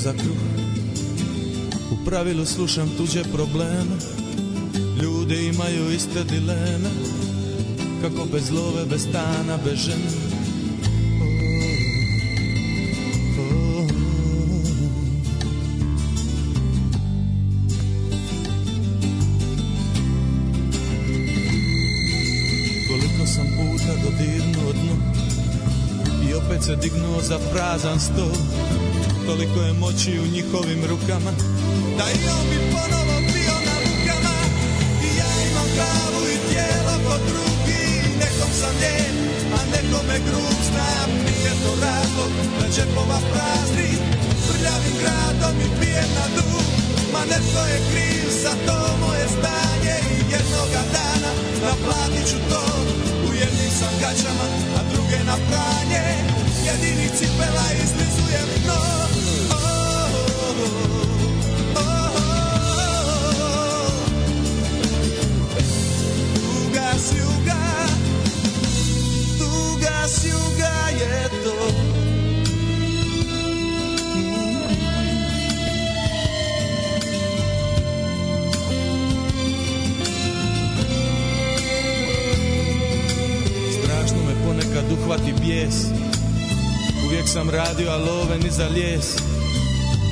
za kruh. U pravilu slušam tuđe probleme. Ljudi imaju iste dileme. Kako bez love, bez stana, bez žene. Koliko sam puta I opet se dignuo za prazan sto Toliko je moći u njihovim rukama Da i on bi ponovo bio na lukama I ja imam glavu i tijelo kod drugi Nekom sam ljen, a nekome grub Znam, nije to razlog da džepova prazni Prljavim gradom i pijem na dug. Ma netko je kriv za to moje stanje I jednoga dana naplatit ću to. U jednim sam gaćama, a druge na pranje Jedini cipela izlizujem dno sam radio, a love ni za lijes.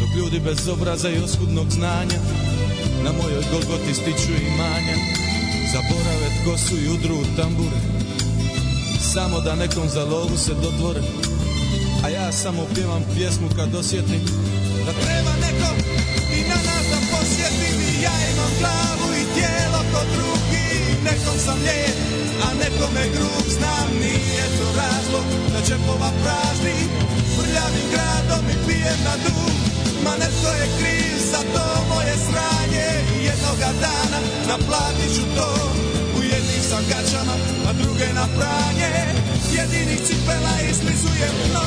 Dok ljudi bez obraza i oskudnog znanja Na mojoj Golgoti stiču imanja. Zaborave tko su i udru tambure Samo da nekom za lovu se dodvore A ja samo pjevam pjesmu kad osjetim Da treba neko i na nas da posjetim. I ja imam glavu i tijelo kod drugi Nekom sam lijep, a nekome grub Znam nije to razlog da džepova prazni. Prljavim gradom i pijem na dug. Ma netko je kriv za to moje sranje. I jednoga dana naplatit ću to. U jednim sam gaćama, a druge na pranje. Jedinih cipela islizujem dno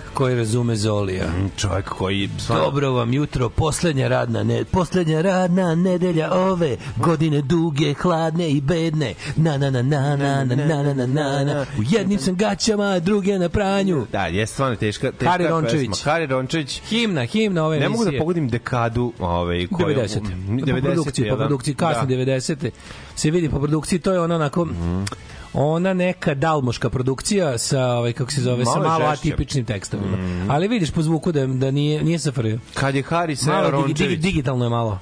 koji razume Zolija. Čovjek koji... Dobro vam jutro, poslednja radna ne, poslednja radna nedelja ove godine duge, hladne i bedne. Na na na na na na na na na na na. U jednim sam gaćama, druge na pranju. Da, je stvarno teška, teška Hari Rončević. pesma. Hari Rončević. Himna, himna ove Ne mogu da emisije. pogodim dekadu ovaj, koju... 90. 90. po produkciji, po da? produkciji, kasne Da. 90. Se vidi po produkciji, to je ono onako... ona neka dalmoška produkcija sa ovaj kako se zove sa Malo je malo žešće. atipičnim tekstovima. Ali vidiš po zvuku da da nije nije SFRJ. Kad je Hari sreo Malo digi, digi, Rončević. digitalno je malo.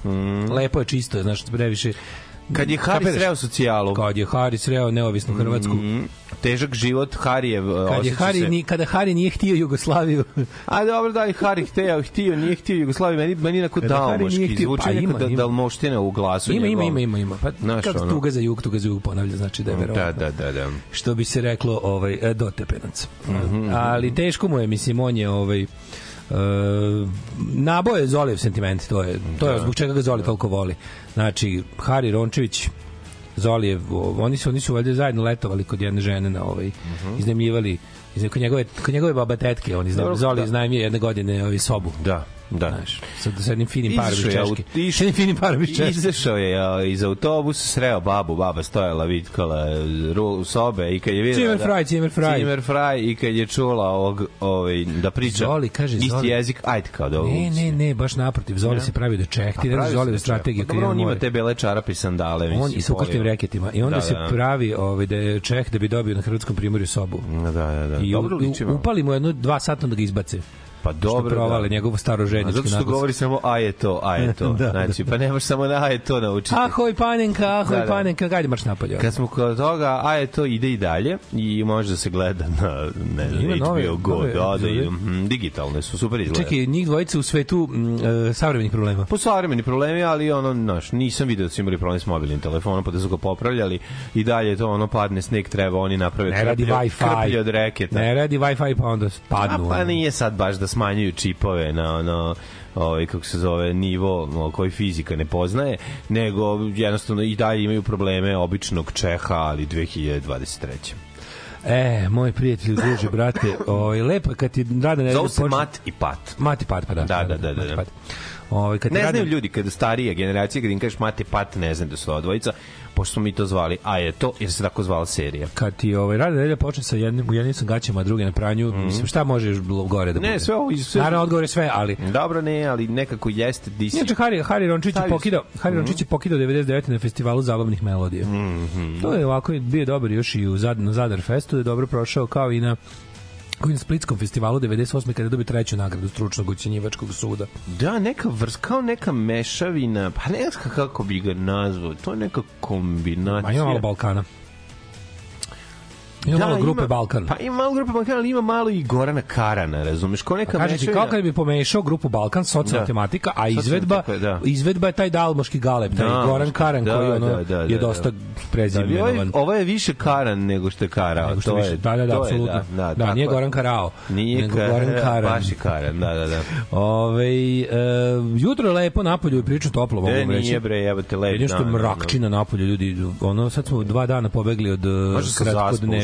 Lepo je čisto, je, znaš, previše Kad je Hari Kapiraš? sreo socijalu. kad je Haris reo neovisnu Hrvatsku. težak život Harijev. Kad je Hari, ni, kada Hari nije htio Jugoslaviju, A dobro, da, i Hari hteo, htio, nije htio Jugoslaviju, meni, meni onako dalmoški, htio- zvuči pa neko da, dalmoština u glasu ima, ima, ima, ima, ima. Pa, Znaš, kad ono. tuga za jug, tuga za jug ponavlja, znači da je Da, verovatno. da, da, da. što bi se reklo ovaj e, dotepenac. Mhm, Ali teško mu je mislim on je ovaj Uh, naboje Zolijev sentiment, to je, to Da. je zbog čega ga Zoli toliko voli. Znači, Hari Rončević, Zolijev, oni su, oni su valjda zajedno letovali kod jedne žene na ovaj, Mhm. iznemljivali iz kod njegove, kod njegove baba tetke, on iznajmio, Dobro, Zoli da. iznajmio jedne godine ovaj, sobu. Da, da. Znaš, sa, sa jednim finim parom iz Češke. iš- Sa jednim finim parom iz Češke. Izašao je iz autobusa, sreo babu, baba stojala, vitkala ru, sobe i kad je videla... Zimmer Frey, Zimmer Frey. Zimmer Frey i kad je čula ovog, ovaj, da priča Zoli, kaže, isti Zoli. jezik, ajde kao da ovo Ne, ne, ne, baš naprotiv. Zoli se pravi da čeh. Ti ne znaš Zolijevu strategiju. Pa kad dobro, ide on ima te bele čarape i sandale. mislim, on i sa polio. reketima i onda Da, se da. pravi ovaj da je Čeh da bi dobio na hrvatskom primorju sobu. Da, da, da. I dobro u- upali mu jedno dva sata da ga izbace. Pa dobro, provale da. njegovo staro A žednički Zato što govori samo a je to, a je to. Da, znači, pa nemaš samo na a je to naučiti. Ahoj panenka, ahoj Da, da. panenka, gajde marš napolje. Kad smo kod toga, a je to ide i dalje i može da se gleda na ne znam, HBO nove- Go, nove da, da, i, mm, digitalne su, super izgleda. Čekaj, njih dvojica u svetu e, savremenih problema. Po savremeni problemi, ali ono, znaš, nisam video da su imali problem s mobilnim telefonom, pa da su ga popravljali i dalje to ono padne sneg treba, oni naprave Ne radi krplje- Wi-Fi. krplje od reketa. Ne radi Wi-Fi pa onda A padnu. pa ono. nije sad baš da smanjuju čipove na ono ovaj kako se zove nivo koji fizika ne poznaje nego jednostavno i dalje imaju probleme običnog Čeha ali 2023. E, moj prijatelj, druže, brate, ovaj, lepo je kad ti rada ne Zovu se Mat i Pat. Mati pat, pa da. Da, da, da, da, Mati da. Ovaj, kad Ne rade- znaju ljudi kada starije generacije kad im kažeš Mate Pat ne znaju da su ova dvojica pošto smo mi to zvali a je to jer se tako zvala serija. kad ti ovaj radi nedelja počne sa jednim u jednim sam gaćama, a drugi na pranju, mislim šta možeš gore da bude? Ne, sve ovo sve Naravno odgovor je sve, ali Dobro ne, ali nekako jeste DC. Inače, Hari, Hari Rončić je pokidao, Hari Mhm. Rončić je pokidao 99. na festivalu zabavnih melodija. To je ovako bio dobar još i u Zad, na Zadar Festu, je dobro prošao kao i na kao i na Splitskom festivalu 98. kada je dobio treću nagradu stručnog ucenjivačkog suda. Da, neka vrst, kao neka mešavina, pa ne znam kako bi ga nazvao, to je neka kombinacija. Ma ima malo Balkana. Ima malo grupe Balkan. Pa ima malo grupe Balkan, ali ima malo i Gorana Karana, razumeš? Kao neka Pa Kaže ti, kao kad bi pomešao grupu Balkan, socijalna Da. tematika, a izvedba, da. izvedba je taj dalmoški galeb, taj Da, Goran Karan, da, koji ono, da, da, je da, dosta da. Da, prezimenovan. ovo, je, ovo je više Karan nego što je Karao. Nego što to više, je, da, da, da, apsolutno. Da, da, Da, tako nije je. Goran Karao, Nije nego Ka- Goran Karan. Baš je Karan, da, da, da. Ove, e, jutro je lepo napolju i priču toplo, mogu E, reći. nije bre, jebate lep Jedino što mrakčina napolju, ljudi, ono, sad smo dva dana pobegli od Možda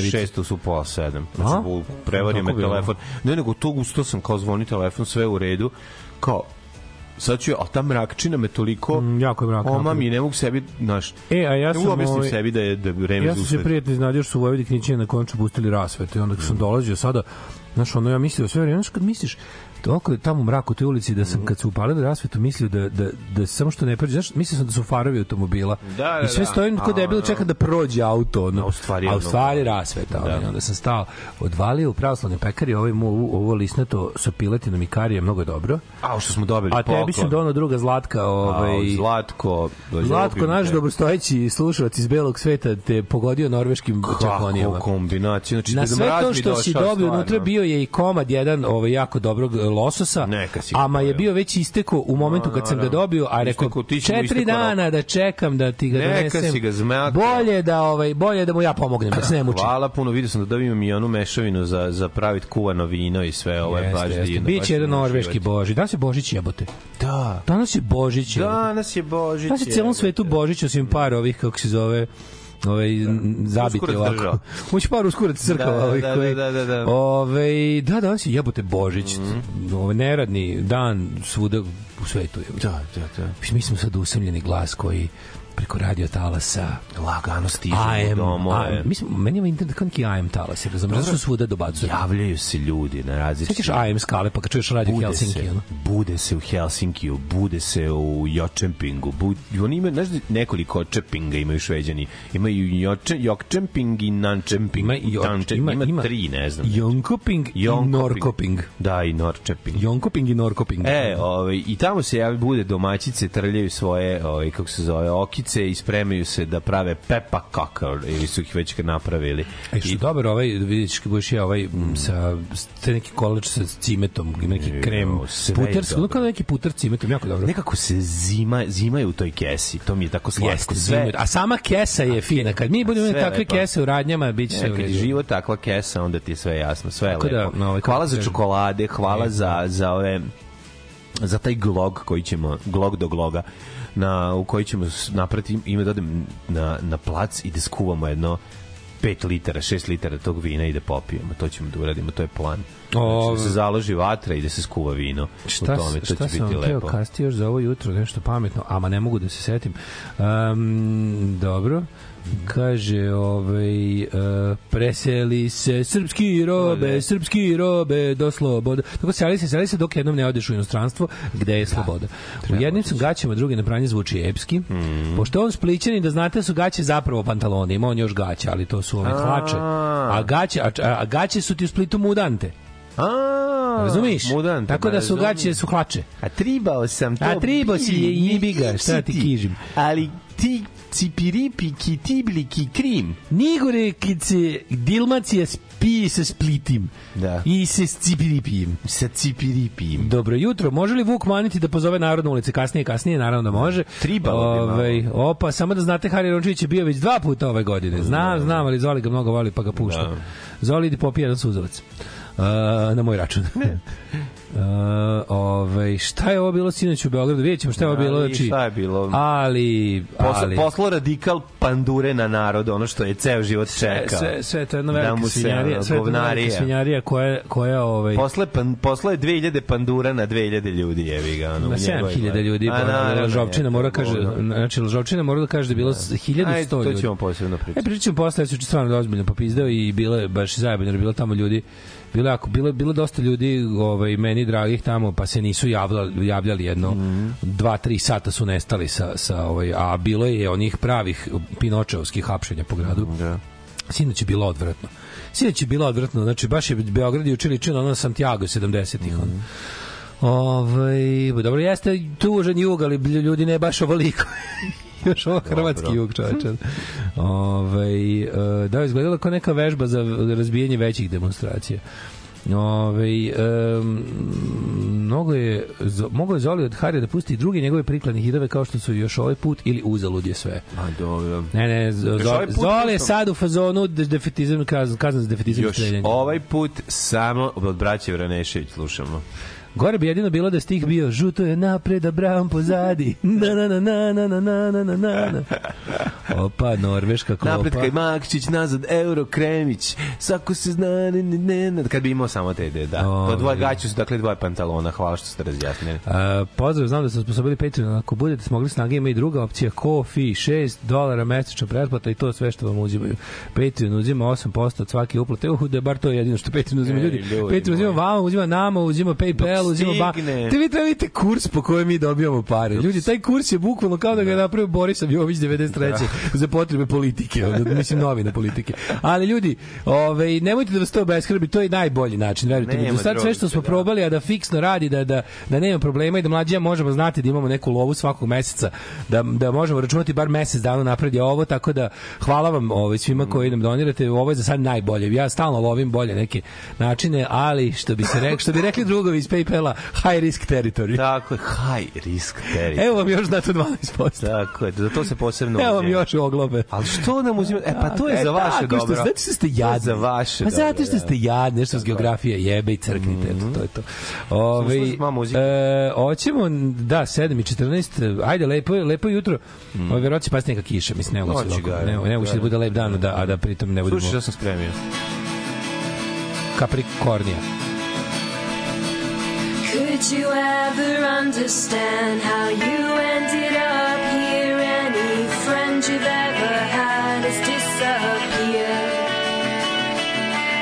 kratkodnevice. šestu su pola sedam. A? Znači, prevario me telefon. Ne, nego to gusto sam kao zvoni telefon, sve u redu. Kao, sad ću, a ta mrakčina me toliko Mm, jako je mrak Oma napolju. mi ne mogu sebi, znaš, E, a ja ne sam, mogu objasnim ovaj, sebi da je da vreme ja sam se prijatno iznadio što su Vojvodi Knićine na konču pustili rasvetu i onda kad sam dolazio sada, znaš, ono ja mislio sve vreme, znaš kad misliš, toliko tamo u mraku u toj ulici da sam kad su upalili rasvetu mislio da, da, da samo što ne prođe, znaš, mislio sam da su farovi automobila Da, da, i sve da. stojim kod A, debil ono. čekam da prođe auto ono, A u stvari a u stvari rasveta Da. ono, onda sam stao odvalio u pravoslavnoj pekari ovaj mu, ovo lisnato sa piletinom i karijem mnogo je dobro A, što smo dobili a tebi sam donao druga Zlatka ovaj, A, Zlatko, Zlatko, ljubim naš dobrostojeći slušalac iz belog sveta te pogodio norveškim čakonijama. Kako kombinacija, znači Na Deda sve to što si dobio, unutra bio je i komad jedan ovaj, jako dobrog lososa, Neka si ga ama je bio već isteko u momentu kad sam ga dobio, a rekao četiri dana da čekam da ti ga Neka donesem. si ga zmakao. Bolje da, ovaj, bolje da mu ja pomognem, da se ne muči. Hvala puno, vidio sam da dobijem i onu mešavinu za, za praviti kuvano vino i sve, ovo je baš divno. Biće jedan norveški. Božić. Danas je Božić jebote. Da. Danas je Božić. Danas je Božić. Danas je celom svetu Božić, osim par ovih, kako se zove, ovaj n- zabiti ovako. Ući par uskurac crkava Da, da, ovih da, koji. da, da, da. Ovaj da danas je jebote Božić. Mhm. Ovaj neradni dan svuda u svetu je. Da, da, da. Mi smo sad usamljeni glas koji preko radio talasa Lagano stižemo AM, domove. AM, mislim, meni je internet kao neki AM talas, jer razumiješ, zašto svuda dobacuju? Javljaju se ljudi na različite... Sećaš AM skale, pa kad čuješ radio bude Helsinki, se, ono? bude se u Helsinkiju, bude se u Jočempingu, bud, oni imaju, znaš, da nekoliko Očepinga imaju šveđani, imaju Joče, Jokčemping i Nančemping, Ima, i Tanče- ima, ima, tri, ne znam. Jonkoping i. Norkoping. Da, i Norčeping. Jonkoping i Norkoping. E, ovaj, i tamo tamo se javi bude domaćice trljaju svoje, ovaj kako se zove, okice i spremaju se da prave pepa kakao ili su ih već napravili. E što dobro, ovaj, vidiš, budeš ja ovaj, mm. sa, te neki kolač sa cimetom, neki krem, je puter, dobro. ono kao neki puter cimetom, jako dobro. Nekako se zima, zimaju u toj kesi, to mi je tako slatko. Jeste, sve. A sama kesa je fina. Kad mi budemo takve lepo. kese u radnjama, bit će sve u kad je redu. život takva kesa, onda ti je sve jasno, sve je da, lepo. na ovaj, kako hvala za čokolade, hvala za, za ove za taj glog koji ćemo, glog do gloga, na, u koji ćemo napraviti, ima da odem na, na plac i da skuvamo jedno 5 litara, 6 litara tog vina i da popijemo. To ćemo da uradimo, to je plan. O, Znači, da se založi vatra i da se skuva vino. Šta, u tome, to šta će sam biti lepo. kasti još za ovo jutro, nešto pametno, ama ne mogu da se setim. Um, dobro. Kaže, ovaj, uh, preseli se srpski robe, Ode. srpski robe do sloboda. Tako seli se, seli se dok jednom ne odeš u inostranstvo, gde je sloboda. u jednim su gaćama, drugi na pranje zvuči epski. Mhm. Pošto je on splićeni, da znate da su gaće zapravo pantaloni, ima on još gaće, ali to su ove hlače. A gaće, a, a gaće su ti u splitu mudante. A, Razumiš? Mudan, Tako da su gaće su hlače. A tribao sam to. A tribao si je ga, šta ti kižim. Ali ti cipiripi ki ki krim. Nigore kad se Dilmacija spije sa splitim Da. i se cipiripijem. Sa cipiripijim. Dobro jutro, može li Vuk maniti da pozove narodnu ulice? Kasnije, kasnije, naravno da može. Tribalo malo. Ovaj, Opa, samo da znate, Hari Rončević je bio već dva puta ove godine. Znam, znam, ali Zoli ga mnogo voli pa ga pušta. Da. Zoli idi popije jedan suzavac. Na moj račun. Uh, ovaj, šta je ovo bilo sinoć u Beogradu? Vidjet ćemo šta je ovo bilo. Znači, šta je bilo? Ali, Posle, ali, poslo radikal pandure na narod, ono što je ceo život čekao. sve, sve je to jedna Da velika se, svinjarija, sve je to jedna govnarija. svinjarija koja, koja ovaj, Posle, pan, posle je 2000 pandura na 2000 ljudi, jevi ga. Ono, na u njegovoj 7000 glavi. ljudi, A, pa naravno, Lažovčina je, mora to kaže, znači Lažovčina mora da kaže da je bilo 1100 Ajde, to ljudi. ćemo posebno pričati. E, pričat ćemo posle, ja ću stvarno ozbiljno popizdeo i bilo je baš zajebano, jer je bilo tamo ljudi, bilo je jako, bilo, bilo dosta ljudi ovaj, meni dragih tamo, pa se nisu javljali, javljali jedno, Mhm. dva, tri sata su nestali sa, sa ovaj, a bilo je onih pravih pinočevskih hapšenja po gradu. Da. Sinoć je bilo odvratno. Sinoć je bilo odvratno, znači baš je Beograd juče ličio na Santiago 70-ih. Mhm. Mm. Ovaj, dobro, jeste tužan jug, ali ljudi ne baš ovoliko. Još ovo hrvatski jug, čoveče. Ovaj, e, da, izgledalo kao neka vežba za razbijanje većih demonstracija. Ove, um, mnogo je mogo je Zoli od Harija da pusti i druge njegove prikladne hitove kao što su još ovaj put ili uzalud je sve. A, dobro. Ne, ne, ovaj Zoli, Zoli je sad u fazonu de- defetizam, kazan, kazan za defetizam Još ovaj put samo od braće Vranešević slušamo. Gore bi jedino bilo da stih bio žuto je napred, a brown pozadi. Na na na na na na na na na na na. Opa, Norveška klopa. Napred kaj Makčić, nazad Euro Kremić, svako se zna, ne, ne, ne. Kad bi imao samo te, de, da. O, Po dvoje ne. gaću su, dakle, dvoje pantalona. Hvala što ste razjasnili. A, pozdrav, znam da ste sposobili Patreon. Ako budete smogli snage, ima i druga opcija. Kofi, 6 dolara mesečna pretplata i to sve što vam uzimaju. Patreon uzima 8% od svake uplate. Uh, da je bar to jedino što Patreon uzima Ej, ljudi. ljudi Patreon uzima vama, uzima nama, uzima PayPal, Dok uzima ba... Te vi treba vidite kurs po kojem mi dobijamo pare. Ljudi, taj kurs je bukvalno kao da ga je napravio Boris Jović 93. za potrebe politike, mislim novine politike. Ali ljudi, ovaj nemojte da vas to obeshrabri, to je najbolji način, verujte mi. Do sad sve što smo da. probali, a da fiksno radi, da, da, da nema problema i da mlađija možemo znati da imamo neku lovu svakog meseca, da, da možemo računati bar mesec dana napred je ovo, tako da hvala vam ovaj, svima koji nam donirate, ovo je za sad najbolje. Ja stalno lovim bolje neke načine, ali što bi se rekli, što bi rekli drugovi iz PayPala, high risk territory. Tako je, high risk territory. Evo vam još znate 12%. Tako je, za to se posebno Evo vam još oglobe. Ali što nam uzima? E, pa to je E, za vaše tako dobro. Što, zato što ste jadni. Za vaše Pa zato što ste jadni, nešto s geografije jebe i crknite, eto, to je to. Ove, muzike. e, hoćemo, da, 7 i 14, ajde, lepo, lepo jutro. Mm. Ove, verovatno će pasti neka kiša, mislim, ne mogu se ne, ne mogu se da bude lep dan, da, a da pritom ne budemo Slušaj što sam spremio. Capricornija. Could you ever understand how you ended up here? Any friend you've ever had has disappeared.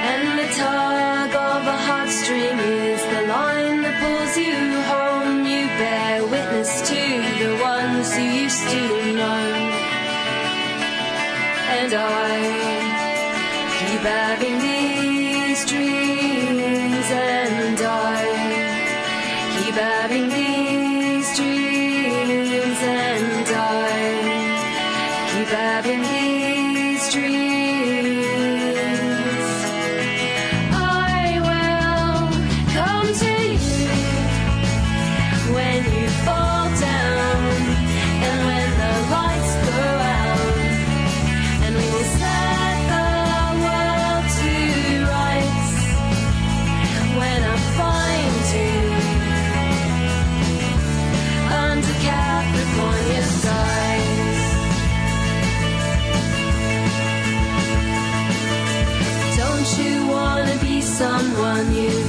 And the tug of a heartstring is the line that pulls you home. You bear witness to the ones you used to know. And I keep having that in someone you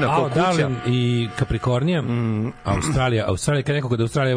Hitčina Ao, ko kuća. I Capricornija, Mm. Australija, Australija, kad nekako da Australija,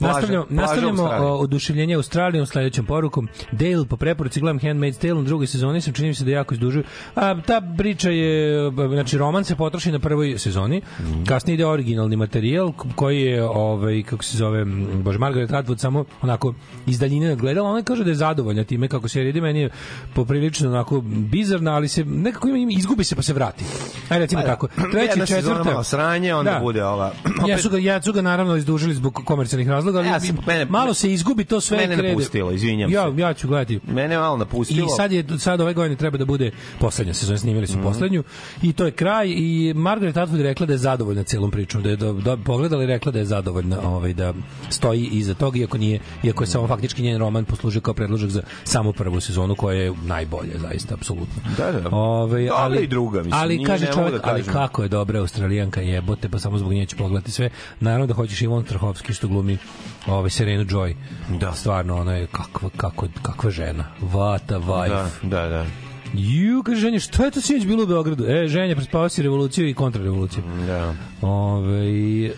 nastavljamo, nastavljamo oduševljenje Australijom sledećom porukom. Dale, po preporuci gledam Handmaid's Tale, u drugoj sezoni sam čini mi se da jako izdužuju. A, ta priča je, znači, roman se potroši na prvoj sezoni, Mm. kasnije ide originalni materijal koji je, ovaj, kako se zove, bože, Margaret Atwood samo onako iz daljine nadgledala, ona kaže da je zadovoljna time kako se ide, meni je poprilično onako bizarna, ali se nekako ima, izgubi se pa se vrati. Ajde, recimo tako. Treća, Jedna malo sranje, onda bude ova. Ja su ga, ja su ga naravno izdužili zbog komercijalnih razloga, ali Ja sam- mene- malo se izgubi to sve. Mene krede. napustilo, izvinjam ja, se. Ja ću gledati. Mene malo napustilo. I sad je sad ove godine treba da bude poslednja sezona, snimili su poslednju i to je kraj i Margaret Atwood rekla da je zadovoljna celom pričom, da je do, do, pogledala i rekla da je zadovoljna, ovaj da stoji iza toga iako nije iako je samo faktički njen roman poslužio kao predložak za samu prvu sezonu koja je najbolja zaista apsolutno. Da, da. Ovaj Dobra ali i druga, mislim, ali kaže čovjek, da ali kako je dobra Australijanka jebote, pa samo zbog nje ću pogledati sve. Naravno da hoćeš Ivon Strahovski što glumi ovaj Serenu Joy. Da. Stvarno ona je kakva kako kakva žena. Vata wife. Da, da, da. Ju, kaže ženja, šta je to sinoć bilo u Beogradu? E, ženja, prespavao si revoluciju i kontrarevoluciju. Da. Ove, e,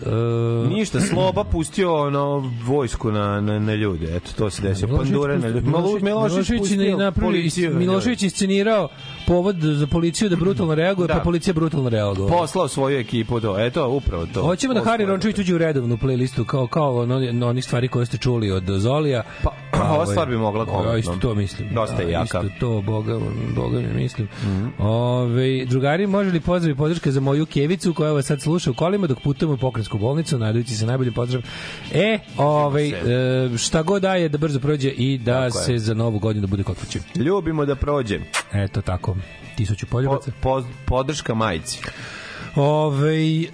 Ništa, Sloba pustio ono vojsku na, na, na ljude. Eto, to se desilo. Pandure na ljude. Malo, Milošević policiju na Milošević iscenirao povod za policiju da brutalno reaguje, Da. pa policija brutalno reagovala. Poslao svoju ekipu to. Eto, upravo to. Hoćemo da Hari je. Rončević uđe u redovnu playlistu kao kao ono, ono, onih stvari koje ste čuli od Zolija. Pa, Ova ovaj, stvar bi mogla komotno. Ja isto to mislim. Dosta je Da, jaka. Isto to, boga, boga mi mislim. Ove, drugari, može li pozdrav i podrška za moju kevicu koja vas sad sluša u kolima dok putujemo u pokrajinsku bolnicu, nadujući se najbolji pozdrav. E, ovaj, šta god daje da brzo prođe i da Tako je. se za novu godinu bude kod kuće. Ljubimo da prođe. Eto tako, tisuću Po, poljubaca. po, podrška majici. Ove, e,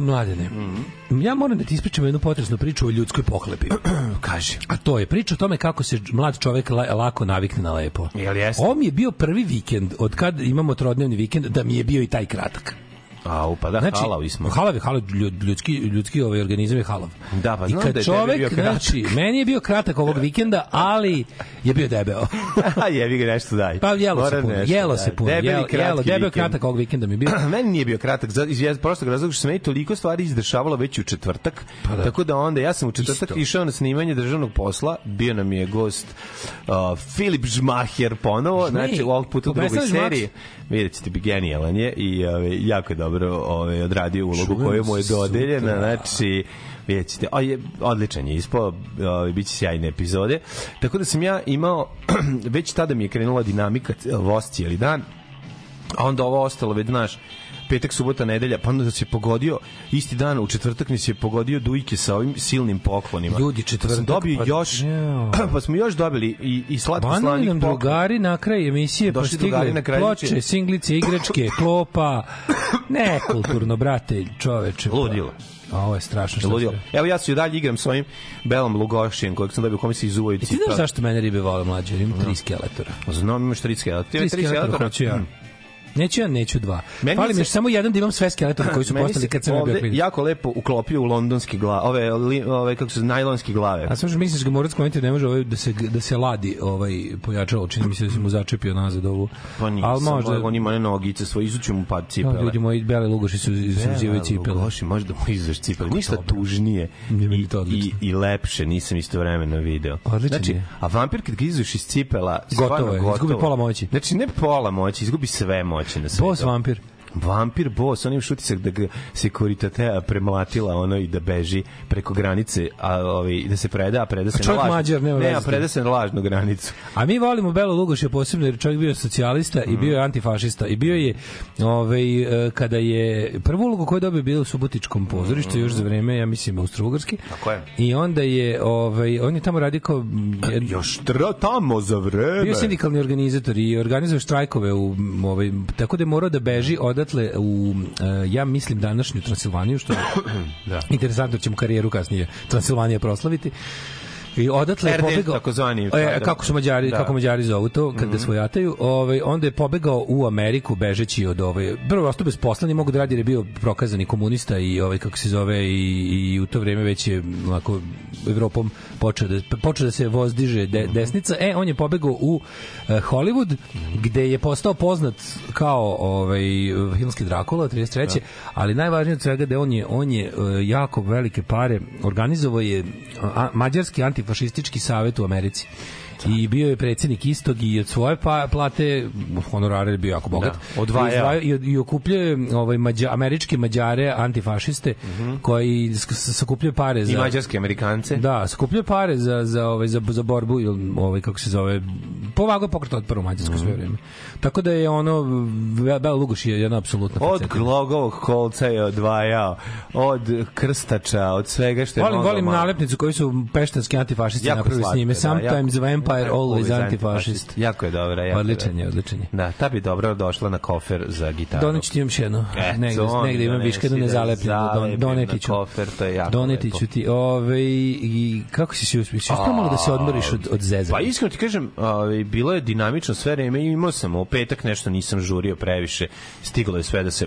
mladene, Mhm. ja moram da ti ispričam jednu potresnu priču o ljudskoj pohlepi. Kaže. A to je priča o tome kako se mlad čovek la, lako navikne na lepo. Jel jeste? Ovo mi je bio prvi vikend, od kad imamo trodnevni vikend, da mi je bio i taj kratak. A, upa, da, Znači, halavi smo. Halav je halav, ljud- ljudski, ljudski ovaj organizam je halav. Da, pa I znam kad da je čovek, bio kratak. znači, meni je bio kratak ovog vikenda, ali je bio debeo. A jevi ga nešto daj. Pa jelo se Moram puno, nešto jelo daj. se puno, Debeli, jelo, jelo, debeo kratak ovog vikenda mi je bio. meni nije bio kratak za iz prostog razloga što se meni toliko stvari izdešavalo već u četvrtak. Pa da. Tako da onda ja sam u četvrtak Isto. išao na snimanje državnog posla, bio nam je gost uh, Filip Žmaher ponovo, Žmej. znači ovog puta u drugoj seriji. Vidjet ćete bi genijalan je i ove, jako je dobro ove, odradio ulogu koju mu je dodeljena, znači vidjet ćete, a je, odličan je ispao, ovaj, bit će sjajne epizode. Tako da sam ja imao, već tada mi je krenula dinamika voz cijeli dan, a onda ovo ostalo, već znaš, petak, subota, nedelja, pa onda da se pogodio isti dan, u četvrtak mi se pogodio dujke sa ovim silnim poklonima. Ljudi, Pa sam četvrtak, dobio pa- još, Jao. pa smo još dobili i, i slatko Banali slanih nam poklona. drugari na kraj emisije postigle drugari na kraju, ploče, singlice, igračke, klopa. Nekulturno, brate, čoveče. pa. Ludilo. A ovo je strašno. što Ludilo. Evo ja se i dalje igram s ovim Belom Lugošijem, kojeg sam dobio u komisiji zuvaju I ti znaš zašto mene ribe vole mlađe? Imam tri skeletora. Znam, imaš tri skeletora. Tri skeletora hoću ja. Mm. Neću ja, neću dva. Meni Fali mi se- još samo jedan da imam sve skeletore koji su postali kad sam bio klinac. jako lepo uklopio u londonski glave, ove, li, ove kako se najlonski glave. A samo što misliš ga morac skloniti ne može ovaj da se da se ladi ovaj pojačalo čini mi se da se mu začepio nazad ovu. Pa nisam, Al možda on ima one nogice svoje, izuću mu pad No, cipele. ljudi moji bele lugoši su izuzivaju cipele. Loši, možda mu izveš cipele. Ništa dobro. tužnije i, to i, odlično. i lepše nisam istovremeno video. Odličan znači, je. a vampir kad ga izveš iz cipela, Gotovo je, gotovo. izgubi pola moći. Znači, ne pola moći, izgubi sve moći na svetu. Boss vampir. Vampir boss, on ima šutisak da ga se koritatea premlatila ono i da beži preko granice, a ovaj, da se preda, a preda se A na lažnu. Mađar, nema ne, a preda se na lažnu granicu. A mi volimo Belo Lugoša posebno jer čovjek bio socijalista i bio je antifašista i bio je ovaj e, kada je prvu ulogu koju je dobio bila u Subotičkom pozorištu još za vreme ja mislim Austrougarski. Tako je. I onda je ovaj on je tamo radio kao mm, jed- Još tra, tamo za vreme. bio sindikalni organizator i organizovao štrajkove u ovaj tako da je morao da beži odatle u e, ja mislim današnju Transilvaniju što je Da. interesantno ćemo karijeru kasnije Transilvanija proslaviti. I odatle je RDL pobegao takozvani, E, da. kako su Mađari, Da. kako Mađari zovu to kad mm svojataju, ovaj onda je pobegao u Ameriku bežeći od ove prvo ostao bez posla, nije mogu da radi jer je bio prokazani komunista i ovaj kako se zove i, i u to vreme već je onako Evropom počeo da počeo da se vozdiže de, desnica. E on je pobegao u e, Hollywood gde je postao poznat kao ovaj filmski Drakula 33. ali najvažnije od svega da on je on je e, jako velike pare organizovao je a, mađarski antifašistički savet u Americi. I bio je predsjednik istog i od svoje pa, plate honorare je bio jako bogat. Da, odvajao. I, i, i okupljao je ovaj mađa, američke mađare antifašiste koji sk- s- sakupljaju pare za I mađarske amerikance. Da, skupljaju pare za za ovaj za za borbu ili ovaj kako se zove povago pokret od prvo mađarsko Mhm. sve vreme. Tako da je ono Be- Bela Lugoš je jedna apsolutna Od facetina. glogovog kolca je odvajao, od krstača, od svega što je Volim, volim nalepnicu koju su peštanski antifašisti napravili s njime. da, Sometimes jako- vampire, always antifašist. Jako je dobra. Jako Odličan je, odličan je. Da, ta bi dobro došla na kofer za gitaru. Doneću ti imam jedno. Eto, negde, onda negde imam viška jednu nesi da nezalepljenu. Don, doneti ću. kofer, to je jako Doneti ću ti. Ove, i kako si se uspio? Uspio malo da se odmoriš od, od zezanja. Pa iskreno ti kažem, ovaj, bilo je dinamično sve vreme imao sam u petak nešto nisam žurio previše, stiglo je sve da se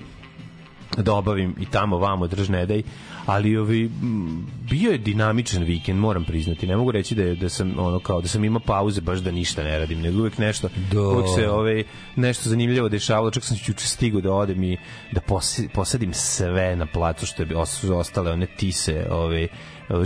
da obavim i tamo vamo drž ne daj, ali ovi, bio je dinamičan vikend, moram priznati. Ne mogu reći da je, da sam ono kao da sam imao pauze baš da ništa ne radim, nego uvek nešto Da. uvek se ovaj nešto zanimljivo dešavalo, čak sam juče stigao da odem i da posadim sve na placu što je ostale one tise, ove e,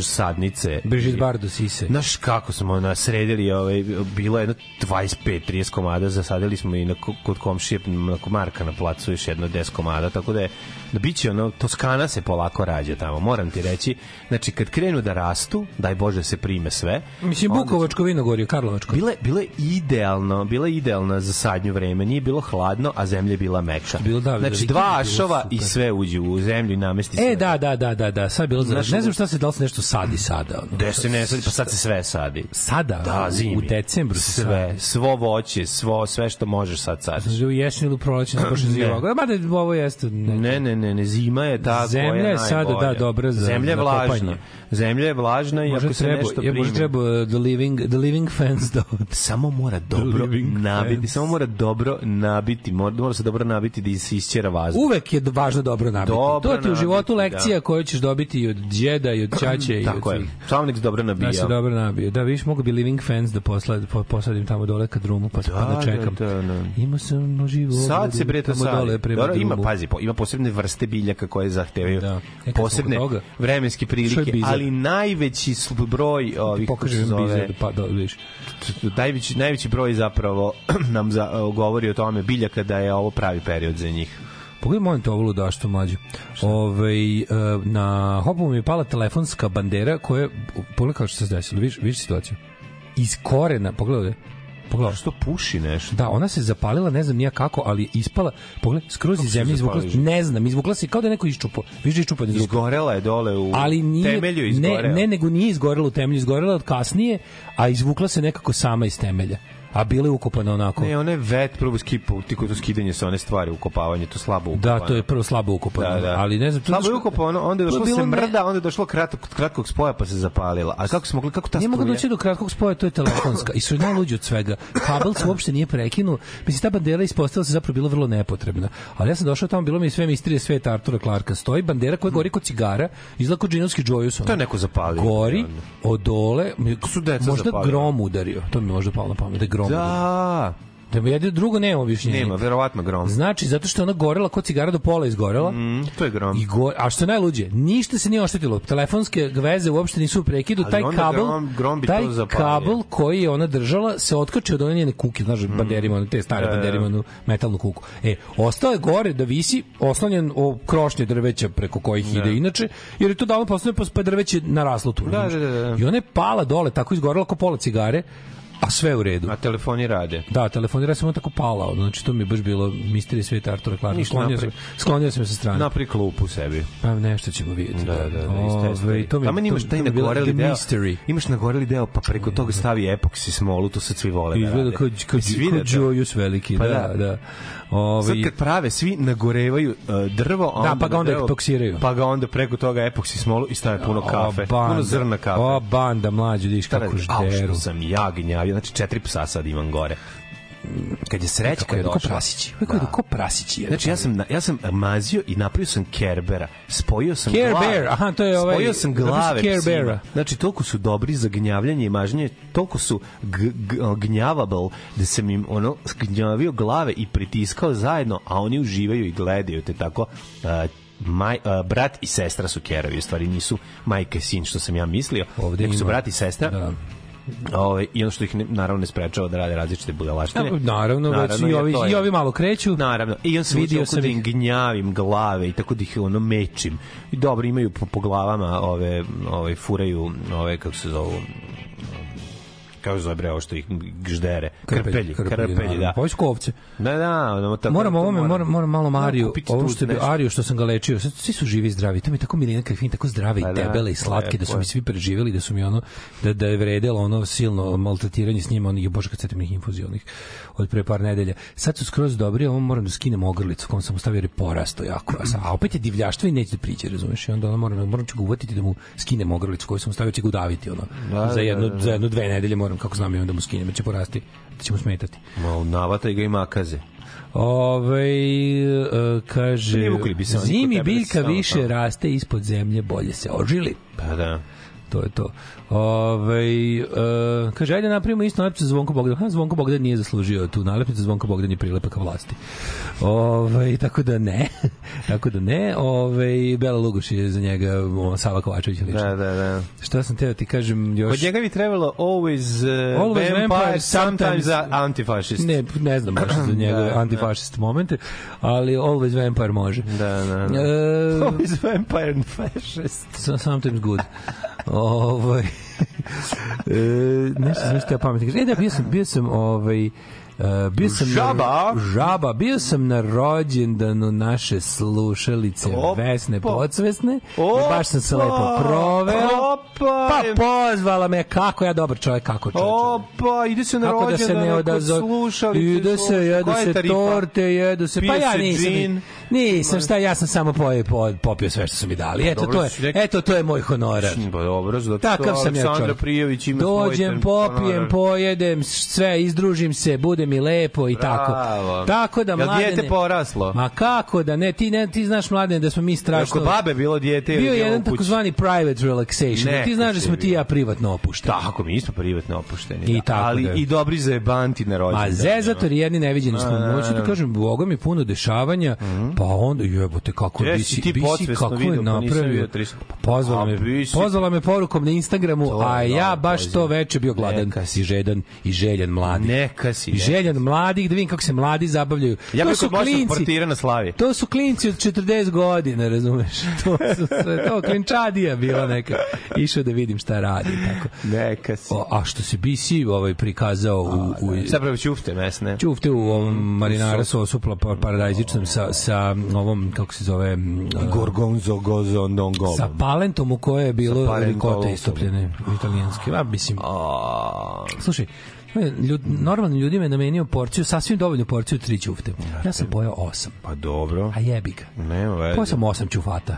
sadnice. Brigitte Bardot sise. Znaš kako smo nasredili, ovaj, bilo je jedno 25-30 komada, zasadili smo i na, ko- kod komšije na Marka na placu još jedno 10 komada, tako da je biće ono, Toskana se polako rađa tamo, moram ti reći. Znači, kad krenu da rastu, daj Bože se prime sve. Mislim, Bukovačko vinogorje, Karlovačko. Bile, bile idealno, bila je idealna za sadnju vreme. Nije bilo hladno, a zemlja je bila meka. Bilo, da, znači, dva ašova i sve uđe u zemlju i namesti sve. E, da, da, da, da, da, sad bilo. Znaš, Ne znam šta se, da li se nešto sadi sada. Ono. Gde se ne sadi, pa sad se sve sadi. Sada, Da, zimi. u decembru se sve, sadi. svo voće, svo, sve što možeš sad sadiš. Znači, u jesen ili u proleće se počne Ne. Mada ovo jeste... Ne, Ne, ne, ne, ne, zima je ta Zemlja koja je je sada, najbolja. da, dobra za- Zemlja je vlažna. kopanje. Zemlja je vlažna i Možda ako se treba, nešto je, možda primi. treba uh, the living, the living fans da samo mora dobro nabiti, fans. samo mora dobro nabiti, mora, mora se dobro nabiti da se isćera vazduh. Uvek je važno dobro nabiti. Dobro to ti u životu nabiti, lekcija da. koju ćeš dobiti i od djeda i od ćaće i od Tako je. svih. Samo nek se dobro nabija. Da se dobro nabio. Da, viš, mogu bi living fans da posla, po, posadim tamo dole kad drumu, pa, pa da čekam. Da, da, da. Imao sam na živo. Sad se bre to sad. dole Dobro, ima pazi, po, ima posebne vrste biljaka koje zahtevaju Da. E, posebne vremenske prilike, ali najveći broj ovih Pokažem zove, pa da vidiš. najveći najveći broj zapravo nam za, govori o tome biljaka da je ovo pravi period za njih. Pogledaj molim te ovo ludaštvo mlađe. Ove, e, na hopovu mi je pala telefonska bandera koja, pogledaj kako što se desilo, vidiš, vidiš situaciju. Iz korena, pogledaj. Pogledaj. Što puši nešto? Da, ona se zapalila, ne znam nija kako, ali je ispala, pogledaj, skroz iz zemlje izvukla, ne znam, izvukla se kao da je neko iščupao. Da je iščupan iz ruke. Izgorela je dole u ali nije, temelju ne, izgorela. ne, nego nije izgorela u temelju, izgorela od kasnije, a izvukla se nekako sama iz temelja. A bila je ukopana onako. Ne, one vet prvo skipu, ti kod to skidanje sa one stvari, ukopavanje, to slabo ukopano. Da, to je prvo slabo ukopano. Da, da. Ali ne znam, Slabo je što- ukopano, onda je došlo bilo se ne- mrda, onda je došlo kratkog, kratkog spoja pa se zapalila. A kako smo mogli, kako ta Nije mogu doći do kratkog spoja, to je telefonska. I su najluđi od svega. Kabel se uopšte nije prekinuo. Mislim, ta bandera ispostavila se zapravo bila vrlo nepotrebna. Ali ja sam došao tamo, bilo mi je sve misterije sveta Artura Clarka. Stoji bandera koja gori kod cigara, izgleda kod džinovski Joyus. To je neko zapalio. Gori, od dole, Su deca možda zapalila. grom udario. To mi je možda palo na pamet, da je grom udario. Da, Da jedno drugo nema objašnjenja. nema, verovatno grom. Znači, zato što je ona gorela kod cigara do pola izgorela. Mm, to je grom. I go, a što je najluđe, ništa se nije oštetilo. Telefonske veze uopšte nisu u prekidu. Ali taj kabel, grom- grom bi taj to kabel koji je ona držala se otkačio od one njene kuke, znaš, mm. banderima, te stare Da, da. banderima, metalnu kuku. E, ostao je gore da visi, oslonjen o krošnje drveća preko kojih ide inače, jer je to davno postavljeno, pa je drveće naraslo tu. Da, da, da, da. I ona je pala dole, tako izgorela kao pola cigare, a sve u redu. A telefoni rade. Da, telefonira sam on tako pala, ono, znači to mi je baš bilo misterije sveta Artura. Ništa Sklonio sam, sklonio sam se sa strane. Napri klupu sebi. Pa nešto ćemo vidjeti. Da, da, da, Ove, istestari. to mi, Tamo imaš taj nagoreli deo. Mystery. Imaš nagoreli deo, pa preko toga stavi epoksi smolu, to sad svi vole da Izgleda rade. kao, kao? Joyus veliki, Pa da, da. da. Ove, Sad kad prave, svi nagorevaju uh, drvo, a Da, onda pa ga onda drvo- epoksiraju. Pa ga onda preko toga epoksi smolu i stave puno kafe. Puno zrna kafe. O, banda, mlađe, Šta kako žderu. što sam gnjavio, znači četiri psa sad imam gore. Kad je srećka Kako je, došla. prasići. Kako je, ko prasići je. Znači ja sam ja sam mazio i napravio sam Kerbera. Spojio sam Care glave. Bear, aha, to je ovaj- Spojio sam si glave Care. Znači toliko su dobri za gnjavljanje i mažnje, toliko su gnjavable da sam im ono gnjavio glave i pritiskao zajedno, a oni uživaju i gledaju te tako uh, Maj, uh, brat i sestra su kerovi, u stvari nisu majka i sin što sam ja mislio, Ovde su brat i sestra. Da. Ovaj i ono što ih ne, naravno ne sprečava da rade različite budalaštine. Naravno, već i ovi, je. i ovi malo kreću. Naravno. I on se Vidio sam da im gnjavim glave i tako da ih ono mečim. I dobro imaju po, po glavama ove ove furaju ove kako se zovu kako zove bre ovo što ih ždere krpelji krpelji, da Pa su ovce. da da ono tako Moram to ovome, moram, moram malo Mariju, kupiti ovo što je. Ariju što sam ga lečio, svi su živi i zdravi, to mi je tako Milina Krifin, tako zdrave Pa i da, debele i slatke, da su mi svi preživeli, da su mi ono, da, da je vredelo ono silno maltretiranje s njima, onih, bože kad setim ih infuzija, onih od pre par nedelja. Sad su skroz dobri, ovo moram da skinem ogrlicu, kom sam ostavio jer je porasto jako, a, opet je divljaštvo i neće da priđe, razumeš, i onda ono moram, moram ću ga uvatiti da mu skinem ogrlicu koju sam stavio, će ga udaviti, ono, Da, za da, jednu, da, da. za jednu, dve nedelje moram, kako znam, i onda mu skinem, će porasti, da će mu smetati. Malo navataj ga i makaze. Ove, e, kaže, bi se zimi da biljka više raste ispod zemlje, bolje se ožili. Pa da. To je to. Ove, uh, kaže, ajde napravimo isto nalepnicu za Zvonko Bogdan. Ha, Zvonko Bogdan nije zaslužio tu nalepnicu, Zvonko Bogdan je prilepak vlasti. Ove, tako da ne. tako da ne. Ove, Bela Lugoš je za njega o, Sava Kovačević lično. Da, da, da. Šta sam teo ti kažem još? Kod njega bi trebalo always, uh, Always vampire, vampire, sometimes sometimes- antifašist. Ne, ne znam baš za njega Da, antifašist momente, ali Always Vampire može. Da, da, da. E, Always vampire and fascist. So- sometimes good. Ovaj e, nešto sam isto pametno. E da bio sam bio sam ovaj Uh, bio sam Žaba? na, žaba, bio sam na rođendanu naše slušalice Opa. Vesne Podsvesne Opa. i baš sam se lepo proveo Opa. pa pozvala me kako ja dobar čovjek kako čovjek Opa, ide se na kako da se rođendan ne slušalice. ide se jedu Koja je se tarifa? torte jedu se pa ja nisam džin. Nisam šta ja sam samo pojeo po, popio sve što su mi dali eto dobro to je eto to je moj honorar Pa dobro, zato što Takav sam ja čovjek. Prijović ima Dođem, popijem, honorar. pojedem, sve, izdružim se, bude mi lepo i tako. Bravo. Tako da, Jel mladene... dijete poraslo? Ma kako da ne, ti, ne, ti znaš, mladene, da smo mi strašno... kod babe bilo dijete Bio je jedan takozvani private relaxation. Ne, ti znaš da smo ti i ja privatno opušteni. Tako, mi smo privatno opušteni. I da. tako Ali da. i dobri za jebanti na rođendan. Ma zezator jedni neviđeni smo. A, Moću ti da. kažem, Boga mi puno dešavanja, pa onda jebote kako Gde bi si si, ti bi si podsvesno kako je pa napravio. Pa pozvala me, pozvala me porukom na Instagramu, To a je ja baš to veče bio gladan Neka si. i žedan i željan mladi. Neka si, I željan mladih, da vidim kako se mladi zabavljaju. Ja bih kod moćnog portira na slavi. To su klinci od 40 godina, razumeš? To su sve, to klinčadija bila neka. Išao da vidim šta radi. Tako. Neka si. O, a što se BC ovaj prikazao u, u, Zapravo ćufte mesne. Ćufte u ovom marinara sosu pla- paradajzičnom sa, sa ovom, kako se zove, m, Gorgonzo gozo dongo. sa palentom u kojoj je Sa bilo rikote istopljene italijanske. A, mislim, A, slušaj, ljud, normalni ljudima je namenio porciju, sasvim dovoljnu porciju tri ćufte. Ja sam pojao osam. pa dobro. A jebi ga. Nema veze. Pojao sam osam ćufata.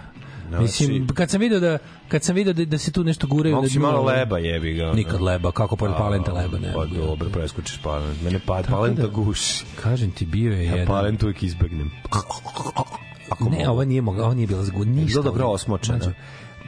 Znači- Mislim, kad sam video da kad sam video da, da se tu nešto guraju Mogu da si malo leba jebi ga. Nikad leba, kako pored palenta leba, ne. Pa ja. dobro, preskočiš palent. Mene pa palenta da- guši. Kažem ti, bio je Ja jedan... palent uvijek izbegnem. Ako Ne, ovo nije mogao, ovo nije bilo zgud, ništa. Bilo dobro osmočena. Mlađo,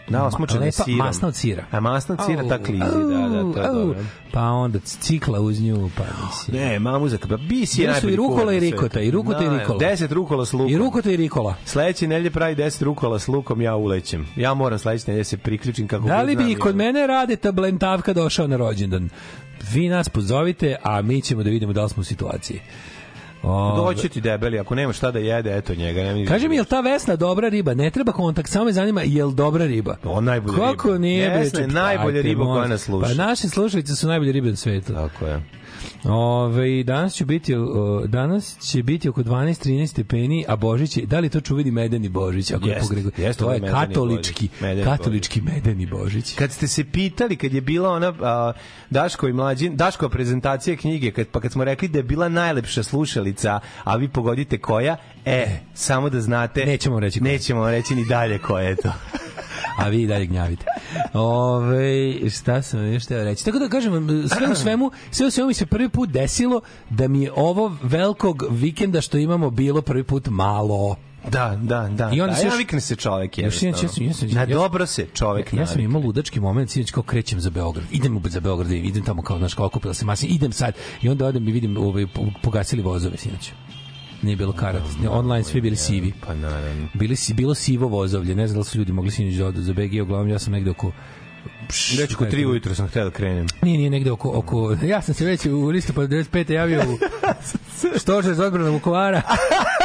Na osmočena lepa, sirom. masna od sira. A masna od sira, Au, ta klizi, da, da, to je au, dobro. Pa onda cikla uz nju, pa mislim. Ne, mamuzaka, pa bisi je su najbolji i rukola i rikota, i rukota i rikola. Deset rukola s lukom. I rukota i rikola. Sledeće nedelje pravi 10 rukola s lukom, ja ulećem. Ja moram sledeće nedelje se priključim kako Da li bi i kod mene Radeta Blentavka došao na rođendan? Vi nas pozovite, a mi ćemo da vidimo da li smo u situaciji. Doći ti debeli, ako nema šta da jede, eto njega. Nema Kaže mi, je li ta Vesna dobra riba? Ne treba kontakt, samo me zanima, je li dobra riba? O, najbolja Kako riba. nije? bre, Vesna je najbolja riba koja nas sluša. Pa naše slušalice su najbolje ribe na svetu. Tako je. Ove, danas će biti danas će biti oko 12-13 stepeni, a Božić je, da li to čuveni medeni Božić? Ako je Jeste, pogrego, jeste to je medeni katolički, Božić. Medeni katolički medeni Božić. Kad ste se pitali, kad je bila ona a, Daško i mlađin, Daškova prezentacija knjige, kad, pa kad smo rekli da je bila najlepša slušalica, a vi pogodite koja, e, samo da znate... Nećemo reći. Nećemo reći ni dalje koja je to. a vi i dalje gnjavite. Ove, šta sam još teo reći? Tako da kažem, vam, sve u svemu, sve u svemu mi se prvi put desilo da mi je ovo velikog vikenda što imamo bilo prvi put malo. Da, da, da. I onda da, se ja još- vikne se čovek je. Još inače, ja sam- ja sam- Na ja- dobro se čovek Ja sam navikne. imao ludački moment, sinoć kao krećem za Beograd. Idem za Beograd, idem tamo kao, znaš, kao okupila se masa, idem sad. I onda odem i vidim, ovaj, po- pogasili vozove sinoć. Nije bilo karat. Online svi bili sivi. Pa naravno. Bili si bilo sivo vozovlje. Ne znam da li su ljudi mogli sinoć da odu za BG, uglavnom ja sam negde oko Reći ko tri ujutro sam htio da krenem. Nije, nije negde oko, oko... Ja sam se već u listopadu 95. javio u stožer za odbranu Vukovara.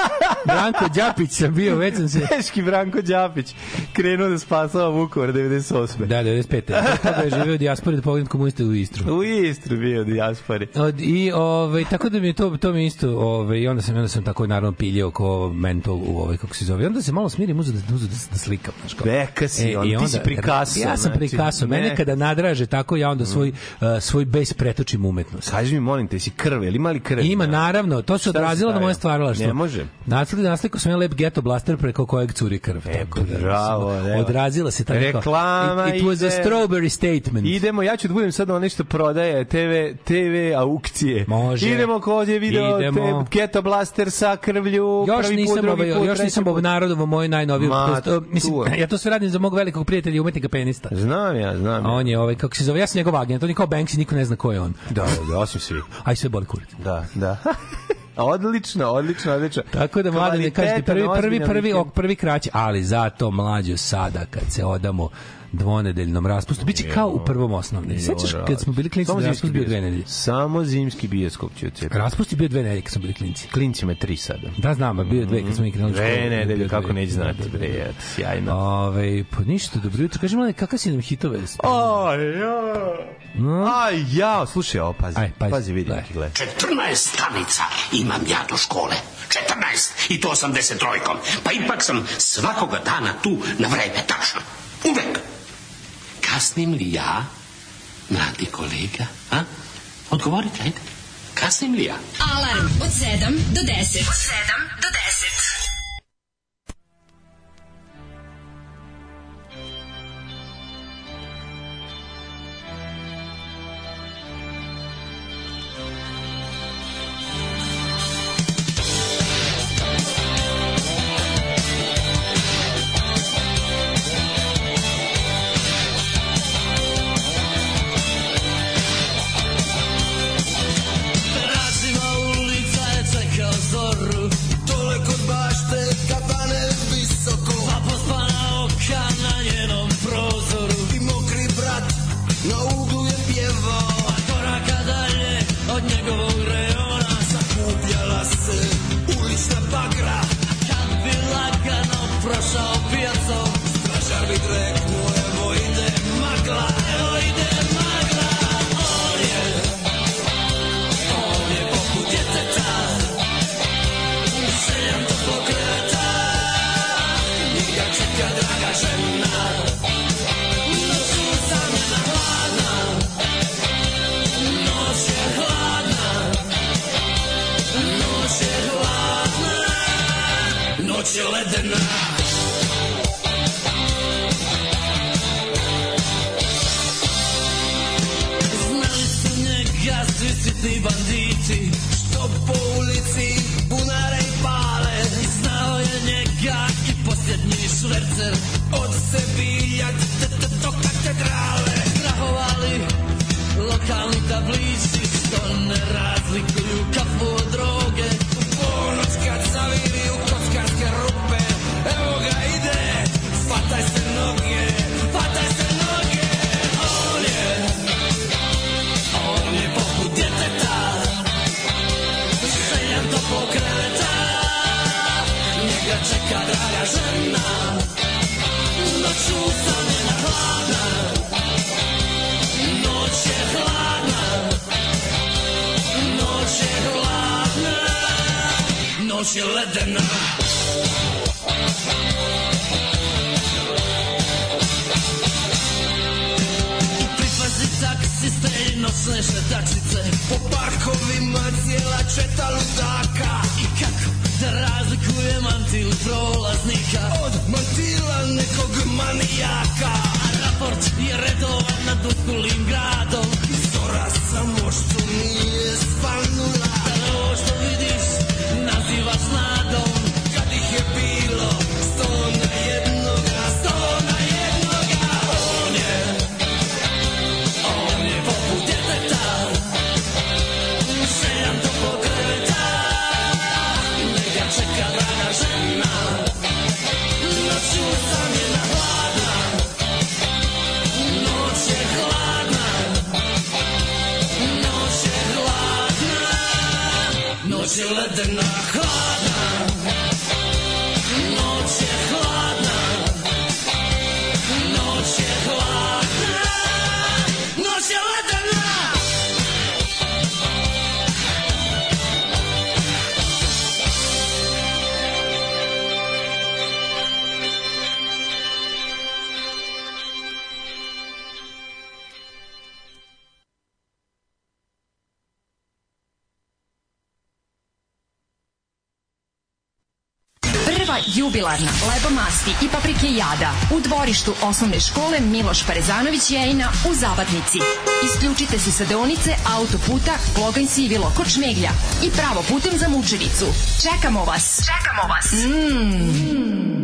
Branko Đapić sam bio, već sam se... Teški Branko Đapić krenuo da spasava Vukovar 98. Da, 95. Od toga je živeo dijaspori da pogledam komuniste u Istru. U Istru bio dijaspori. Od, I ovaj tako da mi je to to mi isto ovaj i onda sam onda sam tako naravno piljio ko mentol u ovaj kako se zove. I onda se malo smirim uzeo da uzeo da, da slikam, znači kao. Beka si, on, i ti si Picasso, Ja sam znači, Picasso. Mene ne. kada nadraže tako ja onda svoj uh, svoj bes pretočim umetnost. Kaži mi, molim te, si krv, ili imali krv? Ima naravno, to se odrazilo na moje stvaralaštvo. Ne može. Nacrt naslikao naslikao sam ja lep Ghetto Blaster preko kojeg curi krv. E, tako da, bravo, evo. Odrazila se tako. Reklama It, it was a ide. strawberry statement. Idemo, ja ću da budem sad onaj što prodaje TV, TV aukcije. Može. Idemo ko ovdje video Idemo. te, Keto Blaster sa krvlju. Još prvi nisam put, ovaj, put, još nisam Narodovo moj najnoviji. Ma, to- mislim, ja to sve radim za mog velikog prijatelja i umetnika penista. Znam ja, znam. A ja. on je ovaj kako se zove, ja sam njegov agent, on je kao Banksy, niko ne zna ko je on. Da, da, da, osim svi. Aj sve boli kurac. Da, da. odlično, odlično, odlično. Tako da mlade, kažete prvi prvi prvi ok, prvi kraći, ali zato mlađo sada kad se odamo dvonedeljnom raspustu. Biće kao u prvom osnovne. Sećaš kad smo bili klinci Samo da zimski raspust bio dve nedelje? Samo zimski bioskop će ucijeti. Raspust je bio dve nedelje kad smo bili klinci. Klincima je tri sada. Da, znam, bio je dve kad smo i krenuli u školu. Dve nedelje, kako dve. neće znati, Da, da, bre, da. eto, sjajno. Ove, pa ništa, dobro jutro. Kaži mlade, kakve si nam hitove? Aj, ja. Aj, ja, slušaj, ovo, pazi. Aj, pazi, pazi, vidi, gledaj. neki gledaj. 14 stanica imam ja do škole. 14 i to 83-kom. Pa ipak sam svakoga dana tu na vreme tačno. Uvek. Kasnim li ja, mladi kolega? A? Odgovorite, ajde. Kasnim li ja? Alarm od 7 do 10. Od 7 do 10. Noć je ledena. Pripazi taksiste i noćne šetačice. Po parkovima cijela četa ludaka. I kako da razlikuje mantil prolaznika Od mantila nekog manijaka. A raport je redovan nad ukulim gradom jubilarna leba masti i paprike jada u dvorištu osnovne škole Miloš Parezanović Jejina u Zabatnici. Isključite se sa deonice autoputa Kloganj Sivilo kod Šmeglja i pravo putem za Mučevicu. Čekamo vas! Čekamo vas! Mm.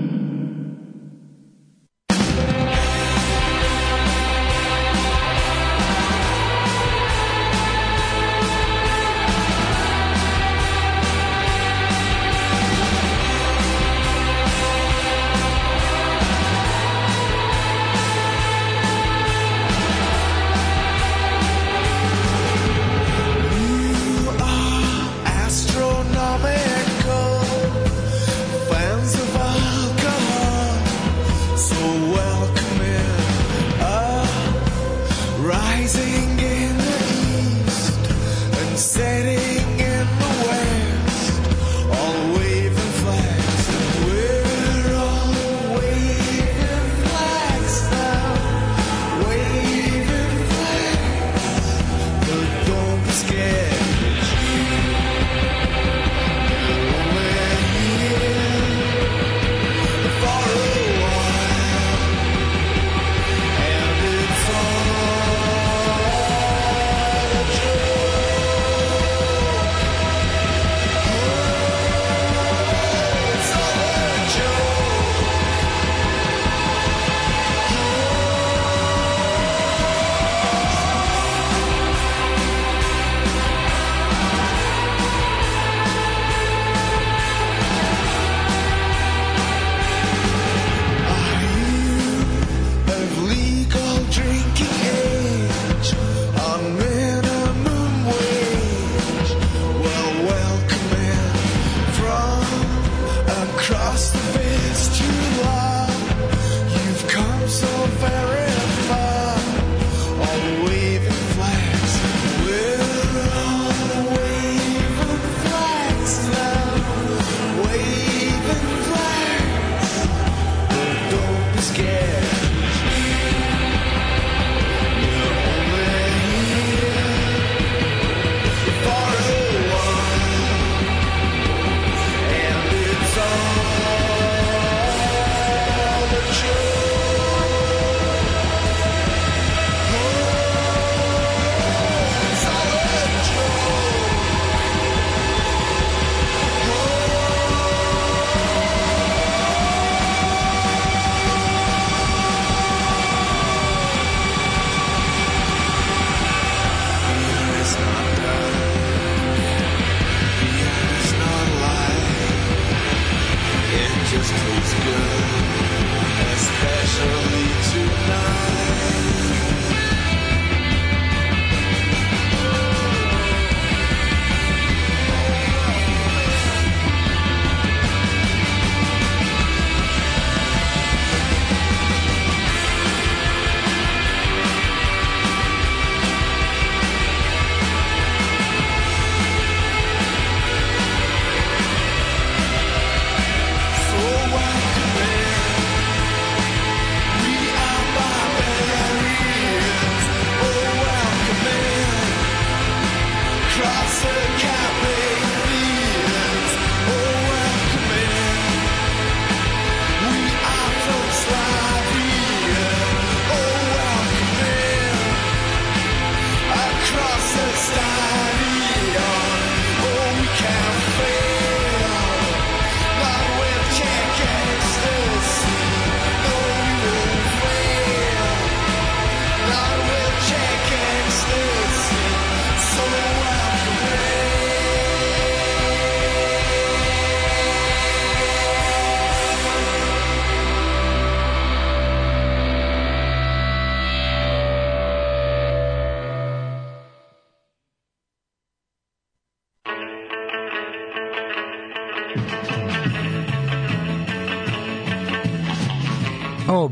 Listen.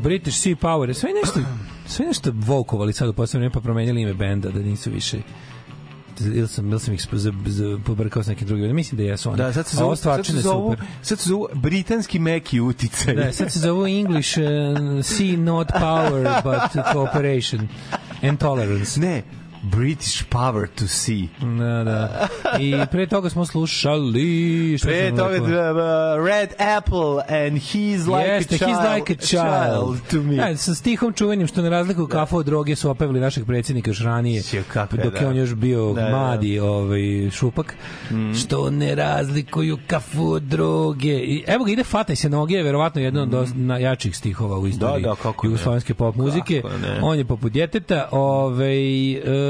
British Sea Power, sve nešto, sve nešto vokovali sad u poslednje vreme, pa promenjali ime benda, da nisu više ili sam, ili sam ih pobrkao s nekim drugim. Mislim da jesu oni. Da, sad se zovu, sad se zovu, super. sad se zovu britanski meki uticaj. Da, sad se zovu English uh, Sea Not Power, but Cooperation and Tolerance. Ne, British power to see. Da, da. I pre toga smo slušali... Šta Pre toga uh, Red Apple and he's like Jeste, a child, he's like a child. to me. Da, sa stihom čuvenim što ne razlikuju kafu od droge su opevili našeg predsjednika još ranije. Sjo, kako je, dok je da. on još bio Da, da. mladi ovaj, šupak. Što ne razlikuju kafu od droge. I, evo ga, ide Fataj se noge, je verovatno jedan od dosta najjačih stihova u istoriji Da, da, jugoslovenske pop muzike. On je poput djeteta, ovaj, em,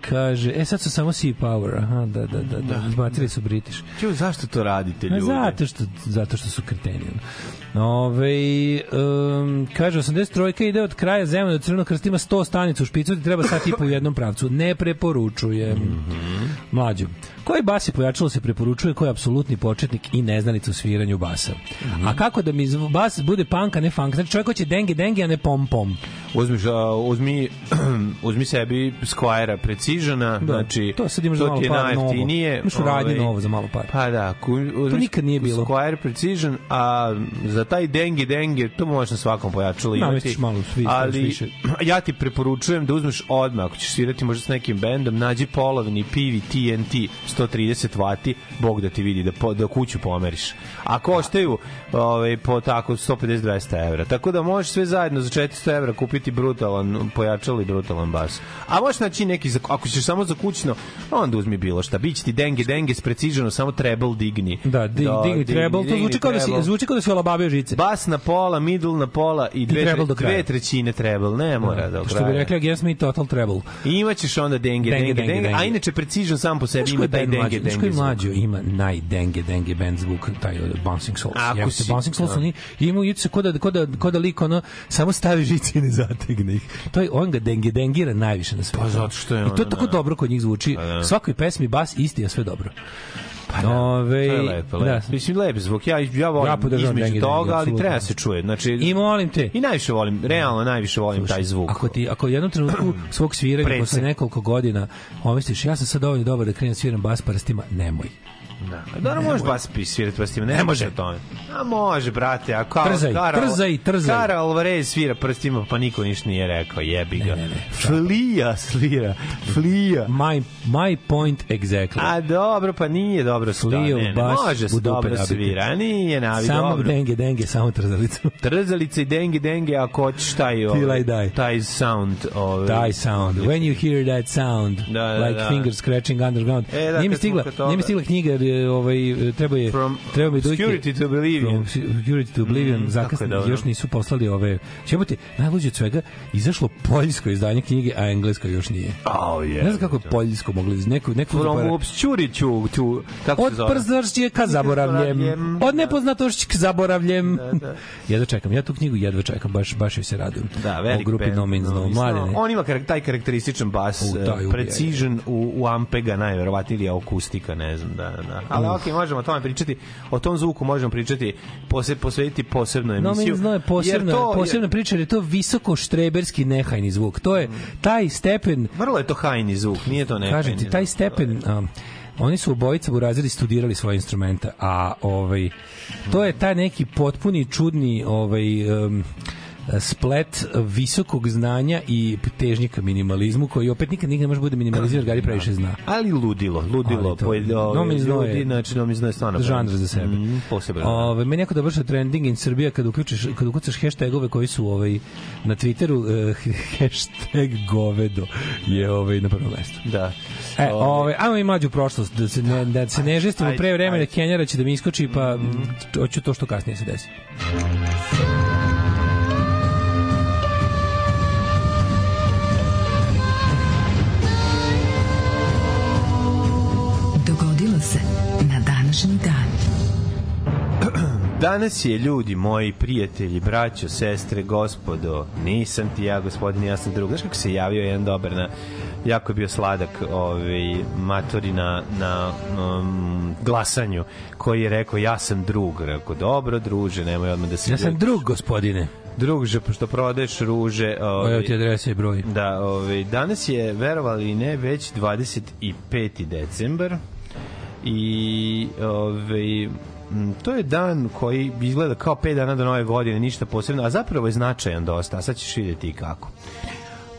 kaže, e sad su samo Sea Power, aha, da, da, da, da, izbacili su British. Ču, zašto to radite, ljudi? zato što, zato što su kreteni. Ove, um, kaže, 83 ide od kraja zemlje do Crvenog krsta ima 100 stanica u špicu i treba sat i po u jednom pravcu. Ne preporučujem. Mhm. Mlađu. Koji bas je pojačalo se preporučuje, koji je apsolutni početnik i neznanica u sviranju basa. Mhm. A kako da mi bas bude punk, a ne funk? Znači čovjek hoće denge denge, a ne pom pom. Uzmiš, a, uzmi, uzmi sebi Squire Precisiona, Da, znači, to sad imaš za to malo par novo. Imaš u radnji ovaj, novo za malo par. Pa da, ku, uzmiš nikad nije bilo. Squire Precision, a za taj dengi dengi, to možeš na svakom pojačalu imati. Namestiš malo svi, ali više. ja ti preporučujem da uzmeš odmah, ako ćeš svirati možda s nekim bendom, nađi polovni pivi TNT 130 vati, bog da ti vidi, da, po, da kuću pomeriš. A koštaju ovaj, po tako 150-200 evra. Tako da možeš sve zajedno za 400 evra kupiti brutalan pojačalo i brutalan bas. A možeš naći neki, za, ako ćeš samo za kućno, onda uzmi bilo šta. Biće ti denge denge s preciženo, samo treble digni. Da, dig, digni treble, to zvuči kao da si, zvuči kao da si olabavio žice. Bas na pola, middle na pola i dve, treble do kraja. dve trećine treble. Ne mora da, do Što bi kraja. rekli, against me total treble. I imaćeš onda denge, Denge, denge, denge, denge, a inače precision sam po sebi ima koji taj denge, znaš denge koji zvuk. mlađo ima najdenge denge band zvuk, taj od Bouncing Souls. Ako si- si, Bouncing Souls, da. oni imaju se ko da, ko da, ko da lik ono, samo stavi žice i ne zategne ih. To je, on ga denge dengira najviše na svetu. Pa zato što je I to je tako da. dobro kod njih zvuči. da. Svakoj pesmi bas isti, a sve dobro. Pa da, Ove, to je lepo, lepo. da. Mislim, lep zvuk. Ja, ja volim Ja između denge, toga, denge, ali treba se čuje. Znači, I molim te, I najviše volim, realno najviše volim taj zvuk. Ako ti ako u jednom trenutku svog sviranja posle nekoliko godina pomisliš ja sam sad dovoljno dobar da krenem da sviram bas prstima, nemoj. Da. A Dobro, možeš bas svirati prstima, ne, može to. A može, brate, a kao Trzaj, trzaj, trzaj. Kara Alvarez svira prstima, pa niko ništa nije rekao, jebi ga. Ne, ne, ne. Flija svira, flija. My, my point exactly. A dobro, pa nije dobro sta. Flio, Ne, ne, bas, može se dobro svira, a nije navi Samo dobro. denge, denge, samo trzalicu. Trzalice i denge, denge, ako hoćeš taj, ovaj, I die. taj sound. Ovaj, Taj sound. When you hear that sound, Da, da, like da. finger scratching underground. E, da, nije mi stigla, nije mi stigla knjiga, je, ovaj, treba je, From treba mi dojke. Obscurity to Oblivion. From Security to Oblivion, Mm, zakasno, još nisu poslali ove... Ćemo najluđe od svega, izašlo poljsko izdanje knjige, a englesko još nije. Oh, yeah. Ne znam kako je poljsko mogli, neku, neku From obscurity to, kako Od se zove? przvršće ka zaboravljem. Od nepoznatošće ka zaboravljem. jedva čekam. Ja tu knjigu jedva čekam. Baš, baš joj se radujem. Da, O velik grupi band, No Mladene. On ima taj karakterističan bas, U, taj ubija, precision u, u Ampega, najverovatnije ili akustika, ne znam, da, da. Ali okej, možemo o tome pričati, o tom zvuku možemo pričati, pose, posvetiti posebnu No emisiju. No je posebna, jer to je- posebna priča, jer je to visoko štreberski nehajni zvuk. To je taj stepen, Vrlo je to hajni zvuk, nije to neka. kažem ti, taj stepen... Um, oni su obojica buraziri studirali svoje instrumenta, a ovaj to je taj neki potpuni čudni ovaj um, splet visokog znanja i težnje ka minimalizmu koji opet nikad nikad ne može bude minimaliziran Gari previše zna. Ali ludilo, ludilo. Ali to- pojedi- No ove, Means No je- ljudi, znači, no Means No je stvarno žanr za sebe. Mm, poseban. da. Ove, meni jako dobro što trending in Srbija kad uključiš kad ukucaš hashtagove koji su ovaj na Twitteru uh, hashtag govedo je ovaj na prvom mestu. Da. E, Ove, ovaj ajmo i mlađu prošlost da se ne da se ne žestimo pre vremena. Kenjara će da mi iskoči pa mm, hoću to što kasnije se desi. Dogodilo Danas je ljudi moji prijatelji, braćo, sestre, gospodo, nisam ti ja, gospodin, ja sam drug. Znaš kako se javio jedan dobar na jako je bio sladak ovaj, matori na, na um, glasanju koji je rekao ja sam drug. Rekao, dobro druže, nemoj odmah da se... Ja sam drug gospodine. Druže, pošto prodaješ ruže... Ovaj, Evo ti adresa i broj. Da, ovaj, danas je, verovali ne, već 25. decembar i ovaj, to je dan koji izgleda kao 5 dana do nove godine, ništa posebno, a zapravo je značajan dosta, a sad ćeš vidjeti i kako.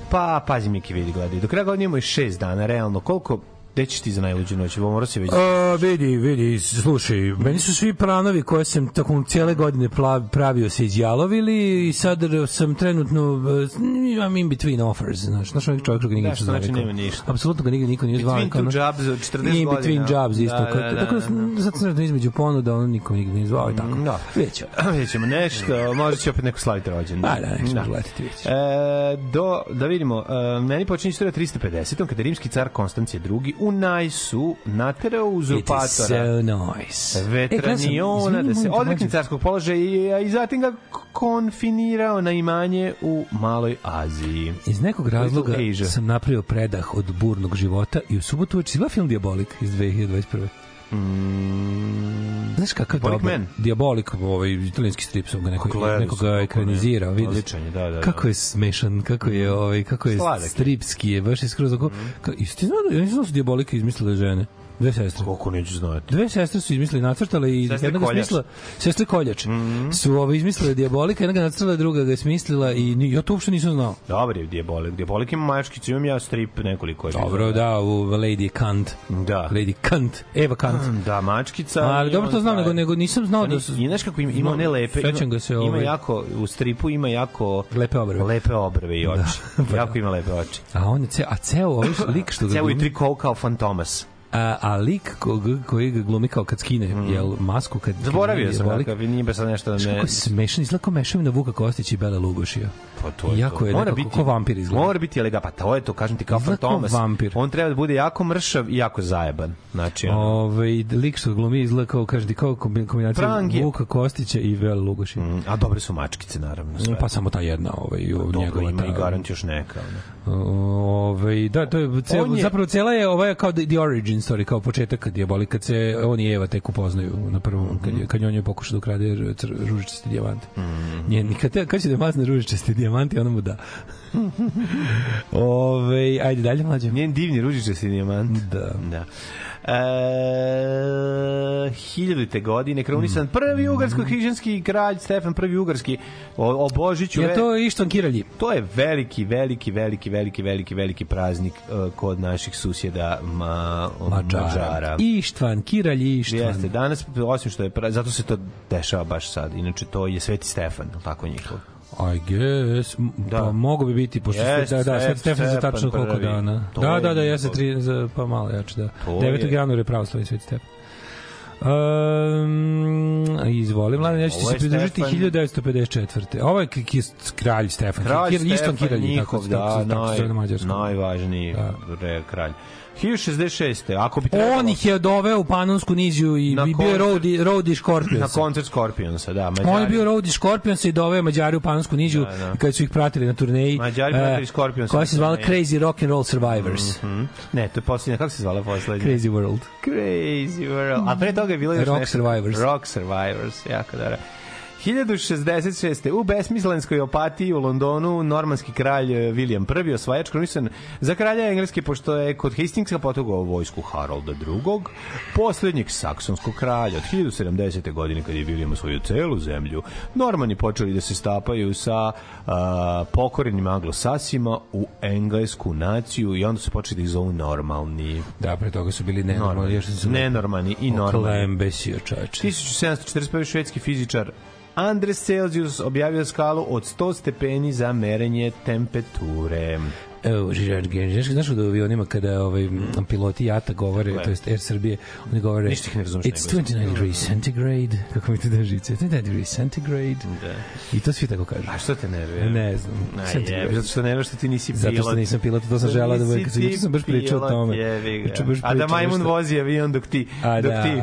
Pa, pazi Miki vidi gledaj. Do kraja godine imamo i šest dana, realno. Koliko, gde ćeš ti za najluđu noć? Ovo mora se već... A, vidi, vidi, slušaj, meni su svi planovi koje sam tokom cijele godine pravio se izjalovili i sad sam trenutno eh, imam in between offers, znaš, znaš ovaj čovjek koga nigde Da, ništa znači nema ništa. Apsolutno ga nigde niko nije zvao. Between two jobs od 40 In godina. between jobs isto. Da, da, da, Tako da, da. zato sam između ponuda, ono niko nigde nije zvao i tako. Da. Vidjet ćemo. Vidjet ćemo nešto, možda će opet neko slaviti rođendan. Da, da, nećemo gledati, vidjet ćemo. E, do, da vidimo, e, meni počinje istorija 350. kada je rimski car Konstancije II. U Najsu naterao uzurpatora so nice. Vetraniona da se odrekne carskog položaja i, i zatim ga konfinirao na imanje u Maloj Aziji. Iz nekog razloga sam napravio predah od burnog života i u subotu uveče izgleda film Diabolik iz 2021. Mm, Znaš kakav Diabolik dobar? Man? Diabolik, ovaj italijanski strip sam ga neko, Gledao neko sam, ga kako ekranizirao, ne. vidiš. Odličan da, da, da. Kako je smešan, kako je ovaj kako je Sladak stripski je, baš je skroz oko. Ka, i ti znao da ja nisam da su Diabolika izmislile žene. Dve sestre. Koliko neću znati. Dve sestre su izmislili, nacrtale i Sestre jedna ga smislila, sestre Koljač. Mhm. Su ovaj izmislile Diabolika, jedna ga nacrtala, druga ga je smislila i ni, ja to uopšte nisam znao. Dobar je Diabolik. Diabolik ima mačkicu, imam ja strip nekoliko. Dobro, da, u Lady Kant. Da. Lady Kant, Eva Kant. Da, mačkica. Ali dobro to znam, nego, nego nisam znao da su... I znaš kako ima, ima one lepe, ima, ga se, ima ovaj- jako, u stripu ima jako Lepe obrve. lepe obrve i oči. jako ima lepe oči. A on je ceo, a ceo ovaj lik što ga Ceo i triko kao Fantomas. A, a lik koga, koji ga glumi kao kad skine, jel, masku kad... Mm. Zaboravio sam kakav, nije baš nešto da ne... kako je smešan, izgleda kao mešavina Vuka Kostića i Bele Lugošija. Pa to je Jako to. je nekako ko vampir izgleda. Mora biti elegant, pa to je to, kažem ti kao Izgleda kao Fantomas. vampir. On treba da bude jako mršav i jako zajeban. Znači, ono, Ove, lik što glumi izgleda kao, kaže ti, kao kombi- kombinacija Prangije. Vuka Kostića i Bele Lugošija. mm, a dobre su mačkice, naravno. Sve. Pa samo ta jedna, ovaj, Dobro, njegova ima i ta- garant još neka. Ono. Ove, da, to je, cel, On je- zapravo cela je ovaj kao the, the origin story, kao početak kad je boli, kad se on i Eva tek upoznaju na prvom, kad, je, kad je on je pokušao da ukrade r- cr- ružičasti dijamante. Mm. Njen, kad, te, kad će da mazne ružičasti dijamante, ona mu da. Ove, ajde dalje, mlađe. Njen divni ružičasti dijamant. Da. Da. E, hiljadite godine krunisan prvi ugarsko-hrišćanski kralj Stefan prvi ugarski o, o Božiću Je to Išton Kiralji? to je veliki veliki veliki veliki veliki veliki praznik uh, kod naših susjeda ma, Mađara. Mađara. Ištvan, Kiralji Ištvan. Jeste, danas, osim što je, pra- zato se to dešava baš sad, inače to je Sveti Stefan, tako njihov? I guess. Da. Pa mogu bi biti, pošto sve, da, da, Sveti sve Stefan za Stefan tačno koliko dana. To Da, da, da, jeste tri, za, pa malo jače, da. To 9. je- januara je pravoslavni Sveti Stefan. Um, izvoli, mladen, ja ću se pridružiti Stefan. 1954. Ovo je kralj Stefan. Kralj Kir, Stefan, Kiralji, njihov, tako, da, tako, tako, tako naj, najvažniji Da. kralj. 1066. Ako bi trebalo... On ih je doveo u Panonsku niziju i i bio je koncert- Roadie, Roadie Scorpions. Na koncert Scorpionsa, da. Mađari. On je bio Roadie Scorpions i doveo Mađari u Panonsku niziju Da, da. i kad su ih pratili na turneji. Mađari e, pratili Scorpions Koja se zvala. Crazy Rock and Roll Survivors. Mhm. Ne, to je posljednja, kako se zvala posljednja? Crazy World. Crazy World. A pre toga je bilo još Rock nešto. Survivors. Rock Survivors, jako dobro. 1066. U besmislenskoj opatiji u Londonu normanski kralj eh, William I osvajač kronisan za kralja Engleske pošto je kod Hastingsa potugao vojsku Harolda II. posljednjeg saksonskog kralja od 1070. godine kad je William osvojio celu zemlju. Normani počeli da se stapaju sa a, pokorenim anglosasima u englesku naciju i onda su počeli da ih zovu normalni. Da, pre toga su bili nenormalni. Još su Nenormani i normalni. Klembesio, čoveče. 1741. švedski fizičar Andres Celsius objavio skalu od 100 stepeni za merenje temperature. Evo, Žirard Genž, znaš, da u avionima kada ovaj, piloti jata govore, to jest Air Srbije, oni govore Ništa ih ne razumeš It's na engleskom." 29 degrees centigrade, kako mi to da žice, 29 degrees centigrade. Da. I to svi tako kažu. A što te nervira? Ne znam. Aj, zato što ne što ti nisi pilot. Zato što nisam pilot, to sam želao da budem, kad sam, sam baš pričao o pilot, tome. baš A da majmun vozi avion dok ti... A dok da. ti...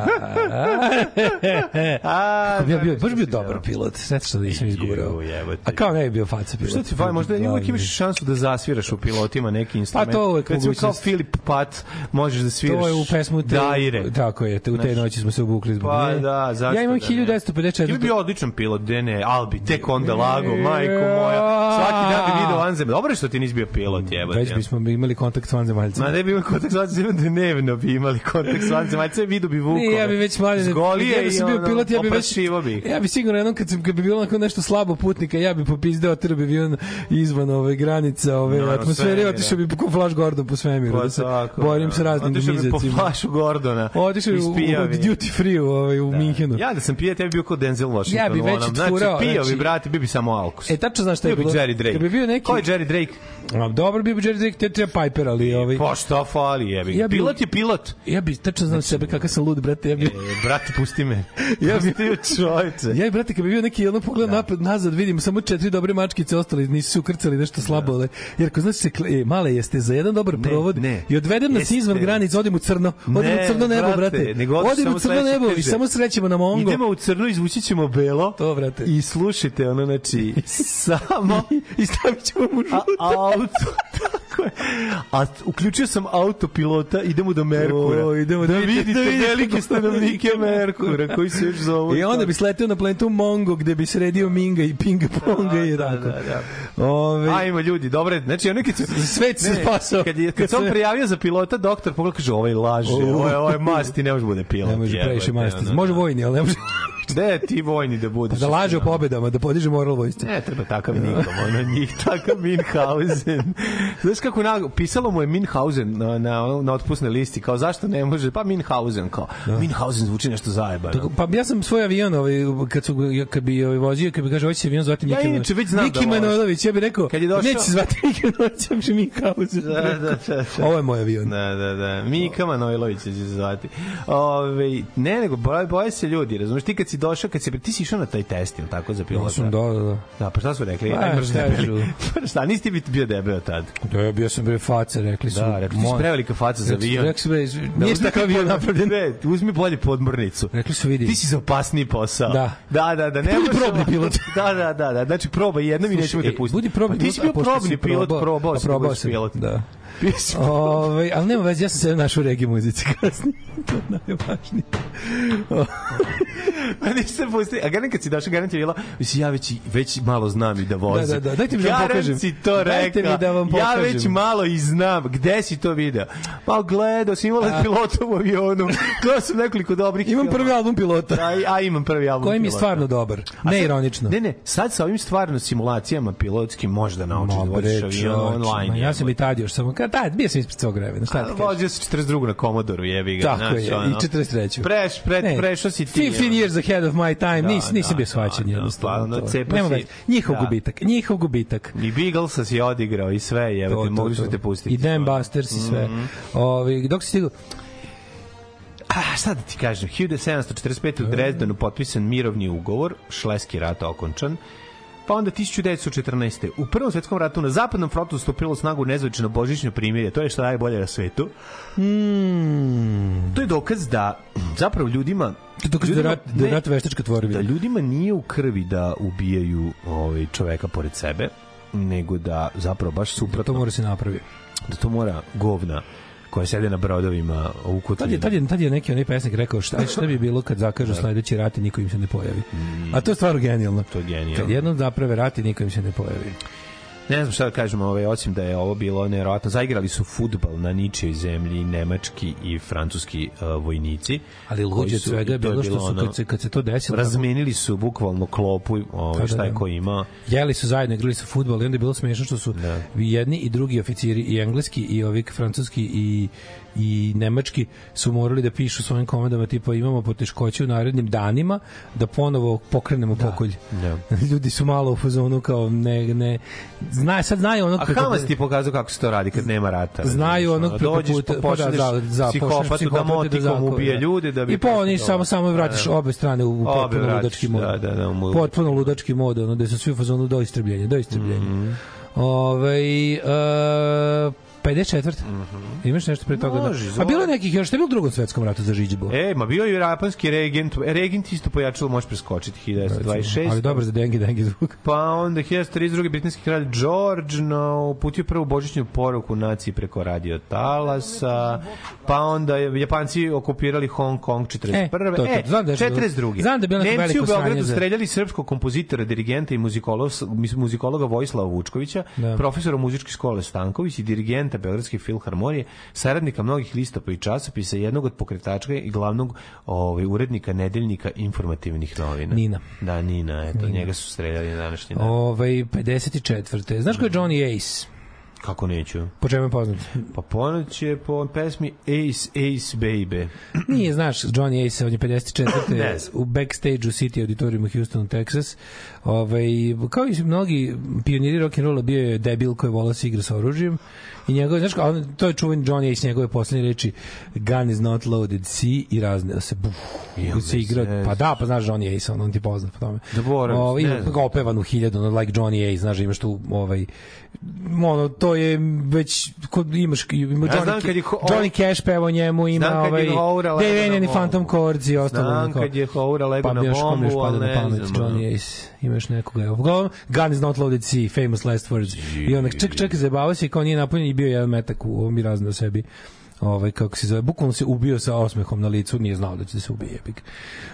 A, Kako bi ja bio, baš što bio dobar pilot, sve što nisam izgurao. A kao ne bi bio faca pilot. Šta ti fali, možda uvijek imaš šansu da zasviraš u pilotima neki instrument. Pa to uvek Recimo kao mogućnost. Filip Pat možeš da sviraš To je u pesmu te, Daire. Tako je, te, u te noći smo se obukli zbog Pa nje. da, zašto Ja imam da ne? 1954. Ti bi odličan pilot, de ne, Albi, tek onda lago, majko moja. Svaki dan bi video vanzem. Dobro je što ti nisi bio pilot, jebote. Već bismo imali kontakt s vanzemaljcima. Ma ne bi imali kontakt s vanzemaljcima, dnevno bi imali kontakt s vanzemaljcima, vidio bi vukove. Ne, ja bi već mladen. Ja bi sam bio pilot, ja bi već bi. Ja bi sigurno jednom kad, sam, kad bi bilo onako nešto slabo putnika, ja bi popizdeo trbe avion izvan ove granice, ove Naravno, atmosfere atmosfere i svemira. otišao bi po Flash Gordon po svemiru. Pa da se tako, borim da. sa raznim Otišao bi po flašu Gordona. Otišao bi u, u, bi. duty free u, ovaj, u Minhenu. Ja da sam pijao, tebi bio kao Denzel Washington. Ja bi već onom. otfurao, Znači, pio znači- bi, brate, bio bi samo alkos. E, tačno znaš šta je Bio bi bilo? Jerry Drake. Kad bi bio neki... Ko je Jerry Drake? A, dobro bi bio Jerry Drake, te treba Piper, ali ovaj... Pa šta fali, jebi. Ja bi- Pilot je pilot. Ja bi tačno znam sebe kakav sam lud, brate, ja bi... E, brate, pusti me. Ja bi- me, čoveče. Ja i brate, kad bi bio neki ono pogled napred, nazad, vidim samo četiri dobre mačkice, ostali nisu se ukrcali nešto slabo, ali, jer ako znaš se, e, male jeste za jedan dobar provod ne. i odvedem nas izvan granica, odim u crno, odim Ne, u crno nebo, brate, brate, odim u crno nebo i samo srećemo na Mongo. Idemo u crno, izvući ćemo belo. To, brate. I slušajte, ono, znači, samo... I stavit ćemo mu A, žuto. auto, tako je. A uključio sam autopilota, idemo do Merkura. O, idemo da vidite- vidite da vidite velike stanovnike Merkura, koji se još zovu. I onda bi sletio na planetu Mongo gde bi sredio Minga i Pinga Ponga i Da, tako. da, da. Ove, Ajmo ljudi, dobro, znači ono kad se Svet se spasao. Kad je kad se- prijavio za pilota, doktor pogleda kaže ovaj laže, O. ovaj ovaj masti ne može bude pilot. ne može previše masti. ono, Može da. vojni, ali ne može Gde ti vojni da budeš? da laže o pobedama, da podiže moral vojsci. Ne, treba takav nikom, ono njih, takav Minhausen. Znaš kako na, pisalo mu je Minhausen na, na, na otpusnoj listi, kao zašto ne može, pa Minhausen, kao, Minhausen zvuči nešto zajebano. Tako, Pa ja sam svoj avion, ovaj, kad, su, ja- kad bi ovaj, vozio, kad bi kaže, hoće se avion zvati Ja Miki, inače već znam Miki da. Manojlović, ja bih rekao, Kad je došao- neće zvati Miki Manojlović, ja bih Minhausen. Da, da, da, da. Ovo je moj avion. Da, da, da. Mika Manojlović će se zvati. Ove, ne, nego boje, boje se ljudi, razumeš? Ti kad si došao, kad si, ti si išao na taj test, ili tako, za pilota? Ja sam, da, da, da. Da, pa šta su rekli? Pa, Aj, šta? Pa šta, nisi ti bio debel tad? Da, ja bio sam bre faca, rekli su. Da, rekli moj- prevelika faca za Rekli su- avion. Rekli su, bre, Da, nije uzmi takav avion napravljen. Ne, uzmi bolje podmornicu. Rekli su, vidi. Ti si za opasniji posao. Da. Da, da, da. Ne Budi probni pilot. Da, da, da, da. Znači probaj jednom i nećemo e, te pustiti. Budi probni Pa ti si pilot, bio probni pilot, probao si da pilot. Da. Si Ove, ali nema veze, ja sam se našao u regiji muzici kasnije. to je najvažnije. Pa niste pustili. A garant kad si došao, garant je bilo, mislim, ja već, već malo znam i da vozim. Da, da, da, dajte mi da vam pokažem. si to Dajte rekao. mi da vam Ja pokažem. već malo i znam. Gde si to video? Pa gledao sam imala pilota u avionu. Gledao sam nekoliko dobrih Imam prvi album pilota. A, a imam prvi album Koji mi je stvarno dobar. A Ne sad- ironično. Ne, ne, sad sa ovim stvarno simulacijama pilotskim možda naučiš da voziš avion online. ma, Ja sam i tad još samo, kad tad, bio sam ispred svog vremena, šta ti kažeš? Vozio sam 42 na Komodoru, jebi ga. Tako znaš, je, ono. i 43. Preš, pre, Ne, prešao si ti. 15 ono. years ahead of my time, Da, nis, nisam da, bio shvaćen da, da, jednostavno. pa onda to. cepa Nema veze. Njihov da. gubitak, njihov gubitak. I Beaglesa si odigrao i sve, To, jebote, to, mogli su te pustiti. I Dan Busters i sve. Mhm. Ovi, dok si stigao, A, šta da ti kažem, 1745. u Drezdenu potpisan mirovni ugovor, Šleski rat okončan, pa onda 1914. U Prvom svetskom ratu na zapadnom frontu stupilo snagu nezvanično božićno primirje, to je što najbolje na svetu. mm, To je dokaz da zapravo ljudima to dokaz da je ljudima- rat, da je ne, rat veštačka da tvorevina. ljudima nije u krvi da ubijaju ovaj čoveka pored sebe, nego da zapravo baš Da suprotno, to mora se napravi. da to mora govna koja sede na brodovima u Tad je, tad je, tad je neki onaj pesnik rekao šta, šta bi bilo kad zakažu sledeći rat i niko im se ne pojavi. A to je stvarno genijalno. To je genijalno. Kad jednom zaprave rat i niko im se ne pojavi. Ne znam šta da kažem, ovaj, osim da je ovo bilo nevjerojatno. Zaigrali su futbal na ničijoj zemlji, nemački i francuski uh, vojnici. Ali luđe su- svega je bilo što su kad se, kad se to desilo, Razmenili su bukvalno klopu, ovaj, Da, da, šta je da. ko ima. jeli su zajedno, igrali su fudbal i onda je bilo smešno što su Da. jedni i drugi oficiri i engleski i ovi francuski i i nemački su morali da pišu svojim komandama tipa imamo poteškoće u narednim danima da ponovo pokrenemo pokolj. da. Ljudi su malo u fazonu kao ne ne zna sad znaju ono A kako Hamas ti pokazao kako se to radi kad nema rata. znaju ono, Dođeš, puta, pa da, pošalješ da, za, psihopatu da motikom ubije ljude da bi... I pa oni samo samo vratiš Da, da. obe strane u potpuno ludački mod. da, da, da, Potpuno ludački mod, ono gde su svi u fazonu do istrebljenja, do istrebljenja. Mhm. Ovaj e, 54. Imaš nešto pre toga? Mhm. Može, da? A bilo je nekih još, što je bilo u drugom svetskom ratu za žiđbu? E, ma bio je japanski regent, e, regent isto pojačalo, možeš preskočiti 1926. Ali dobro za dengi dengi zvuk. Pa onda 1932. britanski kralj George no, uputio prvu božićnu poruku naciji preko radio talasa, pa onda Japanci okupirali Hong Kong 41. E, to, to, znam da je- 42. znam da je bilo neko Nemci u veliko Beogradu sranje za- streljali srpskog kompozitora, dirigenta i muzikolo- muzikologa Vojislava Vučkovića, Da. profesora muzičke škole Stanković i dirigenta Beogradske filharmonije, saradnika mnogih listapa i časopisa, jednog od pokretača i glavnog ovaj, urednika nedeljnika informativnih novina. Nina. Da, Nina, eto, njega su streljali na današnji dan. Ovaj 54. Znaš ko je Johnny Ace? Kako neću? Po čemu je poznat? Pa ponoć je po pesmi Ace Ace Baby. Nije, znaš, Johnny Ace, on je 54. Ne znam. u backstage u City auditoriumu Houston, Texas. Ovaj, kao i mnogi pioniri rock'n'rolla bio je debil koji vola se igra sa oružjem. I njegove, znaš, on, to je čuven Johnny Ace, njegove poslednje reči gun is not loaded, see i razneo se, buf, i se me igra, pa da, pa znaš Johnny Ace, on, on ti poznat po tome. Zaboravim, Ovaj, ne ima opevan u hiljadu, ono, like Johnny Ace, znaš, imaš tu, ovaj, ono, to je već, kod imaš, ima Ja Johnny, znam kad je ho- Johnny Cash peva o njemu, ima Znam ovaj, je Houra lego Dave na Enion i bombu. Phantom Chords i ostalo. Znam kad je Houra lego pa na još bombu, pada na ne pamet, znam. Johnny Ace, imaš nekoga. Uglavnom, Gun is not loaded C, famous last words. I onda, ček, ček, zabavao se i kao nije napunjen i bio jedan metak u ovom i raznao sebi ovaj kako se zove bukvalno se ubio sa osmehom na licu nije znao da će da se ubije jebik.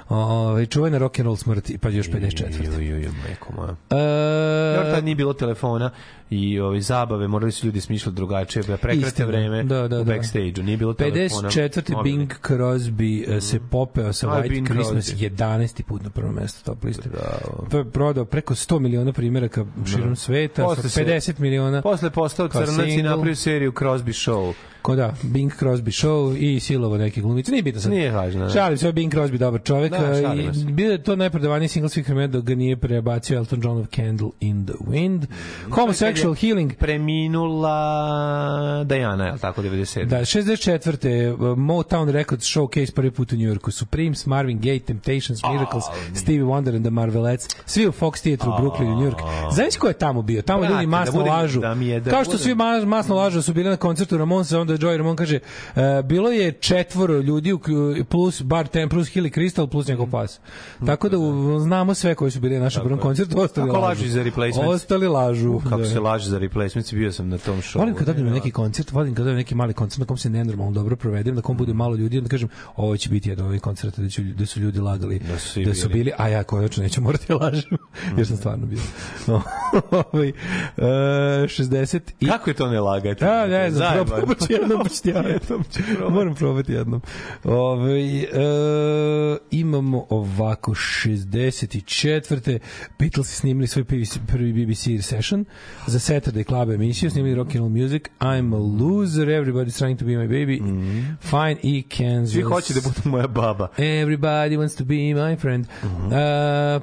Ovaj čuvena rock and roll smrti pa još 54. Jo, jo, jo, majko moja. E, Dobro, tad nije bilo telefona i ove zabave, morali su ljudi smišljati drugačije, da prekrate Istina. vreme Da, da, u da. backstage-u. Nije bilo telefona. 54. mobilnih. Bing Crosby e, se popeo sa White Bing Christmas Crosby. 11. put na prvo mesto top liste. Bravo. To je prodao preko 100 miliona primjeraka širom sveta, Posle sa se- 50 miliona. Posle postao crnac i napravio seriju Crosby Show. Ko da, Bing Crosby show i silovo neke glumice, nije bitno sad. Nije važno. ne. Šalim se, Bing Crosby dobar čovek. Da, i bio je to najprodavaniji single svih vremena dok ga nije prebacio Elton John of Candle in the Wind. Homosexual Healing. Preminula Diana, je li tako, 97? Da, 64. uh, Motown Records showcase prvi put u Njujorku. Supremes, Marvin Gaye, Temptations, Miracles, Stevie Wonder and the Marvelettes. Svi u Fox Theatre u Brooklynu, New York. Znaš ko je tamo bio? Tamo ljudi da masno budem- lažu. da je- da Kao što svi ma- masno lažu su bili na koncertu Ramonsa, onda Joey Ramon kaže uh, bilo je četvoro ljudi plus bar ten, plus Hilly Crystal plus njegov pas. Tako da znamo sve koji su bili na našem prvom koncertu, ostali Kako lažu. za replacements? Ostali lažu. Kako da. se laže za replacements, bio sam na tom show. Volim kad dobijem na neki koncert, volim kad dobijem neki mali koncert na kom se nenormalno dobro provedem, na kom bude malo ljudi, onda kažem, ovo će biti jedan od ovih koncerta da, će, da su ljudi lagali Da su da su bili. bili, a ja konačno neću morati da lažem, jer sam stvarno bio. Ovaj, e, 60 i... Kako je to ne lagati? A, ne znam, Zajebano. Ću jednom, baš ti ja. Moram probati jednom. Ove, e, imamo ovako 64. Beatles snimili svoj prvi, BBC session za Saturday Club emisiju, snimili Rock and Roll Music, I'm a loser, everybody's trying to be my baby, Fine e Kansas. Svi hoće da budu moja baba. Everybody wants to be my friend. Mhm. E,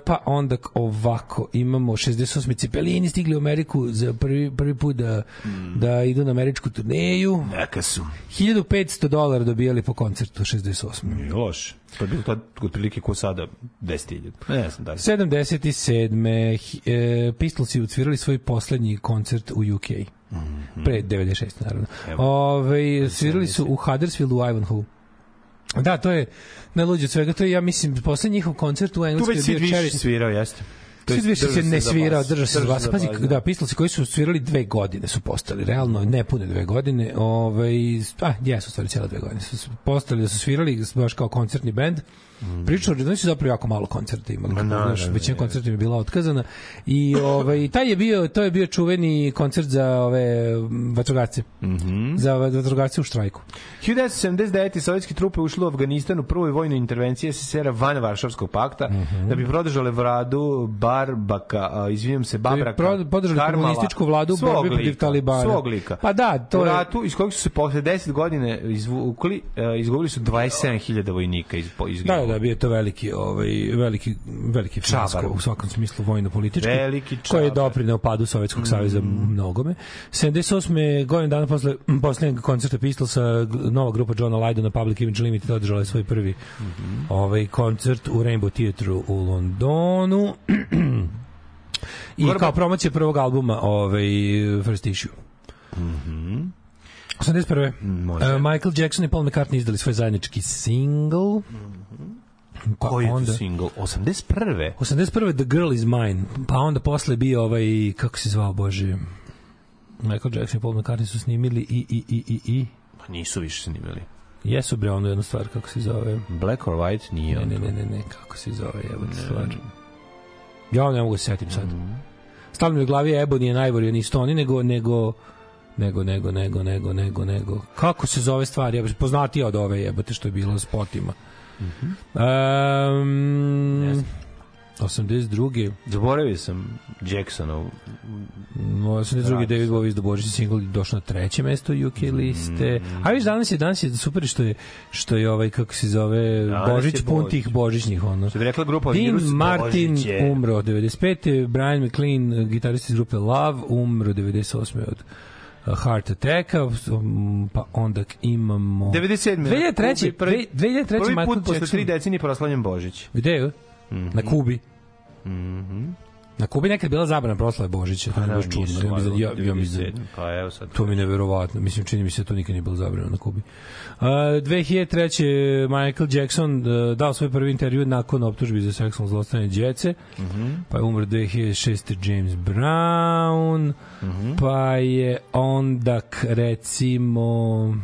pa onda ovako, imamo 68. Cepelini stigli u Ameriku za prvi, prvi put da, Mhm. da idu na američku turneju. Neka su. 1500 dolara dobijali po koncertu 68. Nije loš. To je bilo to otprilike ko sada 10.000. Ne znam da li. 77. hi- E, Pistolsi ucvirali svoj poslednji koncert u UK. Pre 96. naravno. Ove, svirali su u Huddersfield u Ivanhoe. Da, to je najluđe od svega. To je, ja mislim, poslednji njihov koncert u Tu Engleskoj već je Sid bio više svirao, jeste. Dvije se ne svirao, bas. držao se za vas. Pazi, bas, da, Pistolsi koji su svirali dve godine su postali, realno nepune dve godine, ovaj, a, jesu stvari cijela dve godine, su postali da su svirali baš kao koncertni bend, Pričao da su zapravo jako malo koncerta imali. Ma, znaš, većina je. koncerta je bila otkazana i ovaj taj je bio to je bio čuveni koncert za ove mm, vatrogasce. Mhm. Za vatrogasce u štrajku. 1979. sovjetske trupe ušle u Afganistan u prvoj vojnoj intervenciji SSR-a van Varšavskog pakta Mhm. da bi podržale vladu Barbaka, izvinjam se, Babraka. Pro- podržali Karmala, komunističku vladu u borbi protiv Talibana. Svog lika. Pa da, to u je- ratu iz kojeg su se posle 10 godine izvukli, izgubili su 27.000 vojnika iz, iz Da, da, bio je to veliki, ovaj, veliki, veliki Čabar. u svakom smislu vojno-politički. Veliki Koji je čabar. doprineo padu Sovjetskog saveza mnogome. 78. godin dana posle poslednjeg koncerta Pistolsa, nova grupa Johna Lydona, Public Image Limited, održala je svoj prvi ovaj koncert u Rainbow Theatre u Londonu. I Gorba- kao promocija prvog albuma ovaj, First Issue. 81. Može. Uh, Michael Jackson i Paul McCartney izdali svoj zajednički single. Pa Koji je onda, single? 81. 81. The Girl Is Mine. Pa onda posle bio ovaj, kako se zvao, Bože, Michael Jackson i Paul McCartney su snimili i, i, i, i, i. Pa nisu više snimili. Jesu bre ono jednu stvar, kako se zove. Black or White nije Ne, ne, ne, ne, ne, kako se zove, jebote stvar. Ja ne mogu da se setim sad. Stalno mi u glavi je Ebony je najbolji, nisu oni, nego, nego, nego, nego, nego, nego, nego, nego. Kako se zove stvar? Ja poznatija od ove jebote što je bilo s potima. Um, Ne znam. 82. Zaboravio sam Jacksonov. 82. David Bowie do Božića single došao na treće mesto UK liste. A viš danas je danas je super što je što je ovaj kako se zove Danas Božić pun Božić. tih božićnih ono. Što bi rekla grupa Dean Virus, Martin Božić je. umro 95. Brian McLean, gitarist iz grupe Love, umro 98. od heart attacka, um, pa onda imamo... 97. 2003. Prvi, 2003. prvi put posle tri decenije proslavljen Božić. Gde je? Mhm. Na Kubi. Na Kubi nekad bila zabrana proslave Božića, to je baš čudno. Ja, ja, ja mislim, da- Pa evo sad. To mi je neverovatno. Mislim, čini mi se da to nikad nije bilo zabranjeno na Kubi. Uh, 2003. Michael Jackson uh, dao svoj prvi intervju nakon optužbi za seksualno zlostavljanje djece. Pa je umro 2006. James Brown. Pa je onda, recimo,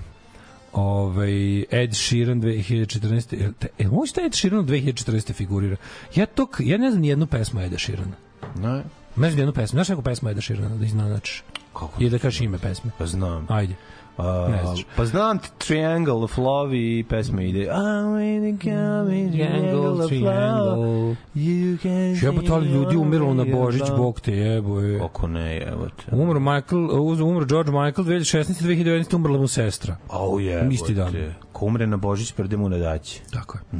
ovaj Ed Sheeran 2014. Jel te- Jel možda Ed Sheeran u 2014. figurira? Ja to, k- ja ne znam ni jednu pesmu Eda Sheerana. Ne, ni jednu pesmu. Znaš neku pesmu Eda Sheerana da iznanačiš? kako? I da kažeš ime pesme. Pa znam. Ajde. Znaš. pa znam Triangle of Love i pesma ide I'm in the coming triangle of love. You can Jebote, ali ljudi umiralo na Božić, bog te jebo je. Kako ne, evo te. Umro Michael, umro George Michael 2016. 2019. umrla mu sestra. Au je. Isti dan. Ko umre na Božić, prde mu ne daći. Tako je.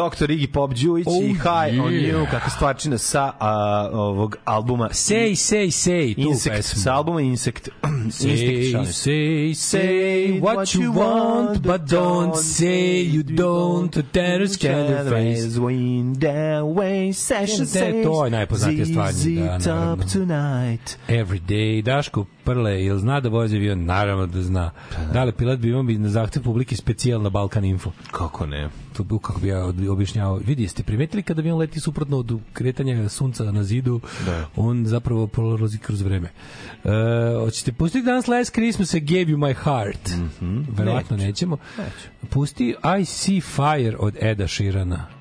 Dr. Iggy Pop Đujić Oh, i High on yeah. You, kakva stvarčina sa a, ovog albuma Say, say, say, tu Insect, pesmu. sa albuma Insect. Say, say, say what you want, but don't say you don't. Tenor scanner face. Wind away, session Ne, to je najpoznatija stvar, da, tonight. Every day, Daško Prle, jel zna da vozi avion? Naravno da zna. Da li pilot bi imao bi na zahtev publike specijal na Balkan Info? Kako ne? To bi, kako bi ja objašnjavao. Vidi, jeste primetili kada avion leti suprotno od kretanja sunca na zidu, Da. on zapravo prolazi kroz vreme. E, hoćete pustiti danas Last Christmas I Gave You My Heart? Mhm. Verovatno nećemo. Pusti I See Fire od Eda Sheerana.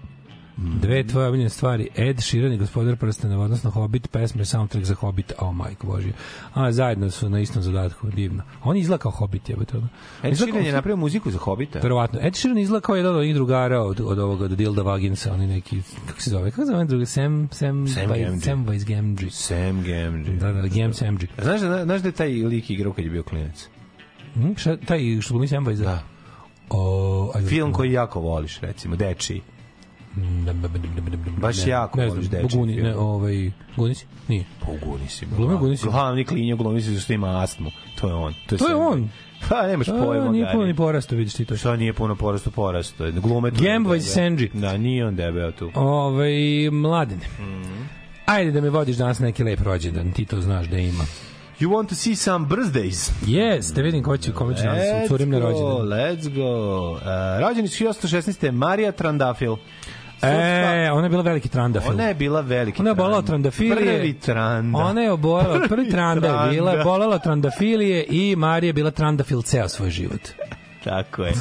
Dve tvoje omiljene stvari, Ed Sheeran i Gospodar prsteneva, odnosno Hobbit, pesme, soundtrack za Hobbit, oh majko božje. A, zajedno su na istom zadatku, divno. On izgleda kao Hobbit, jebate. ono. Ed Sheeran je napravio muziku za Hobita. Verovatno. Ed Sheeran izgleda kao jedan od onih drugara od, od ovoga, od Dilda Vaginsa, oni neki, kako se zove, kako se zove drugi, Sam, Sam, Sam Gamgee. Sam Weisgamgee. Sam Gamgee. Da, da, Gam Samgee. Znaš da, znaš da je taj lik igrao kad je bio klinac? Hm, šta, taj što glumi Sam Weiss? Da. O, ajde, Film koji jako voliš, recimo, Deči. Baš ne, jako ne voliš znam, Boguni, film. ne, ovaj, Gunisi? Nije. Pa u Gunisi. Glumio Gunisi? Glavni klinja glumisi što ima astmu. To je on. To je, To je on? Pa nemaš pojma. nije puno ni porasto, vidiš ti to. Šta nije puno porasto porasto? Glume tu. Debeo. Senji. Da, nije on debeo tu. Ovaj, mladene. Mhm. Ajde da me vodiš danas na neki lep rođendan, ti to znaš da ima. You want to see some birthdays? Yes, da vidim ko će, kome će Let's curim na rođendan. let's go. Uh, rođeni su 1816. Marija Trandafil. E, ona je bila veliki trandafil. Ona je bila veliki Ona je trand. trandafilije. Prvi tranda. Ona je obolela, prvi tranda je bila, od trandafilije i Marija je bila trandafil ceo svoj život. Tako je.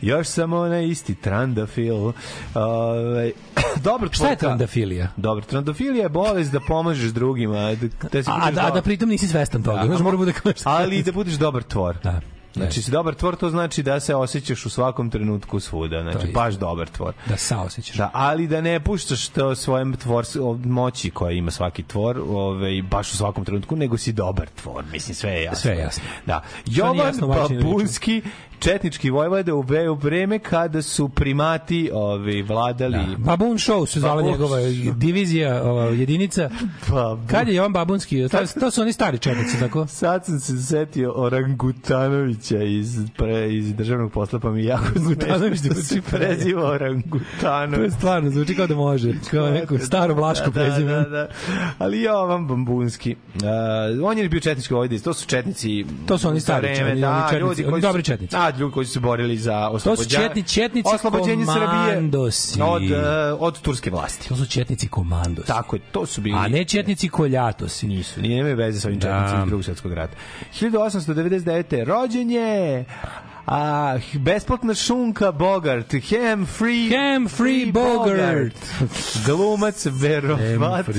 Još samo onaj isti trandafil. Ovaj dobro Šta je trandafilija? Dobro, trandafilija je bolest da pomažeš drugima, da, da si A budeš da, dobar. da pritom nisi svestan toga. Da. Znaš, mora bude kao što... ali da budeš dobar tvor. Da. Znači, si dobar tvor, to znači da se osjećaš u svakom trenutku svuda. Znači, baš dobar tvor. Da saosećaš. Da, ali da ne puštaš to svojem tvor moći koja ima svaki tvor, ovaj baš u svakom trenutku, nego si dobar tvor. Mislim sve je jasno. Sve je jasno. Da. Jovan Babunski četnički vojvoda u vreme kada su primati ovi vladali Babun Show su zvala njegova divizija, ova jedinica. Babun. Kad je Jovan Babunski? To, to su oni stari četnici, tako? Sad sam se setio Orangutanovića iz, pre, iz državnog posla, pa mi jako Orangutanović smešno što se zvuči pre- preziva To je Orangutanović. stvarno, zvuči kao da može. Kao neko staro vlaško da, prezime. Da, da, Ali Jovan Bambunski. Uh, on je bio četnički vojvodic. To su četnici... To su oni stari četnici, da, oni četnici, ljudi oni koji dobri su- četnici. Da, ljudi koji su se borili za To su oslobođenje. četni, četnici oslobođenje Srbije od, uh, od turske vlasti. To su četnici komandosi. Tako je, to su bili... A ne četnici koljatosi. Nisu, nije nemaju veze sa ovim Da. četnicima iz drugog svjetskog rata. 1899. rođen je A, besplatna šunka Bogart, Ham Free, Ham Free Bogart. Glumac, verovatno,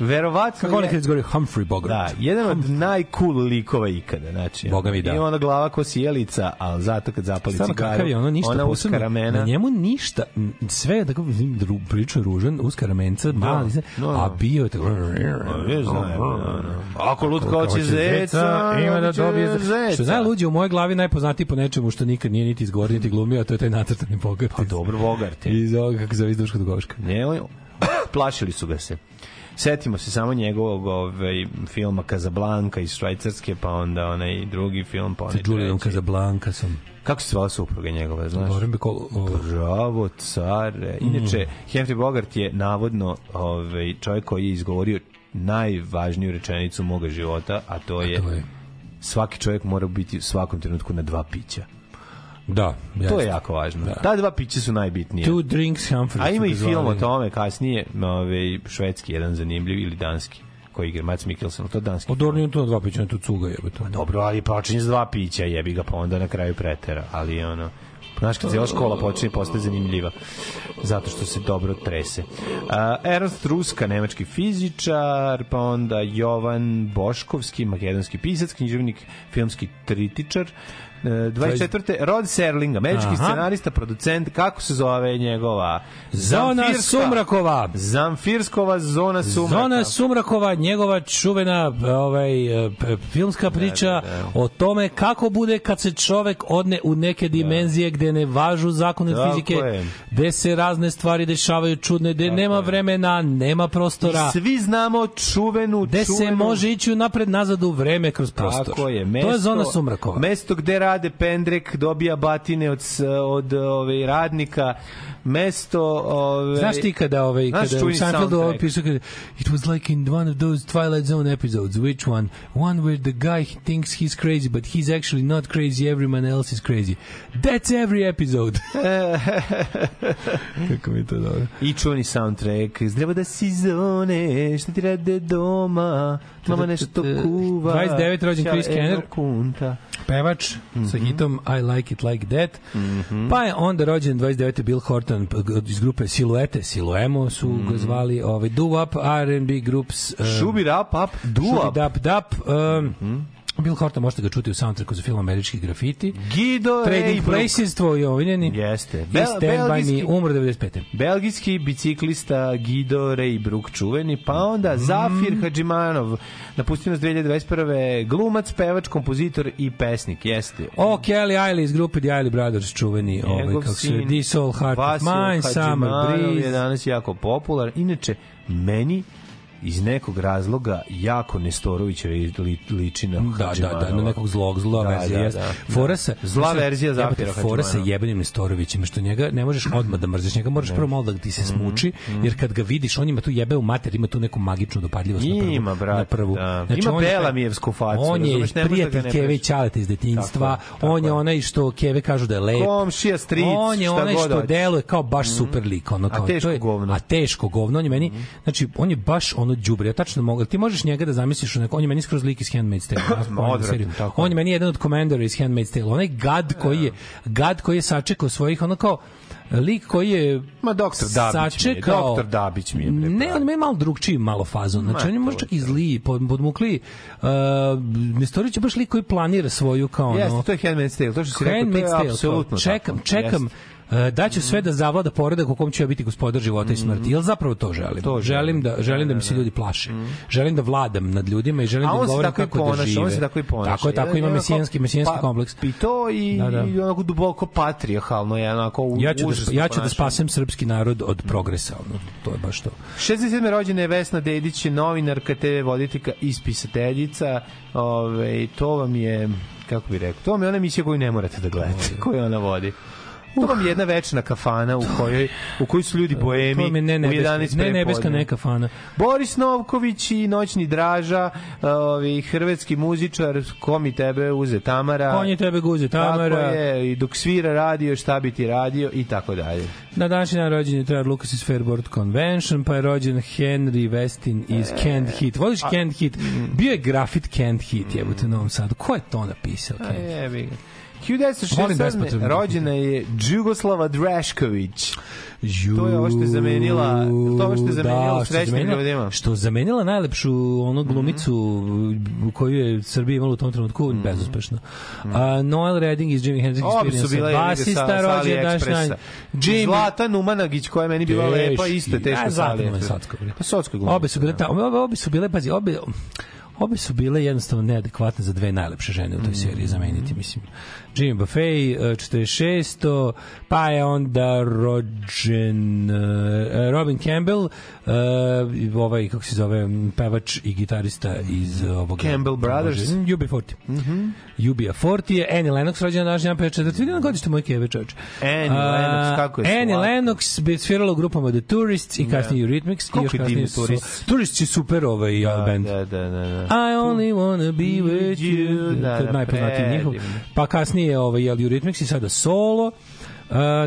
verovatno Kako on je- nekad izgovorio Humphrey Bogart. Da, jedan od najcool likova ikada, znači. Boga mi da. Ima ona glava ko sjelica, ali zato kad zapali Stvarno cigaru, je ono ništa ona posebno. uska ramena. Na njemu ništa, sve je tako ru, prilično ružan, uska ramenca, mali, se, da, da. a bio je tako... da. Ako lutka hoće zeca, ima da hoće dobije zeca. Što najluđe u mojoj glavi najpoznatiji po nečemu što nikad nije niti izgovorio niti glumio, a to je taj nacrtani Bogart. Pa dobro, Bogart je. Iz ovoga, kako zove, iz Duška Dugoška. Ne, plašili su ga se. Setimo se samo njegovog ovaj, filma Casablanca iz Švajcarske, pa onda onaj drugi film, pa Sa onaj Julianom treći. Casablancasom. Kako se zvala supruga njegova, znaš? Bacall, o, Bravo, care. Inače, Humphrey Bogart je navodno ovaj, čovjek koji je izgovorio najvažniju rečenicu moga života, a to je, to je. svaki čovjek mora biti u svakom trenutku na dva pića. Da, To jeste. je jako važno. Ta dva pića su najbitnije. Two drinks Humphrey. A ima i film o tome kasnije, ovaj, švedski jedan zanimljiv ili danski koji igra Mats Mikkelsen, to danski. Od Dorniju to dva pića, to cuga jebote. Dobro, ali počinje s dva pića, jebi ga, pa onda na kraju pretera, ali ono... Znaš, kad cijela škola počinje postaje zanimljiva, zato što se dobro trese. Uh, Ernst Ruska, nemački fizičar, pa onda Jovan Boškovski, makedonski pisac, književnik, filmski kritičar, Uh, 24. Rod Serling, američki Aha. scenarista, producent, kako se zove njegova? Zona Zamfirska- Sumrakova. Zamfirskova zona Sumraka. Zona Sumrakova, njegova čuvena ovaj, filmska priča o tome kako bude kad se čovek odne u neke dimenzije gde ne važu zakone Tako fizike, je. gde se razne stvari dešavaju čudne, gde nema vremena, nema prostora, I svi znamo čuvenu, gde se čuvenu može ići napred nazad u vreme kroz prostor. Tako je. to je zona Sumrakova. Mesto gde rade pendrek, dobija batine od, od ove, radnika. Mesto... Ove, Znaš ti kada Znaš kada u Seinfeldu soundtrack? pisao kada it was like in one of those Twilight Zone episodes which one one where the guy thinks he's crazy but he's actually not crazy everyone else is crazy that's every episode kako mi to dobro I čuveni soundtrack. Treba da si zone, šta ti rade doma, mama nešto kuva. 29 rođen Chris Kenner. Kunta. pevač sa hitom I Like It Like That pa je onda rođen 29. Bill Horton iz grupe Siluete Siluemo su ga zvali ovaj, Do Up R&B Groups um, Šubi rap up, duap. Šubi Dap Dap um, Bill Horton možete ga čuti u soundtracku za film Američki grafiti Gido Trading Ray Places, tvoj omiljeni. Jeste. Bel- Stand By belgijski- Me, umro 95. Belgijski biciklista Guido Ray Brook čuveni, pa onda Mm. Zafir Hadžimanov, napustio nas 2021. Glumac, pevač, kompozitor i pesnik, jeste. O, Kelly Eiley iz grupe The Eiley Brothers, čuveni, ovaj, kako se, This All Heart of Vasil Mine, Summer Hadžimanov je Breeze. danas jako popularan. Inače, meni iz nekog razloga jako Nestorović li, li, liči na Da, da, da, na nekog zlog, zla Da, verzija. da, jeste. da. Fora sa, Zla verzija jebote, Zafira Fora sa jebenim Nestorovićima, što njega ne možeš odmah da mrziš, njega moraš prvo malo da ti se smuči, jer kad ga vidiš, on ima tu jebe u mater, ima tu neku magičnu dopadljivost na prvu. Ima, brate, na prvu. da. Znači, Ima Belamijevsku facu, On je ne da prijatelj ne Keve i. Ćaleta iz detinjstva, on je onaj što Keve kažu da je lep. Komšija, stric, On je onaj što deluje kao baš super lik, ono A teško govno. A teško govno, on je meni, znači on je baš ono đubre. Ja tačno mogu, ti možeš njega da zamisliš u neko, on je meni skroz lik iz Handmaid's Tale. seriju. On je meni jedan od komandora iz Handmaid's Tale. Onaj gad koji je gad koji je sačekao svojih ono kao lik koji je Ma doktor Dabić mi je, sačekao doktor Dabić mi je, bre, ne, on ima malo drugčiji malo fazon znači Ma, on je možda čak i zli pod, podmukli uh, je baš lik koji planira svoju kao ono Jeste, to je Handmaid's Tale, to što si rekao, to je apsolutno čekam, tako. čekam Jeste. Uh, da ću sve da zavlada poredak u kom ću ja biti gospodar života i smrti. Jel zapravo to želim? To želim. da želim da mi se ljudi plaše. Želim da vladam nad ljudima i želim da govorim kako da ponaša, žive. on se tako i ponaša. Tako je, tako ima mesijanski mesijanski pa, kompleks. I to i, Da, da. i onako duboko patrijarhalno je onako u, Ja ću da, ja ću da spasem srpski narod od progresa, ono, to je baš to. 67. rođena je Vesna Dedić, novinarka, TV voditeljka i spisateljica. Ove, to vam je, kako bi rekao, to vam je ona emisija koju ne morate da gledate, koju ona vodi. To vam je jedna večna kafana u kojoj, u kojoj su ljudi boemi To mi je ne nebeska, 11 ne nebeska neka fana. Boris Novković i Noćni Draža, ovi, hrvatski muzičar, ko mi tebe uze Tamara. Konje tebe guze Tamara. Tako je, i dok svira radio, šta bi ti radio i tako dalje. Na današnji dan rođen je Trevor Lucas iz Fairboard Convention, pa je rođen Henry Westin iz Canned Heat. Voliš Canned Heat? Bio je grafit Canned Heat, jebote, u Novom Sadu. Ko je to napisao? A Canned Heat? Jebi ga. Volim 1967. bespotrebno. rođena je Đugoslava Drašković. Ju, To je ovo što je zamenila- to je ovo što je zamenila da, što je Srećnim zamenila- ljudima. Što je zamenila najlepšu onu glumicu u koju je Srbija imala u tom trenutku bezuspešno. A, Noel Redding iz Jimi Hendrix Ovo bi su bila Experience, basista rođen naš AliExpressa. dan. Jimmy Zlata Numanagić koja je meni bila Teški. lepa, isto je teško A, sa. Pa. Obe su bile tamo, obe, obe su bile, pazi, obe, obe su bile jednostavno neadekvatne za dve najlepše žene u toj seriji zameniti, mislim. Jimmy Buffet, eh, 46. Pa je onda rođen eh, Robin Campbell, eh, ovaj, kako se zove, pevač i gitarista iz ovog... Campbell Brothers. Mm, UB40. Mm -hmm. UB40 je Annie Lennox rođena naš dan 54. Vidi na godište moje keve čoveče. Annie Lennox, kako je Annie slatka. Lennox bi svirala u grupama The Tourists i kasnije Eurythmics. i Koliko još je kasnije divni su- Tourists? Tourists je super ovaj Da, band. da, da, da, da. I only wanna be with you. Da, da, najpoznatiji njihov. predivno. Pa kasnije ovaj, jel, Eurythmics i sada solo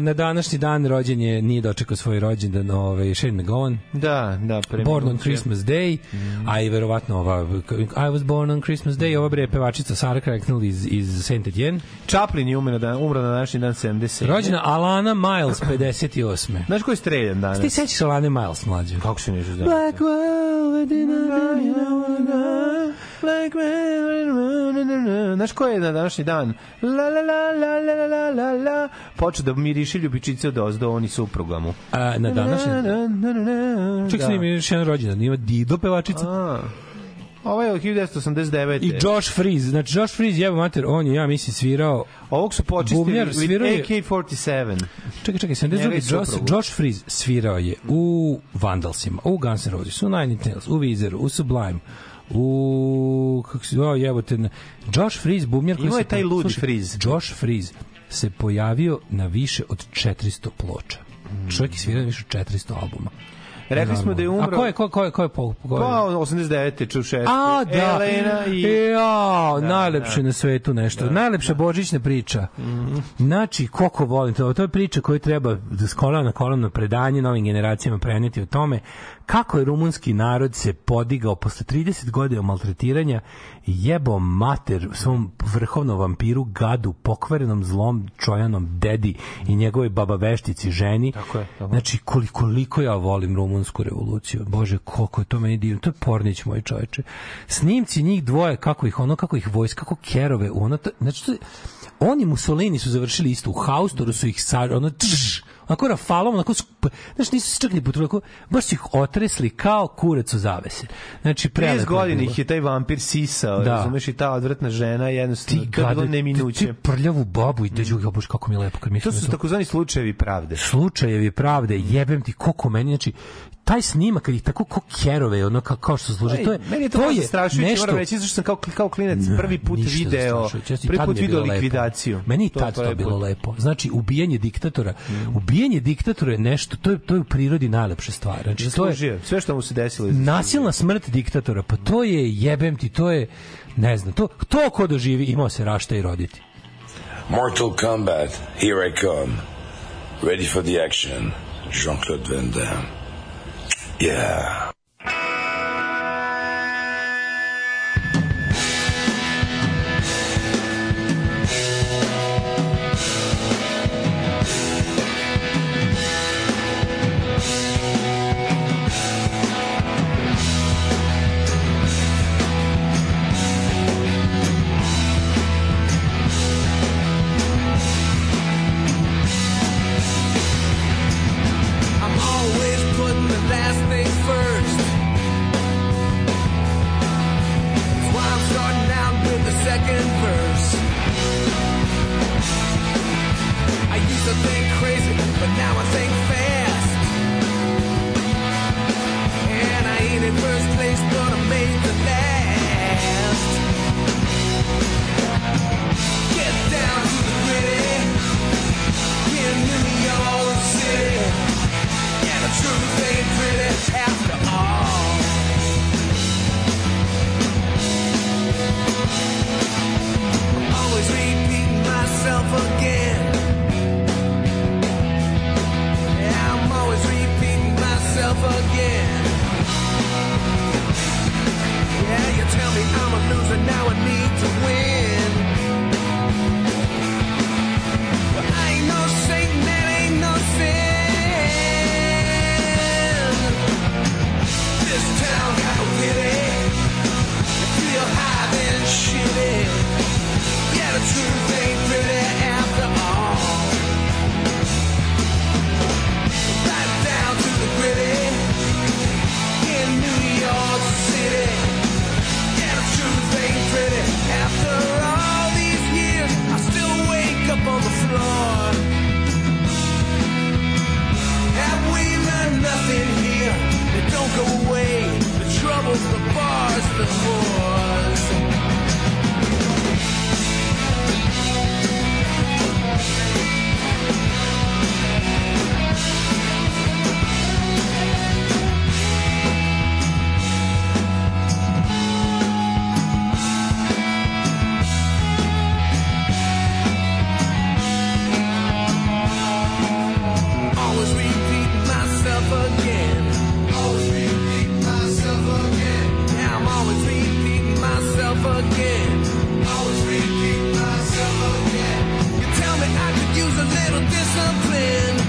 na današnji dan rođenje nije dočekao svoj rođendan, ovaj, Shane McGowan. Da, da. Born on Christmas Day, mm. a i verovatno ova, I was born on Christmas Day, ova bre pevačica Sara Cracknell iz, iz Saint Etienne. Chaplin je umro na, umro na današnji dan 70. Rođena Alana Miles, 58. Znaš ko je streljan danas? Ti sećaš Alane Miles, mlađe? Kako se ne zove? Black Wild, Black Znaš ko je na današnji dan? La la la la la la la la počeo da miriši ljubičice od ozdo, oni supruga mu. A, na današnji Ček Da. se nimi još jedan rođendan, ima Dido pevačica. A. Ovo je od 1989. I Josh Freeze, znači Josh Freeze, jebo mater, on je, ja mislim, svirao... Ovog su počistili Bubnjar with svirao je- AK-47. Čekaj, čekaj, Njega i 72. Josh. Josh Freeze svirao je u Vandalsima, u Guns N' Roses, u Nine Nails, u Weezeru, u Sublime, u kako se o jebote Josh Freeze bubnjar koji je taj ludi Freeze. Josh Freeze se pojavio na više od 400 ploča. Čovjek je svirao više od 400 albuma Rekli smo da je umro... a ko je ko, ko je ko je po, ko je? Pa, 89. Čušeski. A, da. Elena i... Ja, Da, najlepše da. na svetu nešto. Najlepša božićna priča. Znači, koliko volim to. To je priča koju treba da s kolana na kolano predanje novim generacijama preneti o tome kako je rumunski narod se podigao posle 30 godina maltretiranja i jebo mater svom vrhovnom vampiru gadu, pokvarenom zlom čojanom dedi i njegovoj baba veštici ženi. Tako je, tako. Znači, koliko, koliko ja volim rumunsku revoluciju. Bože, koliko je to meni divno. To je pornić, moj čoveče. Snimci njih dvoje, kako ih ono, kako ih vojska, kako kerove, ono, to, znači, to, oni Mussolini su završili isto u Haustoru, su ih sa, ono, tš, onako rafalom, onako, sp- znaš, nisu se čak ni potrudili, onako, baš su ih otresli kao kurac u zavese. Znači, 30 prelepo je godina bilo. ih je taj vampir sisao, Da. da. razumeš, i ta odvratna žena, jednostavno, ti to je bilo gade, ti, neminuće. ti prljavu babu i te mm. bož kako mi je lepo kad mi To su takozvani slučajevi pravde. slučajevi pravde, jebem ti koliko meni, znači taj snimak kad ih tako ko kerove, ono kao, kao što služi, to je, Meni je to, to zastrašujuće, moram reći, zašto sam kao, kao klinac prvi put Ništa video, prvi put je video bilo lepo. likvidaciju. Meni i To je tad to prvi bilo put. lepo. Znači, ubijanje diktatora, ubijanje diktatora je nešto, to je, to je u prirodi najlepša stvar. Znači, to je sve što mu se desilo. je nasilna smrt diktatora, pa to je, jebem ti, to je, ne znam, to, to ko doživi, imao se rašta i roditi. Mortal Kombat, here I come. Ready for the action. Jean-Claude Van Damme. Yeah. Second verse. I used to think crazy, but now I think again. Yeah, you tell me I'm a loser now and need. the bars before. something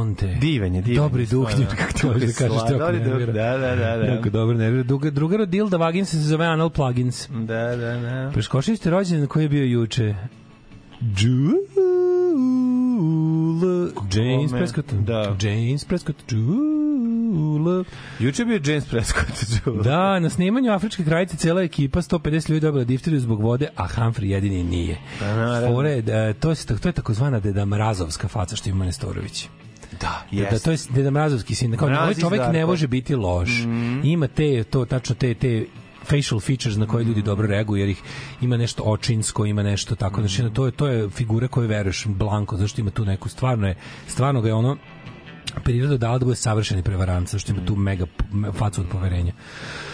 Conte. Divan je, divan. Dobri duh, kako ti možeš da kažeš nervira. Da, da, da. da. Jako dobro, nervira. Druga, drugar od Dilda Vaginsa se zove Anal Plugins. Da, da, da. Preskočili ste rođendan koji je bio juče. Jule. James? Prescott. Da. James Prescott. Jule. Juče bio James Prescott. Da, na snimanju Afričke krajice cela ekipa 150 ljudi dobila difteriju zbog vode, a Humphrey jedini nije. Naravno. Fore, da, to, je, to je takozvana Deda Mrazovska faca što ima Nestorović. Da, Da, da, to je Deda Mrazovski sin. Kao, ovaj Mrazić čovek ne može biti loš. Ima te, to, tačno te, te facial features na koje ljudi dobro reaguju jer ih ima nešto očinsko, ima nešto tako. Znači to je to je figura koju veruješ blanko zašto ima tu neku stvarno je stvarno ga je ono priroda dala da bude savršeni prevarant zašto ima tu mega facu od poverenja. Uh,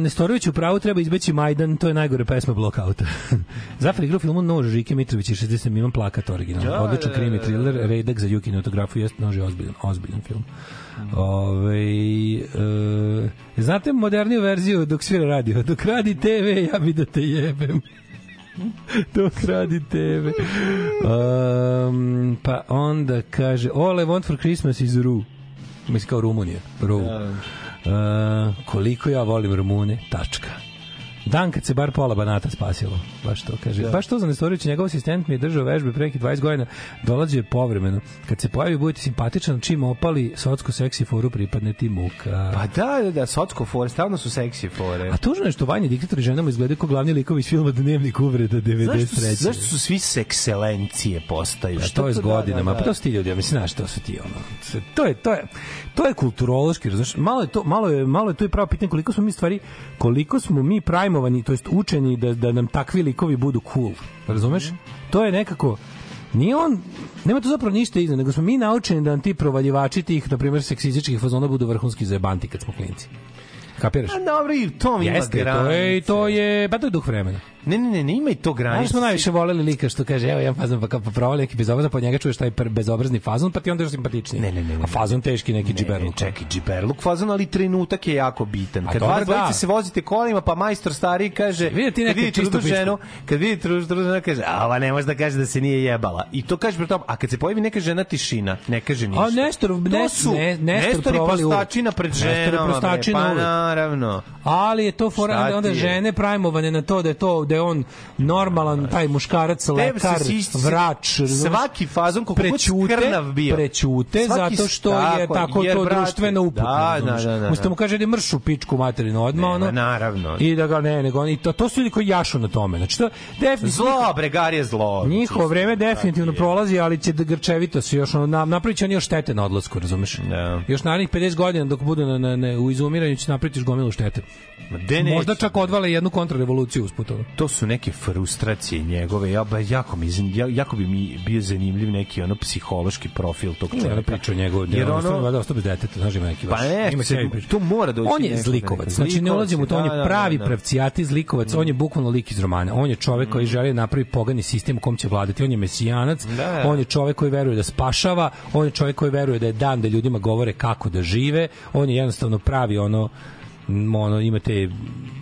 Nestorović u pravu treba izbeći Majdan, to je najgore pesma Blockouta. Zafar igra u filmu Nož Žike Mitrović i 60 milion plakat originalno. Da, Odličan da, krimi da, da, thriller, da. redak za Jukinu autografiju, jeste Nož je ozbiljan, ozbiljan film. Ove, e, znate moderniju verziju dok svira radio? Dok radi TV, ja bi da te jebem. dok radi TV. Um, pa onda kaže All I want for Christmas is Ru. Mislim kao Rumunija. Ru. Uh, koliko ja volim Rumune, tačka. Dan kad se bar pola banata spasilo. Baš to kaže. Baš to za Nestorovića, njegov asistent mi je držao vežbe preki 20 godina, dolazi je povremeno. Kad se pojavi, budete simpatičan, čim opali socko seksi foru pripadne ti muka. Pa da, da, da, Socko fore, stavno su seksi fore. A tužno je što vanje diktatori ženama izgledaju kao glavni likovi iz filma Dnevnik uvreda 93. Zašto, zašto su svi sekselencije postaju? Pa Šta to je s da, da, godinama, da. pa to su ti ljudi, ja mislim, znaš, to su ti ono. To je to je to je kulturološki, znaš, malo je to malo je malo je to je pravo pitanje koliko smo mi stvari koliko smo mi prajmovani, to jest učeni da da nam takvi likovi budu cool. Razumeš? To je nekako Nije on, nema to zapravo ništa iza, nego smo mi naučeni da nam ti provaljivači tih, na primjer, seksističkih fazona budu vrhunski zajebanti kad smo klinci. Kapiraš? A dobro, i to ima Jeste, to granice. je, to je, pa to je duh vremena. Ne, ne, ne, ne, ima i to granice. Znaš smo najviše voleli lika što kaže, evo jedan fazon, pa kao provali neki bezobrazan, pa njega čuješ taj bezobrazni fazon, pa ti onda još simpatičniji. Ne, ne, ne, ne. A fazon teški neki Ne, ne, džiberluk. čekaj, džiberluk fazon, ali trenutak je jako bitan. Kad vas dvojice da. se vozite kolima, pa majstor stari kaže, Vidi vidite čistu drugu pičku. ženu, kad vidite drugu ženu, kaže, a ova ne može da kaže da se nije jebala. I to kaže pri tom, a kad se pojavi neka žena tišina, ne kaže ništa. A Nestor, to ne, Nestor Nestor provali prostačina pred Nestor ženama, prostačina pa naravno. Ali je to fora onda, žene prajmovane na to da je to da je on normalan taj muškarac, lekar, vrač, svaki fazon god prećute, krnav bio. prećute Svaki zato što je tako, tako jer, to brate, društveno uputno. da, da, da, da, Umesto mu kaže da je mršu pičku materinu odmah, ono, naravno. I da ga ne, nego oni, to, to su ljudi koji jašu na tome. Znači, to definitivno Zlo, bre, Gar je zlo. Njihovo vreme definitivno prolazi, ali će da grčevito se još na- napravit će oni još štete na odlasku, razumeš? Da. Još narednih 50 godina dok budu na, na, na, u izumiranju će napraviti još gomilu štete. Možda čak odvale jednu kontrarevoluciju usput. To su neke frustracije njegove. Ja ba jako mi jako bi mi bio zanimljiv neki ono psihološki profil tog Ima ona čovjeka. priča o njegov, Jer ono, ono ono, ostao bez deteta, znaš ima neki Pa baš. ne, ima se- to mora doći On je zlikovac, da- znači ne ulazimo u to, on da, je da, pravi da, da. pravcijati zlikovac, on je bukvalno lik iz romana. On je čovek koji želi da napravi pogani sistem u kom će vladati. On je mesijanac, Da. on je čovek koji veruje da spašava, on je čovek koji veruje da je dan da ljudima govore kako da žive, on je jednostavno pravi ono ono imate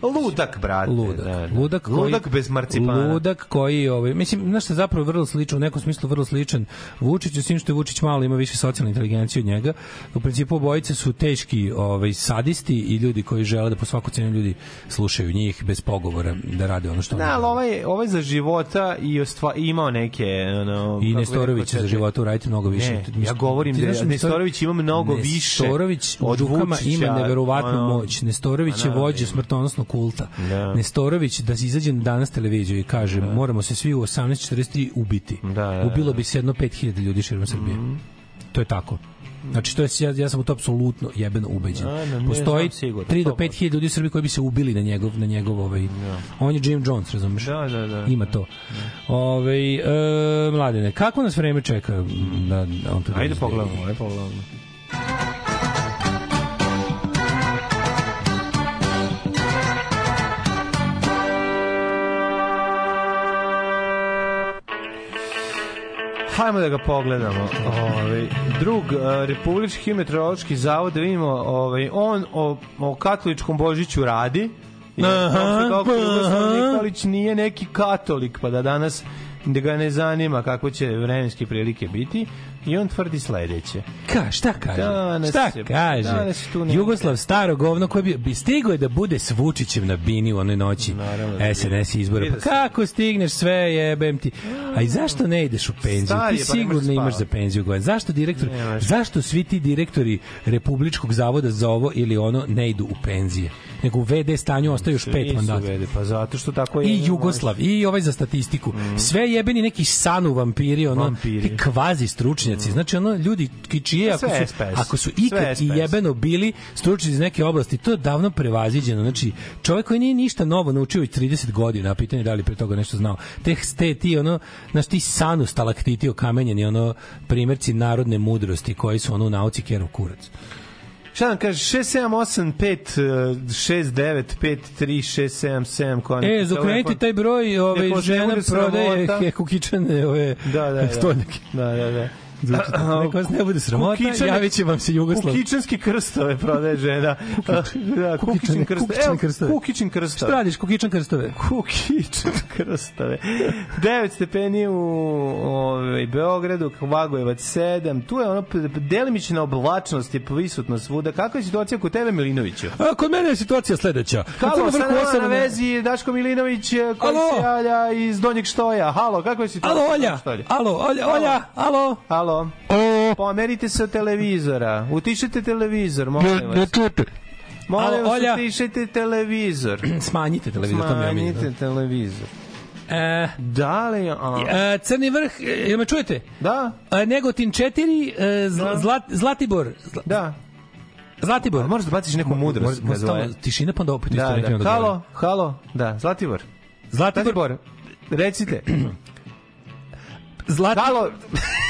Ludak, brate. ludak. da, da. Ludak, koji, Ludak bez marcipana. Ludak koji, ovaj, mislim, znaš je zapravo vrlo sličan, u nekom smislu vrlo sličan Vučiću, s tim što je Vučić malo ima više socijalne inteligencije od njega. U principu obojice su teški ovaj, sadisti i ljudi koji žele da po svaku cenu ljudi slušaju njih bez pogovora da rade ono što Da, ali ovaj, ovaj za života i ostva, imao neke... Ono, I Nestorović za života uraditi mnogo više. Ne, ja govorim da Nestorović ima mnogo više Nestorović u od Vučića, ima neverovatnu moć. Nestorović je vođa smrtonosnog kulta. Da. Nestorović da se izađe na danas televiziju i kaže moramo se svi u 18.43 ubiti. Da, da, da. Ubilo bi se jedno 5000 ljudi širom Srbije. To je tako. Znači to je ja, ja sam u to apsolutno jebeno ubeđen. A, ne, Postoji sigurno, 3 do to 5 hiljada ljudi u Srbiji koji bi se ubili na njegov na njegov ovaj. On je Jim Jones, razumeš? Da, da, da. Ima to. Ovaj e, mladene, kako nas vreme čeka na on to Ajde pogledamo, ajde pogledamo. Hajmo da ga pogledamo. Ovaj drug uh, Republički meteorološki zavod da vidimo, ovaj on o, o katoličkom Božiću radi. Jugoslav aha. Nikolić nije neki katolik, pa da danas da ga ne zanima kako će vremenske prilike biti. I on tvrdi sledeće. Ka, šta kaže? Danas šta je- kaže? danas tu neki- Jugoslav staro govno koji bi, bi stigo je da bude s Vučićem na bini u onoj noći. Naravno da. SNS. Vidio Pa kako stigneš sve jebem ti? A i zašto ne ideš u penziju? Star Ti pa ne sigurno imaš za penziju godin. Zašto direktor, Nemaš. zašto svi ti direktori Republičkog zavoda za ovo ili ono ne idu u penzije? Nego u VD stanju ostaju još pet mandata. pa zato što tako je. I Jugoslav, i ovaj za statistiku. Sve jebeni neki sanu vampiri, ono, Vampiri. ti kvazi stručnjaci. Znači, ono, ljudi čije, ako su, ako su ikad i jebeno bili stručnjaci iz neke oblasti, to je davno prevaziđeno. Znači, čovjek koji nije ništa novo naučio već 30 godina, a pitanje je da li pre toga nešto znao. Te, te ti, ono, znaš, ti sanu stalaktiti okamenjeni, ono, primjerci narodne mudrosti koji su, ono, u nauci kerov kurac. Šta nam kaže? 6785 6953 kon. E, zakrenite taj broj, ovaj, žena prodaje hekukičane, ove, Da, da, da. stolnjake. Da, da, da. Neko vas ne bude sramota, javit će vam se Jugoslav. Kukičanski krstove prodaje žena. da, kukičin Kukičane- krstove. kukičane Evo, krstove. Šta radiš, kukičan krstove? Kukičan krstove. 9 stepeni u ovaj, Beogradu, Vagojevac 7. Tu je ono delimična oblačnost je prisutna svuda. Kakva je situacija kod tebe, Milinoviću? A, kod mene je situacija sledeća. Halo, sad nama na vezi Daško Milinović eh, koji Alo? se javlja iz Donjeg Štoja. Halo, kakva je situacija? Alo, Olja, alo, Olja, Olja, alo. Halo. Pomerite se od televizora. Utišite televizor, molim vas. čujete. Molim vas, Olja. utišite televizor. Smanjite televizor, to Smanjite omiljeno. televizor. E, Da li... A, e, Crni vrh, e, jel me čujete? da, E, Negotin 4, e, zla, Da. Zlat, Zlatibor. Zla- da. Zlatibor. A moraš da baciš neku mudrost. Mora- mora kad zove. stalno tišina, pa onda opet isto Da, nekako da. da Halo, halo. Da, Zlatibor. Zlatibor. Zlatibor, recite. Zlat... Halo.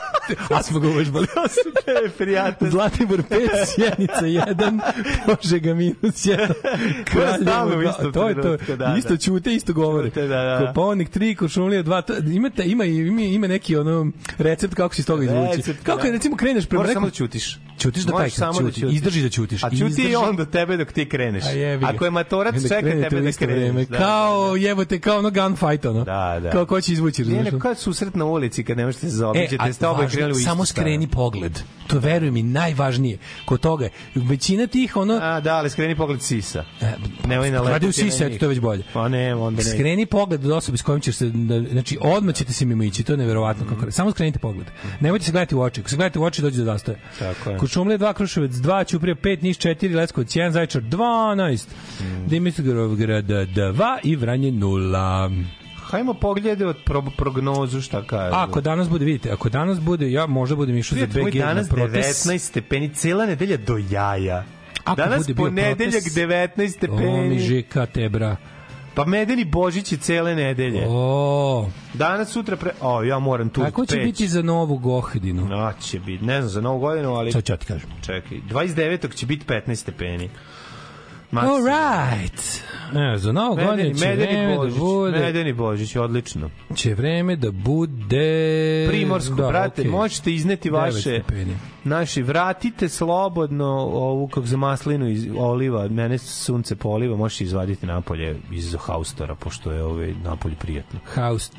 A smo ga uvežbali. E, prijatelj. Zlatibor 5, Sjenica 1, Požega minus 1. stalno u dva- istom to je to. da, isto da. ćute, isto govore. Ćute, da, da. Koponik 3, Košumlija 2. To, imate, ima, ima, ima neki ono recept kako se iz toga izvući. Recept, kako da. je, recimo, kreneš prema nekom... samo da ćutiš. Ćutiš da taj Možeš samo da ćuti. ćutiš. Izdrži da ćutiš. A ćuti Izdrži- i on do tebe dok ti kreneš. Ako je matorac, čeka tebe da isto kreneš. Da, Kao, jebote, kao ono gunfight, ono. Da, da. Kao ko će izvući, razumiješ? neko kad susret na ulici kad ne možete se E, zaobiđete, a ste oboje krenuli u samo stranu. skreni pogled. To veruj mi najvažnije. Kod toga većina tih ono A, da, ali skreni pogled sisa. E, Nemoj na Gledaju lepiti na sise, njih. eto, to je već bolje. Pa ne, onda ne. Skreni pogled od osobe s kojom ćeš se, da- znači odmah ćete se mimo ići, to je neverovatno. Kako, samo skrenite pogled. Nemojte se gledati u oči. Ako se gledate u oči, dođe do zastoja. Tako je. Kuršumlija 2, Kruševac 2, Ćuprija 5, Niš 4, Leskovac 1, Zaječar 12, Mm. Dimitrovgrad 2 i Vranje 0. Hajmo pogledati od pro, prognozu šta kaže. Ako danas bude, vidite, ako danas bude, ja možda budem išao za BG na danas protest. 19 stepeni, cela nedelja do jaja. Ako danas bude bio ponedeljak protest, 19 O, mi stepeni. žika tebra. Pa medeni Božić je cele nedelje. O, Danas, sutra, pre... O, ja moram tu kako će peć. biti za novu gohdinu? No, će biti, ne znam, za novu godinu, ali... Sad ću ti kažem. Čekaj, 29. će biti 15 stepeni. All right. E, za novu godinu Medeni, će medeni vreme da Božić, bude... medeni Božić, odlično. Će vreme da bude... Primorsko, da, brate, okej. možete izneti vaše naši vratite slobodno ovu kako za maslinu iz oliva, mene sunce poliva, možeš izvaditi napolje iz haustora pošto je ovaj napolje prijatno. House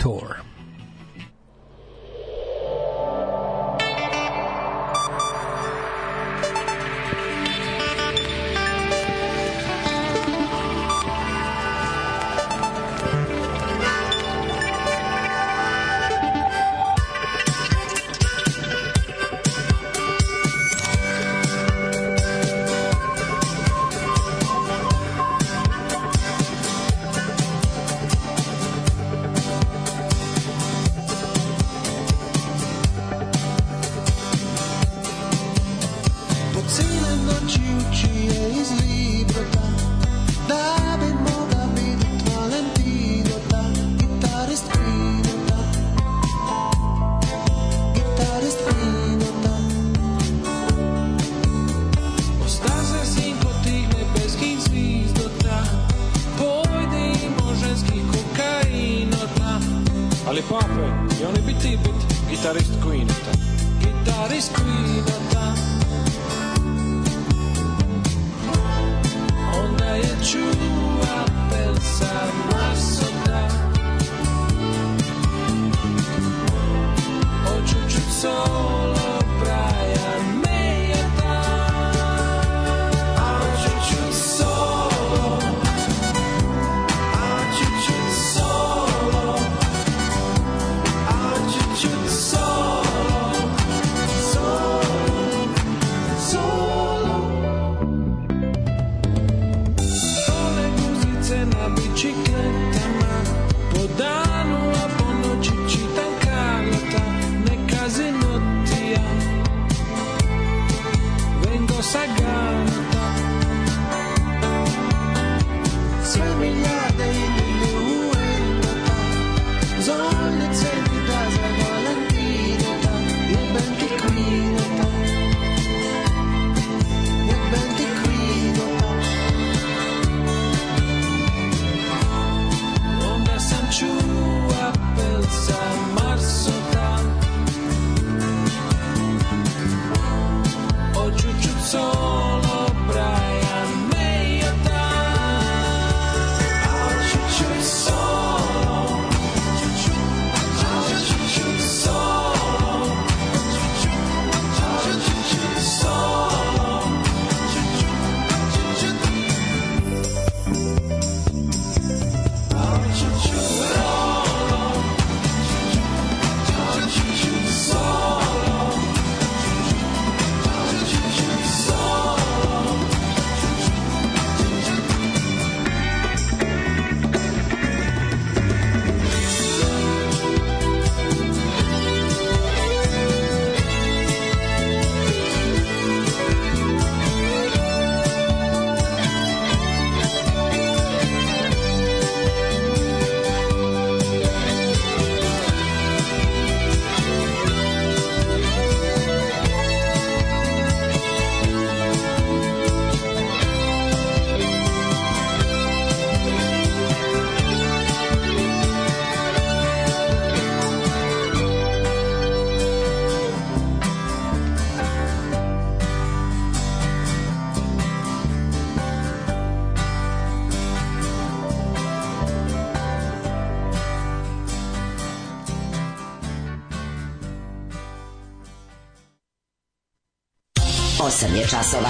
je časova.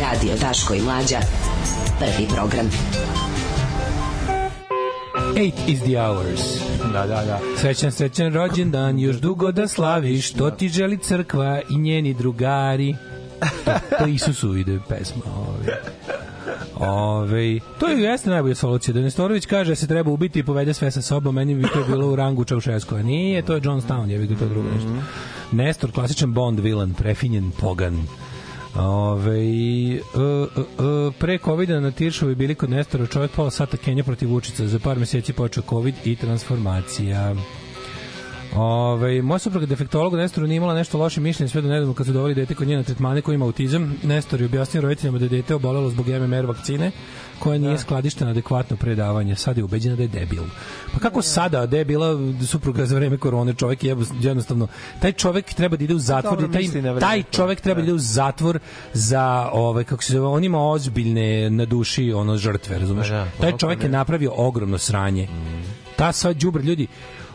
Radio Daško i Mlađa. Prvi program. Eight is the hours. Da, da, da. Srećan, srećan rođendan, još dugo da slaviš, to ti želi crkva i njeni drugari. To, to Isusu ide pesma. Ove. Ove, to je jeste najbolja solucija. Da Nestorović kaže da se treba ubiti i povede sve sa sobom, meni bi to bilo u rangu Čaušeskova. Nije, to je Johnstown, je bi to drugo nešto. Nestor, klasičan Bond vilan, prefinjen pogan. Ove, e, e, e, pre covid na Tiršovi bili kod Nestora čovjek pola sata Kenja protiv Vučica za par meseci počeo covid i transformacija Ove, moja supruga defektologa Nestoru nije imala nešto loše mišljenje sve do nedavno kad su doveli dete kod nje na tretmane koji ima autizam. Nestor je objasnio roditeljima da je dete obolelo zbog MMR vakcine koja nije skladištena adekvatno predavanje. Sad je ubeđena da je debil. Pa kako sada da je bila supruga za vreme korone čovjek je jednostavno taj čovjek treba da ide u zatvor Dobro taj, vreme taj čovjek treba da ide u zatvor za ovaj kako se zove on ima ozbiljne na duši ono žrtve razumeš Pa da, taj čovjek je ne. napravio ogromno sranje ta sva đubre ljudi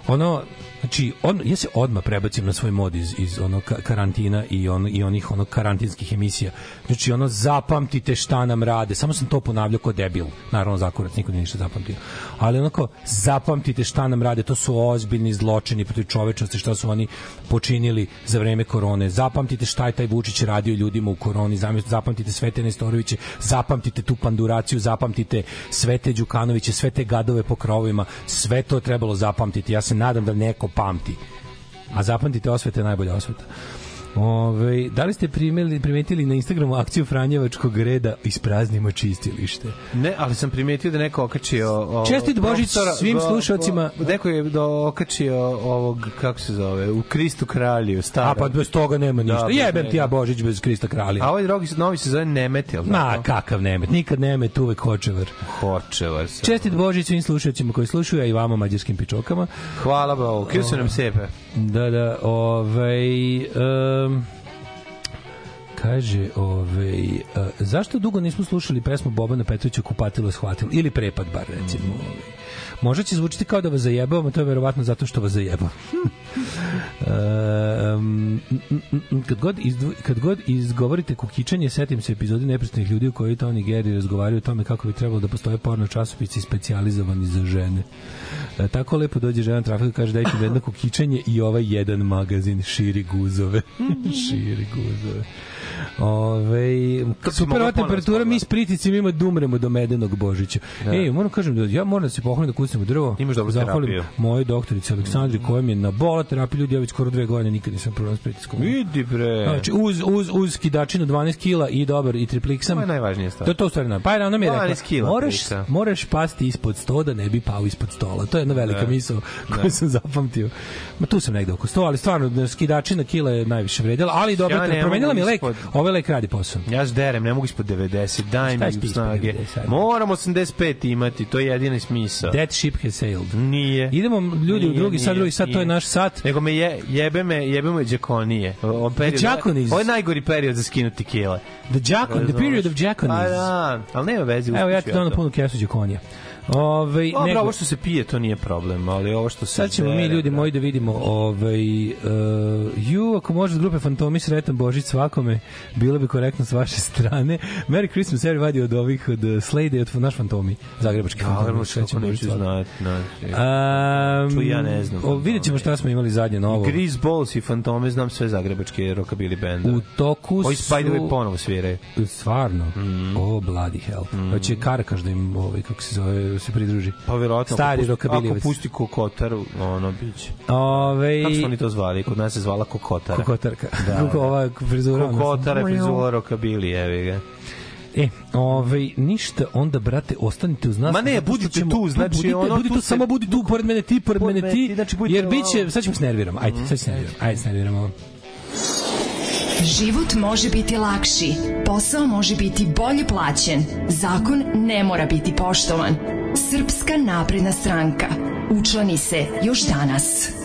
ono Znači, on, ja se odmah prebacim na svoj mod iz, iz ono ka- karantina i, on, i onih ono karantinskih emisija. Znači, ono, zapamtite šta nam rade. Samo sam to ponavljao kao debil. Naravno, zakurac, niko nije ništa zapamtio. Ali onako, zapamtite šta nam rade. To su ozbiljni zločini protiv čovečnosti, šta su oni počinili za vreme korone. Zapamtite šta je taj Vučić radio ljudima u koroni. Zapamtite sve te Nestoroviće, zapamtite tu panduraciju, zapamtite sve te Đukanoviće, sve te gadove po krovovima. Sve to je trebalo zapamtiti. Ja se nadam da neko pamti. A zapamtite osvete je najbolja osveta. Ove, da li ste primeli, primetili na Instagramu akciju Franjevačkog reda ispraznimo čistilište? Ne, ali sam primetio da neko okačio... O, Čestit Božić svim o- Neko je do, okačio ovog, kako se zove, u Kristu kralju, staro. A pa bez toga nema ništa. bez Jebem ti ja. Božić bez Krista kralja. A ovaj drugi, novi se zove Nemet, jel Ma, kakav nemet. Nikad nemet, uvek hočevar. Hočevar se. Čestit Božić svim slušalcima koji slušaju, a i vama mađarskim pičokama. Hvala Bogu, krio su nam sepe. Da, da, ovaj... Um, kaže, ovaj, uh, zašto dugo nismo slušali pesmu Bobana Petrovića Kupatilo shvatilo? Ili Prepad bar, recimo. Mm. Ovaj. Možda će zvučiti kao da vas zajebam, a to je verovatno zato što vas zajebam. um, kad, god izdvo, kad god izgovorite kukičanje, setim se epizodi neprestanih ljudi u kojoj Tony Geri razgovaraju o tome kako bi trebalo da postoje porno časopisi specijalizovani za žene. E, tako lepo dođe žena na trafiku i kaže dajte mi jedno kukičanje i ovaj jedan magazin širi guzove. širi guzove. Ove, super temperatura, mi s priticima ima da umremo do medenog Božića. Da. Ej, moram kažem da ja moram da se pohvalim da kucnem u drvo. Imaš dobru Zahvalim terapiju. mojoj doktorici Aleksandri koja mi je na bola terapiju ljudi, ja već skoro dve godine nikad nisam problem s pritiskom. Vidi bre. Znači, uz, uz, uz skidačinu 12 kila i dobar i tripliksam. To je najvažnija stvar. To je to stvari. na- Pa je ona mi je 12 rekla, kila moraš, trika. moraš pasti ispod 100 da ne bi pao ispod stola. To je jedna velika Da. misao koju Da. sam zapamtio. Ma tu sam negde oko 100, ali stvarno da, skidačina kila je najviše vredila, ali dobro, Ja promenila mi lek. Ovaj lek radi posao. Ja s derem, ne mogu ispod 90, daj mi snage. 90, ajde. Moram 85 imati, to je jedini smisao. That ship has sailed. Nije. Idemo ljudi u Nije, drugi sat, nije, drugi sat, to je nije. naš sat. Nego me je, jebe me, jebe me džakonije. O, period. Ovo je najgori period za skinuti kile. The Jacon, the period of Jaconis. Pa da, ali nema veze. Evo ja ti na punu kesu đakonija. Ove, Dobro, nego- ovo što se pije, to nije problem, ali ovo što se... Sad ćemo mi ljudi da. moji da vidimo ovaj uh, ju ako može od grupe Fantomi sretan Božić svakome bilo bi korektno s vaše strane Merry Christmas everybody od ovih od uh, Slade od naš Fantomi Zagrebački Fantomi naravno, srećan Božić znati. znači. Um, ja ne znam o, vidjet ćemo šta smo imali zadnje novo Gris Balls i Fantome, znam sve zagrebačke rockabilly benda. u toku su the way ponovo sviraju. stvarno o bloody hell hoće Karakaš da im ovaj kako se zove se pridruži Pa vjerojatno Stari ako pusti, rokabilijevac. ako pusti kokotar, ono biće. Ove, Kako su oni to zvali? Kod nas se zvala kokotara. Kokotarka. Da, Kako da. ova frizura. Kokotara, frizura, rokabili, evi ga. E, ovaj, ništa, onda, brate, ostanite uz nas. Ma ne, budite ćemo- tu, znači, budite, ono, budite tu tu, se- samo budi tu, pored mene ti, pored mene ti, znači, budite jer bit će, ovo. sad ćemo se nerviramo, ajde, sad se nerviramo, ajde se nerviramo. Život može biti lakši, posao može biti bolje plaćen, zakon ne mora biti poštovan. Srpska napredna stranka. Učlani se još danas.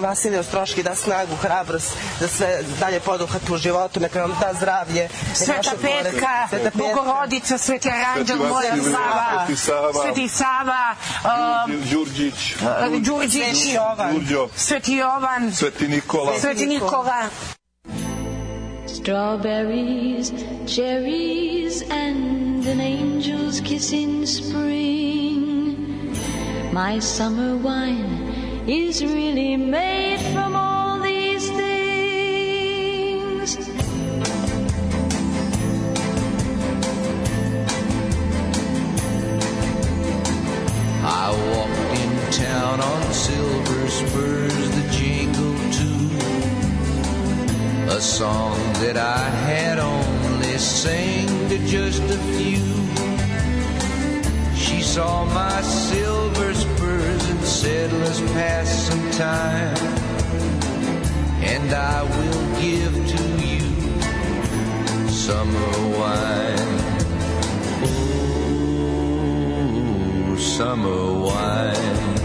Vasilij Ostroški da snagu, hrabrost za sve dalje poduhvat u životu, neka nam da zdravlje. Sveta Petka, Sveta Petka. Bogorodica, Sveti Aranđel, Moja Sava, Sveti Sava, um, Đurđić, Đurđić, Sveti Jovan. Đurđo, Sveti Jovan, Sveti Nikola. Sveti Nikola. Strawberries, cherries, and an angel's kiss in spring. My summer wine is really made from all these things. I walked in town on silver spurs that jingle too. A song that I had only sang to just a few. She saw my silver spurs said, let's pass some time. And I will give to you summer wine. Oh, summer wine.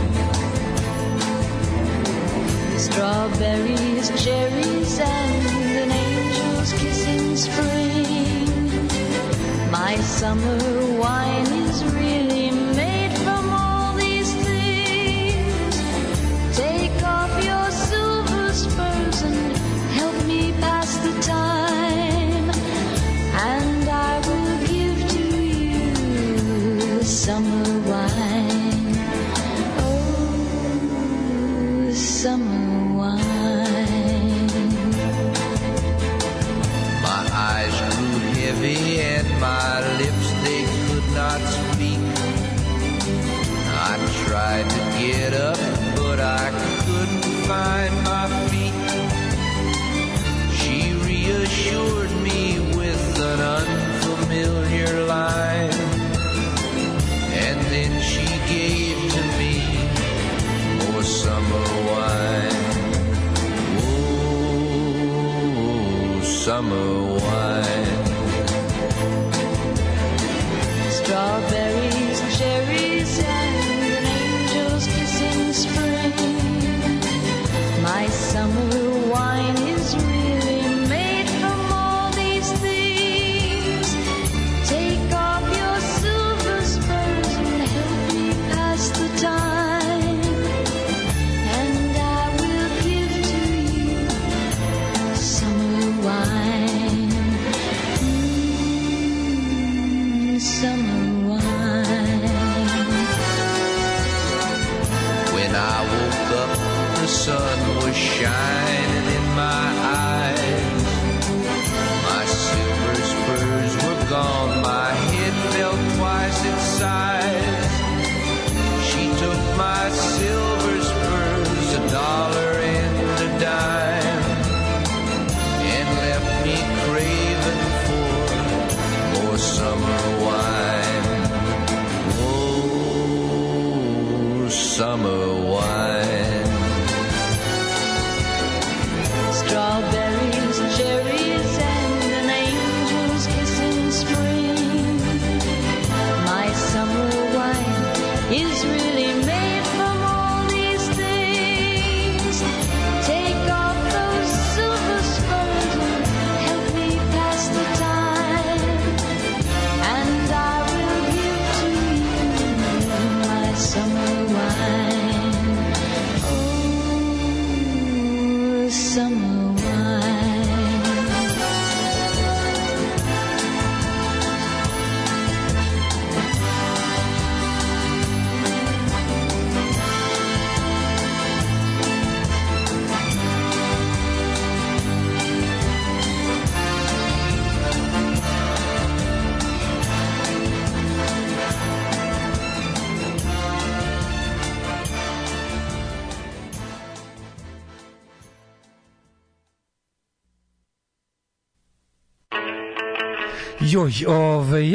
Strawberries, cherries, and an angel's kiss in spring. My summer wine is really summer wine. Strawberries,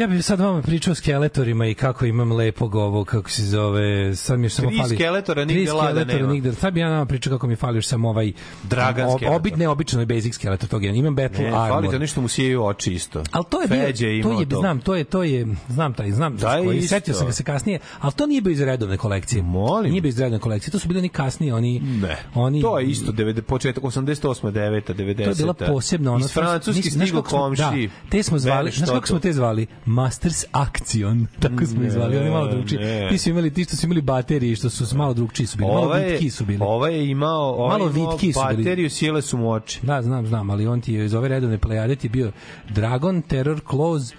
ja sad vama pričao o skeletorima i kako imam lepog ovo, kako se zove, sad mi još samo Tri fali... skeletora, nigde Tri lada skeletora, nema. nigde. Sad bi ja nama pričao kako mi fali još samo ovaj... Dragan ob- skeletor. Obit, ne, obično je basic skeletor, tog jedan. Imam Battle Ne, Armor. fali to nešto mu sijaju oči isto. Ali to je bio, imao to je, znam, to je, to je, znam taj, znam, Da je koji, isto. setio sam ga se kasnije, ali to nije bio iz redovne kolekcije. Molim. Nije bio iz redovne kolekcije, to su bili oni kasniji, oni... Ne. Oni, To je isto 90 početak 88 9 90 To je bila posebna ona. Iz kako smo- komši. Da, te smo zvali, znaš kako to smo te zvali? Masters Action. Tako smo ih zvali, oni malo drugčiji. Ti su imali, ti što su imali baterije, što su malo drugčiji su bili. Malo Ovaj vitki su bili. Ovaj je imao, ovaj Malo imao vitki su bili. bateriju, sjele su mu oči. Da, znam, znam, ali on ti je iz ove redovne plejade ti bio Dragon, Terror, Claws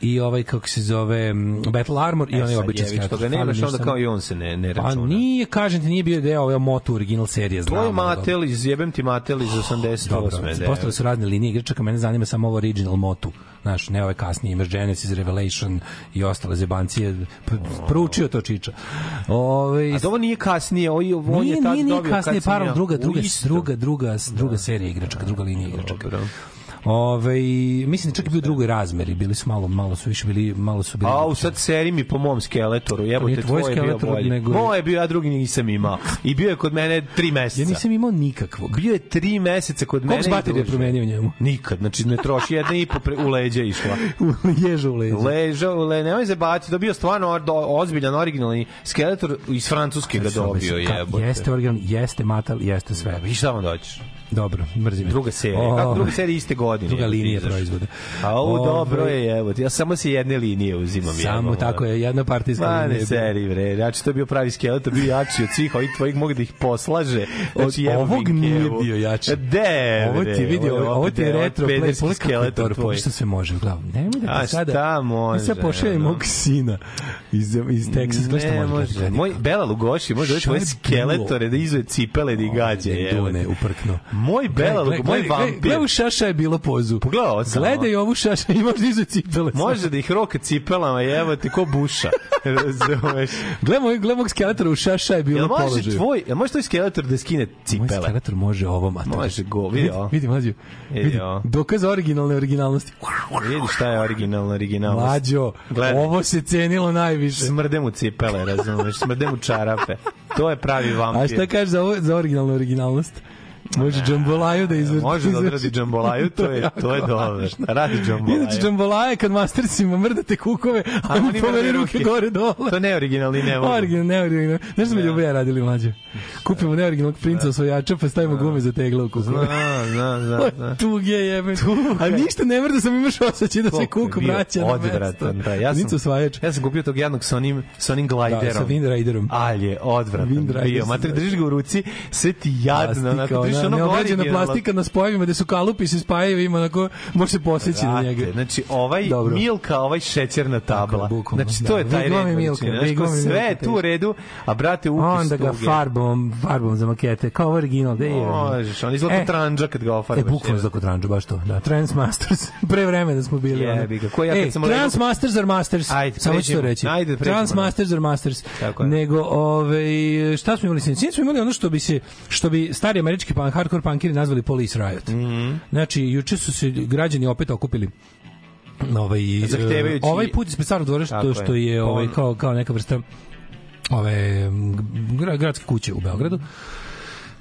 i ovaj, kako se zove, Battle Armor i E, onaj sad običan jević, skeletor. toga nemaš, Fali mi onda kao i on se ne, ne Pa računa. nije, kažem ti, nije bio deo ove Moto original serije. To je Matel iz, jebem ti Matel iz 88. Dobro, devet. postale su razne linije igračaka, mene zanima samo ovo original Motu. Znaš, ne ove kasnije, imaš Genesis, Revelation i ostale zebancije. P- Proučio to Čiča. Ove, A ovo nije kasnije, ovo je, on nije, je tad nije, nije kasnije, ja- druga, druga, druga, druga, druga serija igračaka, druga linija igračaka. Dobro. Ove, mislim da čak i bio u drugoj razmeri, bili su malo, malo su više bili, malo su bili. A, u sad seri mi po mom skeletoru, jebote, tvoj tvoj je bio bolji. nego- Moj je bio, ja drugi nisam imao. I bio je kod mene tri meseca. Ja nisam imao nikakvog. Bio je tri meseca kod mene. Koliko si i baterije promenio u njemu? Nikad, znači ne troši, jedna i po pre, u leđa išla. U ježu u leđa. Leža, le, nemoj se baciti, dobio stvarno or- do, ozbiljan, originalni skeletor iz Francuske ga dobio, jebote. Jeste original, jeste matal, jeste sve. I šta vam? Dobro, mrzim. Druga serija. O, Kako druga serija iste godine? Druga linija proizvoda. A ovo dobro je, evo. Ja samo se jedne linije uzimam. Samo jebote. tako je, jedna partijska Ma linija ne je bila. seri, bre. Znači, to je bio pravi skeletor, bio jači od svih ovih tvojih, mogu da ih poslaže. Znači, Od ovog mi nije bio jači. De, Ovo ti vidi, ovo, ovo ti je retro play, je skeletor tvoj. šta sve može u glavu. Nemoj da A ti sada... šta može, Ja sad pošaljem ono? mog sina iz, iz Texas, Ne, može. Moj Bela Lugoši može da Šta tvoje je skeletore da izve cipele da ih gađe. Dune uprkno. Moj Bela Lugoši, moj vampir. U šaša je bilo pozu. Pogledao sam. Gledaj ovu šaša i možda izu cipele. Može da ih roka cipelama, evo ti ko buša. Razumeš? Gledaj moj, gledaj mog skeletora u šaša je bilo Jel može položaju. tvoj, jel može tvoj skeletor da skine Moj cipele? skeletor može ovo, mater. Može go, vidi ovo. Vidi, mlađo. Vidi ovo. dokaz originalne originalnosti. Vidi šta je originalna originalnost. Mlađo, Gledaj. ovo se cenilo najviše. Smrde mu cipele, razumeš? Smrde mu čarape. To je pravi vampir. A šta kažeš za, ovo, za originalnu originalnost? Može džambolaju da izvrti. Može da odradi džambolaju, to je, to je dobro. Radi džambolaju. Inače džambolaje kad mastersima mrdate kukove, a oni pomeri mrde ruke gore dole. To ne originalni ne mogu. Original, ne original. Znaš što smo Da. Ljubo ja radili mlađe? Kupimo neoriginalnog princa osvojača pa stavimo gume za tegla u kukove. Zna, zna, zna. Tuge jebe. A ništa ne mrda sam imaš osjećaj da se Koliko je kuk bio vraća na mesto. da. Ja sam, osvajač. ja sam kupio tog jednog sa onim, sa onim Da, glajderom. sa Wind Riderom. Ali je odvratan bio. Mater, držiš ga u ruci, sve ti jadno. Plastika, Onako, držiš ona, onog neobrađena originalnog. plastika na spojevima gde su kalupi se spajaju ima onako može se poseći na njega. Znači, ovaj Dobro. Milka, ovaj šećerna tabla. Tako znači, da. to je taj red. Milka. Znači, ko Wigwam i sve je tu u redu, a brate, upis Onda ga tuge. farbom, farbom za makete, kao original, da je. Možeš, on izgleda E. e, tranđa kad ga E, ofarbaš. bukvalno za kodranđu, baš to. Da, Transmasters. Pre vremena smo bili. ono. Jebi ga, ko ja kad e, sam lego- Transmasters are Masters. Ajde, Samo ću to reći. Ajde. Transmasters are Masters. Nego, ove, šta smo imali? Sinoć smo imali ono što bi se, što bi stari američki pan, hardcore punkiri nazvali Police Riot. Mhm. Znači, juče su se građani opet okupili. Ovaj, Zahtevajući- ovaj put ispred starog dvora što, što je. ovaj, On- kao, kao neka vrsta ove gra- gradske kuće u Beogradu.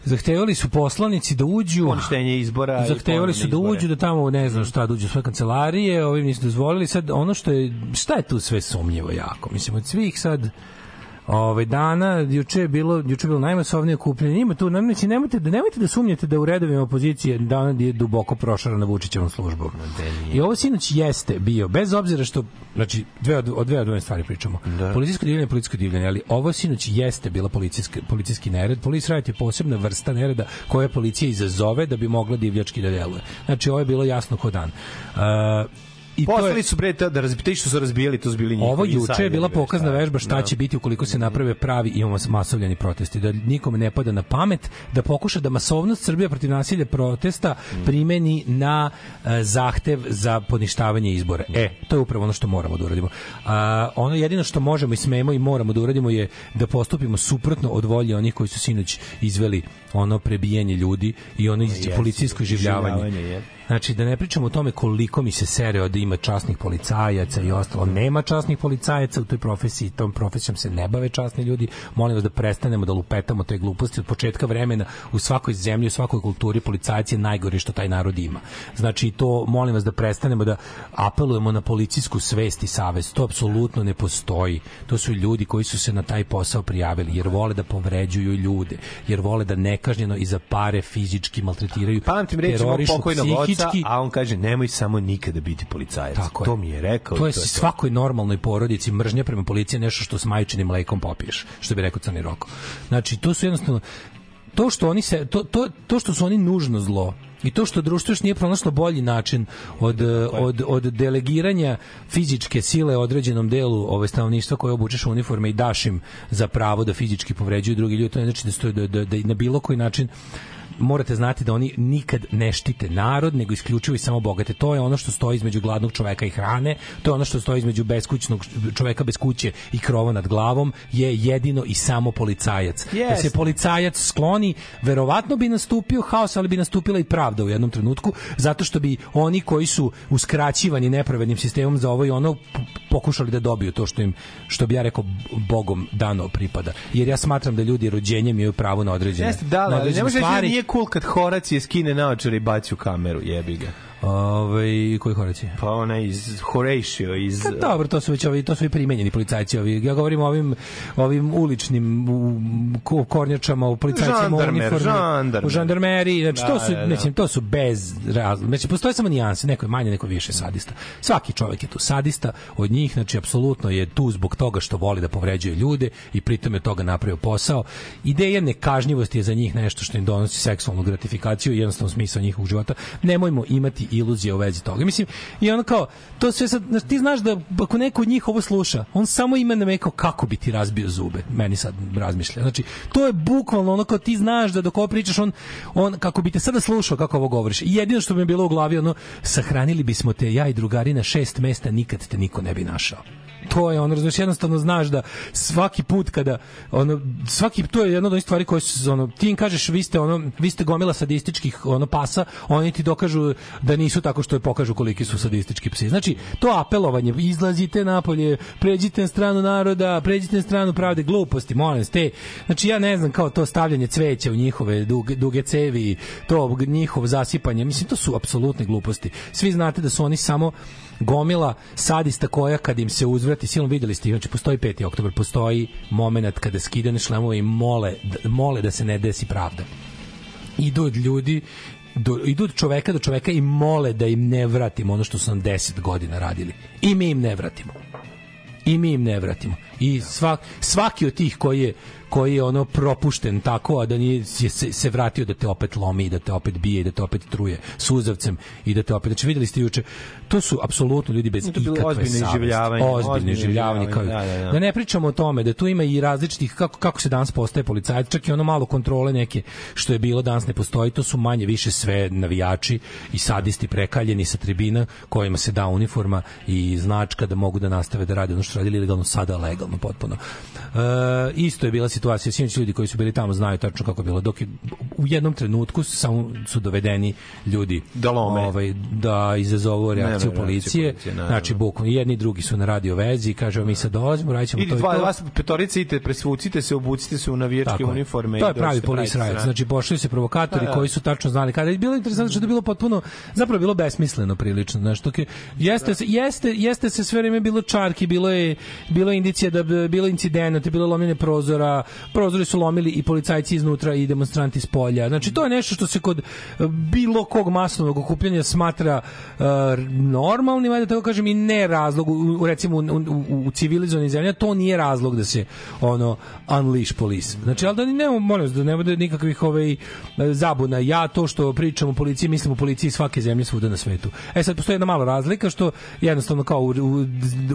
Zahtevali su poslanici da uđu. Poništenje izbora zahtevali su da uđu da tamo ne znam šta da uđu u svoje kancelarije ovim nisu dozvolili. Sad ono što je šta je tu sve sumnjivo jako? Mislim od svih sad Ove dana juče je bilo juče je bilo najmasovnije okupljanje. Ima tu nemojte nemojte da nemojte da sumnjate da u redovima opozicije dana je duboko prošarana Vučićevom službom. I ovo sinoć jeste bio bez obzira što znači dve od, od dve od ove stvari pričamo. Da. Policijsko divljanje, je policijsko divljanje, ali ovo sinoć jeste bila policijski policijski nered. Riot je posebna vrsta nereda koja policija izazove da bi mogla divljački da deluje. Znači ovo je bilo jasno ko dan. Uh, I to je- Poslali su bre da razbiti što su razbijali, to su bili njihovi Ovo juče je bila pokazna vežba šta Da. će biti ukoliko se naprave pravi i imamo masovljeni protesti. Da nikome ne pada na pamet da pokuša da masovnost Srbija protiv nasilja protesta primeni na e, zahtev za poništavanje izbora. E, to je upravo ono što moramo da uradimo. A, ono jedino što možemo i smemo i moramo da uradimo je da postupimo suprotno od volje onih koji su sinoć izveli ono prebijanje ljudi i ono policijsko življavanje. življavanje, je. Znači, da ne pričamo o tome koliko mi se sere da ima časnih policajaca i ostalo. Nema časnih policajaca u toj profesiji, tom profesijom se ne bave časni ljudi. Molim vas da prestanemo da lupetamo te gluposti od početka vremena u svakoj zemlji, u svakoj kulturi policajac je najgore što taj narod ima. Znači, to molim vas da prestanemo da apelujemo na policijsku svest i savest. To apsolutno ne postoji. To su ljudi koji su se na taj posao prijavili jer vole da povređuju ljude, jer vole da nekažnjeno i za pare fizički maltretiraju, Pamtim terorišu pokojnog oca, psihički. a on kaže nemoj samo nikada biti policajac. Tako je. to mi je rekao. To je i svakoj normalnoj porodici mržnja prema policiji je nešto što s majčinim mlekom popiješ, što bi rekao Crni Roko. Znači, to su jednostavno to što oni se to, to, to što su oni nužno zlo i to što društvo još nije pronašlo bolji način od, od, od delegiranja fizičke sile određenom delu ove stanovništva koje obučeš u uniforme i daš im za pravo da fizički povređuju drugi ljudi, to ne znači da, stoji, da, da, da na bilo koji način morate znati da oni nikad ne štite narod, nego isključivo i samo bogate. To je ono što stoji između gladnog čoveka i hrane, to je ono što stoji između beskućnog čoveka bez kuće i krova nad glavom, je jedino i samo policajac. Da Jest. se policajac skloni, verovatno bi nastupio haos, ali bi nastupila i pravda u jednom trenutku, zato što bi oni koji su uskraćivani nepravednim sistemom za ovo i ono pokušali da dobiju to što im, što bi ja rekao, bogom dano pripada. Jer ja smatram da ljudi rođenjem imaju pravo na određene, Jeste, da, na ali ne određene može da nije cool kad Horacije skine naočare i baci u kameru, jebi ga. Ovaj koji Horacije? Pa ona iz Horatio iz Pa dobro, to su već ovi, to su i primenjeni policajci ovi. Ja govorim o ovim ovim uličnim u, ko- kornjačama, u policajcima u uniformi, žandarmer. u žandarmeriji. Znači to Da, su da, da. mislim to su bez razloga. Znači postoje samo nijanse, neko je manje, neko više sadista. Svaki čovjek je tu sadista, od njih znači apsolutno je tu zbog toga što voli da povređuje ljude i pritom je toga napravio posao. Ideja nekažnjivosti je za njih nešto što im donosi seksualnu gratifikaciju i jednostavno smisao njihovog života. Nemojmo imati iluzije u vezi toga. Mislim, i ono kao, to sve sad, znaš, ti znaš da ako neko od njih ovo sluša, on samo ima na me kao kako bi ti razbio zube. Meni sad razmišlja. Znači, to je bukvalno ono kao ti znaš da dok ovo pričaš, on, on kako bi te sada slušao kako ovo govoriš. I jedino što mi je bilo u glavi, ono, sahranili bismo te ja i drugari na šest mesta, nikad te niko ne bi našao to je ono razumeš jednostavno znaš da svaki put kada ono svaki to je jedna od onih stvari koje su ono ti im kažeš vi ste ono vi ste gomila sadističkih ono pasa oni ti dokažu da nisu tako što je pokažu koliki su sadistički psi. Znači to apelovanje izlazite napolje pređite na stranu naroda pređite na stranu pravde gluposti molim vas te znači ja ne znam kao to stavljanje cveća u njihove duge, duge cevi to njihovo zasipanje mislim to su apsolutne gluposti. Svi znate da su oni samo gomila sadista koja kad im se uzvrati silom videli ste znači postoji 5. oktobar postoji momenat kada skidane šlemove i mole mole da se ne desi pravda. Idu od ljudi do, idu od čoveka do čoveka i mole da im ne vratimo ono što su nam 10 godina radili. I mi im ne vratimo. I mi im ne vratimo. I svak, svaki od tih koji je koji je ono propušten tako a da nije je se, se vratio da te opet lomi i da te opet bije i da te opet truje suzavcem i da te opet znači videli ste juče to su apsolutno ljudi bez ikakve savesti. ozbiljno ozbiljno iživljavanje kao da, da, da. da ne pričamo o tome da tu ima i različitih kako kako se danas postaje policajac čak i ono malo kontrole neke što je bilo danas ne postoji to su manje više sve navijači i sadisti prekaljeni sa tribina kojima se da uniforma i značka da mogu da nastave da rade ono što radili ilegalno sada legalno potpuno e, isto je bila situacija sinoć ljudi koji su bili tamo znaju tačno kako je bilo dok je u jednom trenutku samo su dovedeni ljudi Da lome. ovaj da izazovu reakciju reakciju policije policije, naravno. znači bukvalno jedni i drugi su na radio vezi kažu mi sad dolazimo radićemo Idi to i dva, to vas petorice idete, presvucite se, obucite se u navijačke Tako uniforme. To i je pravi polis riot. sranje. Znači pošli se provokatori Da, da. koji su tačno znali kada je bilo interesantno što je bilo potpuno zapravo bilo besmisleno prilično, znači je jeste se jeste jeste se sve vreme bilo čarki, bilo je bilo je indicija da bi bilo incidenata, bilo je lomljenje prozora, prozori su lomili i policajci iznutra i demonstranti s polja. Znači to je nešto što se kod eh, bilo kog masovnog okupljanja smatra uh, normalnim, ajde da tako kažem i ne razlog u, recimo u, u, u civilizovanim zemljama to nije razlog da se ono unleash police. Znači al da ne molim da ne bude nikakvih ovaj zabuna. Ja to što pričam o policiji, mislim o policiji svake zemlje svuda na svetu. E sad postoji jedna mala razlika što jednostavno kao u, u,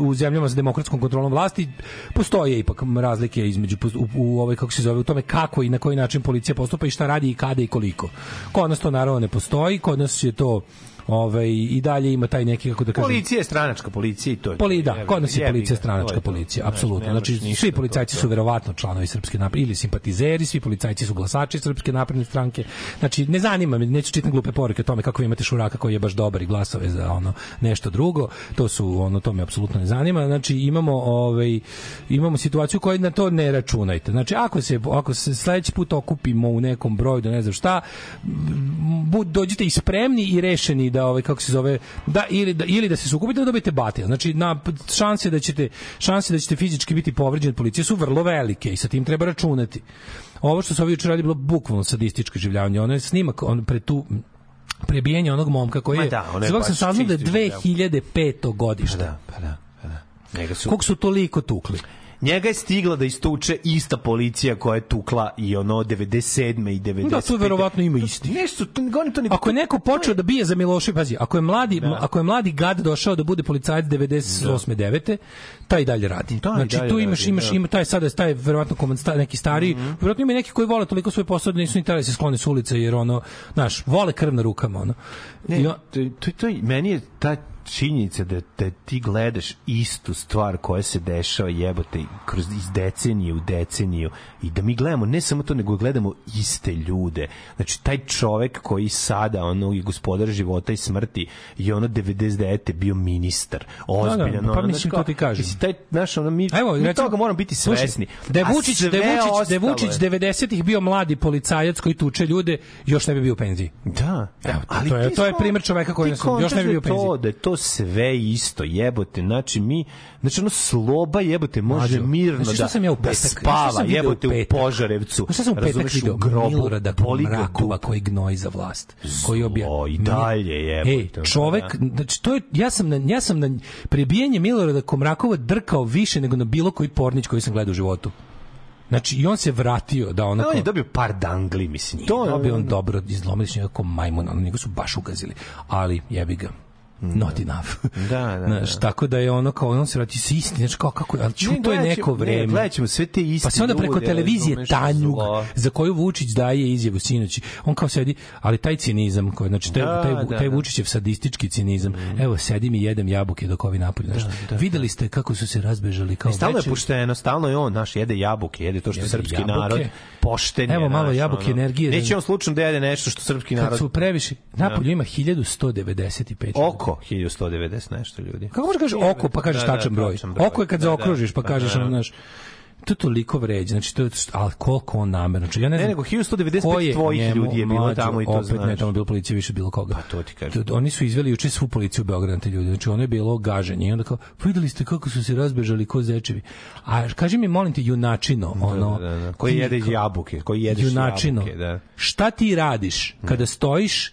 u zemljama sa demokratskom kontrolom vlasti postoje ipak razlike između u, u ovaj kako se zove u tome kako i na koji način policija postupa i šta radi i kada i koliko. Kod nas to naravno ne postoji, kod nas je to ovaj, i dalje ima taj neki, kako da kažem... Policija je stranačka policija i to je. Poli, da, kod nas je policija stranačka policija, apsolutno. Znači, svi policajci su verovatno članovi Srpske napredne ili simpatizeri, svi policajci su glasači Srpske napredne stranke. Znači, ne zanima me, neću čitam glupe poruke o tome kako vi imate šuraka koji je baš dobar i glasove za ono nešto drugo. To su ono to me apsolutno ne zanima. Znači, imamo ovaj imamo situaciju koja na to ne računajte. Znači, ako se ako se sledeći put okupimo u nekom broju da ne znam šta, bud dođite i spremni i rešeni da ovaj kako se zove da ili da ili da se sukobite da dobijete batil. Znači na šanse da ćete šanse da ćete fizički biti povređeni od policije su vrlo velike i sa tim treba računati. Ovo što se ovi juče radili bilo bukvalno sadističko življavanje. Ono je snimak on pre tu prebijanje onog momka koji Ma je da, je baš sam saznao da je čisto iživljavanje. 2005. godište. Pa da, pa da, pa da. Koliko su toliko tukli? Njega je stigla da istuče ista policija koja je tukla i ono 97. i 95. Da, to verovatno ima isti. Nešto, to, oni to ne... Ako je neko počeo da bije za Milošević, pazi, ako je mladi, ako je mladi gad došao da bude policajac 98. 9. taj dalje radi. Taj i znači dalje tu imaš radi, imaš da. Ima taj sada taj verovatno komand sta- neki stariji, verovatno ima neki koji vole toliko svoj posao da nisu ni hteli da se sklone s ulice jer ono, znaš, vole krv na rukama ono. Ne, I on- to, to, to, meni je ta činjenica da, da ti gledaš istu stvar koja se dešava jebote kroz iz decenije u deceniju i da mi gledamo ne samo to nego gledamo iste ljude znači taj čovek koji sada ono je gospodar života i smrti je ono 99. bio ministar ozbiljan Da, da, pa ono, mislim, to ti kažem. mislim, taj, znaš, ono, mi, Evo, mi recimo- toga moramo biti Slušaj, svesni Da je Vučić, da je Vučić, da je Vučić 90-ih bio mladi policajac koji tuče ljude, još ne bi bio u penziji. Da, Evo, ali to je to je primer čoveka koji još ne bi bio u penziji. to, da je to sve isto, jebote. Znači, mi, znači ono sloba jebote može Mlađo, mirno šta da, sam ja u da petak- šta spava, sam video u jebote, u petak? Požarevcu. Znaš šta sam u petak video? u grobu, Milorada Mrakova koji gnoji za vlast. Koji obja... Zlo, i dalje jebote, Ej, čovek, da. znači, to je, ja sam na, ja sam na prebijanje Milorada Komrakova drkao više nego na bilo koji pornić koji sam gledao u životu. Znači, i on se vratio da onako... On je dobio par dangli, mislim. To je dobio on dobro, izlomili su njega kao majmun, ono, njega su baš ugazili. Ali, jebi ga. Not enough. Da, da, Znaš, da. tako da je ono kao on se vrati se isti, znači kao kako je, ali ču, Ne, to je neko ne, vreme. gledat ćemo sve te iste Pa se onda preko ljude, televizije Tanjug, za koju Vučić daje izjavu sinoć. On kao sedi, ali taj cinizam, koji, znači taj, Da, taj, da, taj da. Vučićev sadistički cinizam. Evo, sedim i jedem jabuke dok ovi napolju. Znaš, da, videli ste kako su se razbežali kao I stalno je večer- pošteno, stalno je on, naš, jede jabuke, jede to što Jede srpski jabuke. narod pošten je, Evo malo znaš, jabuke ono. energije. Neće on slučajno da jede nešto što srpski Kad narod... su previše, Napolju ima 1195. Oko 1190 nešto ljudi. Kako možeš kažeš oko pa kažeš Da, da, tačan broj? tačan broj. Oko je kad Da, da. zaokružiš pa Pa kažeš ono, znaš, to toliko vređa. Znači to je ali koliko on namerno. Znači, ja ne Ne, znam. nego 1195 ko je tvojih ljudi je bilo tamo i to opet znaš. ne, tamo je bilo policije više bilo koga. Pa to ti kažem. To- Oni su izveli juče svu policiju u Beogradu te ljude. Znači ono je bilo gaženje. I onda kao, "Pa videli ste kako su se razbežali ko zečevi. A kaži mi, molim te, junačino, ono... Da, da, da. Koji jede jabuke, koji jedeš junačino. jabuke, da. Šta ti radiš kada stojiš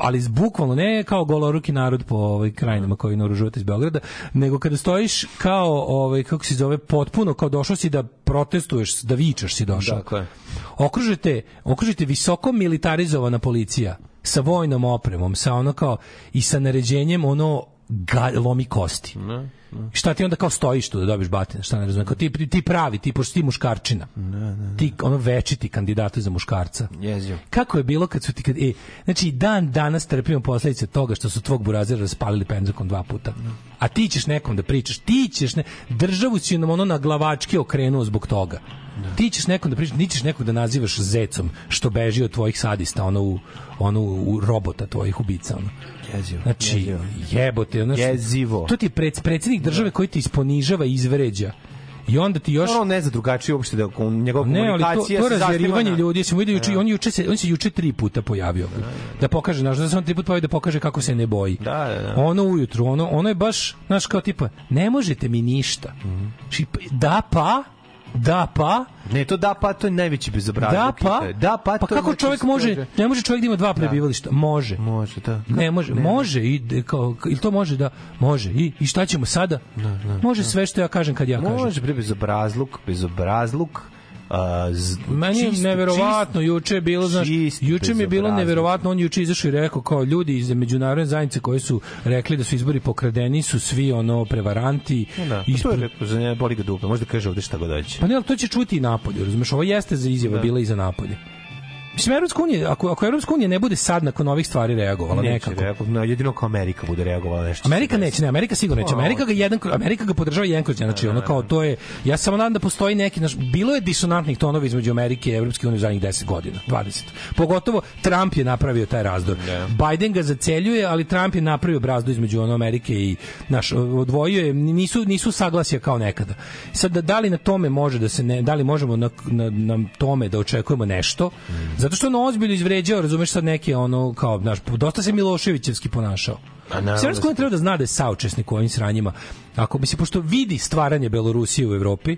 ali bukvalno ne kao goloruki narod po ovaj krajinama koji naoružujete iz Beograda, nego kada stojiš kao ovaj kako se zove potpuno kao došao si da protestuješ, da vičaš si došao. Dakle. Okružite, okružite visoko militarizovana policija sa vojnom opremom, sa ono kao i sa naređenjem ono ga, lomi kosti. Šta ti onda kao stojiš tu da dobiješ batina, šta ne razumem, kao ti, ti pravi, ti, pošto ti muškarčina. Ti ono večiti kandidatu za muškarca. Jezio. Kako je bilo kad su ti kad e, znači dan danas trpimo posledice toga što su tvog burazira raspalili penzakom dva puta. A ti ćeš nekom da pričaš, ti ćeš ne, državu si nam ono na glavački okrenuo zbog toga. Ti ćeš nekom da pričaš, ni ćeš nekog da nazivaš zecom što beži od tvojih sadista, ono u, ono u robota tvojih ubica. Ono. Jezivo. Znači, jezivo. jebote. Znači, Jezivo. To ti je pred, predsjednik države koji te isponižava i izvređa. I onda ti još... On ne zna drugačije uopšte da njegova Ne, ali to, to razjerivanje na- ljudi, smo vidio juče, on juče se on se juče tri puta pojavio. Da pokaže, znaš, da se on tri puta pojavio da pokaže kako se ne boji. Da, da, da. Ono ujutru, ono ono je baš, znaš, kao tipa, ne možete mi ništa. Či- Da pa, da pa, Ne, to da pa, to je najveći bezobrazluk. da pa, Da pa, pa to kako znači čovjek može, kaže- ne može čovjek da ima dva prebivališta? Može. Može, da. Ne može, može i kao ili to može da može i i šta ćemo sada? može sve što ja kažem kad ja kažem. Može, bezobrazluk, bezobrazluk. Z, Meni je čist- neverovatno, juče je bilo, znaš, čist juče mi je bilo neverovatno, on juče izašao i rekao kao ljudi iz međunarodne zajednice koji su rekli da su izbori pokradeni, su svi ono prevaranti. Da, ispred- to je za njega boli ga dupe, možda kaže ovde šta god dođe. Pa ne, ali to će čuti i napolje, razumeš, ovo jeste za izjava bila i za napolje. Mislim, Evropska unija, ako, ako Evropska unija ne bude sad nakon ovih stvari reagovala Neće nekako, reagovati, no, jedino kao Amerika bude reagovala nešto. Amerika neće, ne, Amerika sigurno neće. O, Amerika ga jedan Amerika ga podržava jedan kroz znači ono kao to je ja samo nadam da postoji neki naš bilo je disonantnih tonova između Amerike i Evropske unije u zadnjih 10 godina, 20. Pogotovo Trump je napravio taj razdor. Biden ga zaceljuje, ali Trump je napravio brazdu između ono Amerike i naš odvojio je nisu nisu saglasja kao nekada. Sad da, da li na tome može da se ne da li možemo na, na, na tome da očekujemo nešto? Zato što on ozbiljno izvređao, razumeš sad neke ono kao naš dosta se Miloševićevski ponašao. Naravno Srpsko da se- treba da zna da je saučesnik u ovim sranjima. Ako bi se pošto vidi stvaranje Belorusije u Evropi,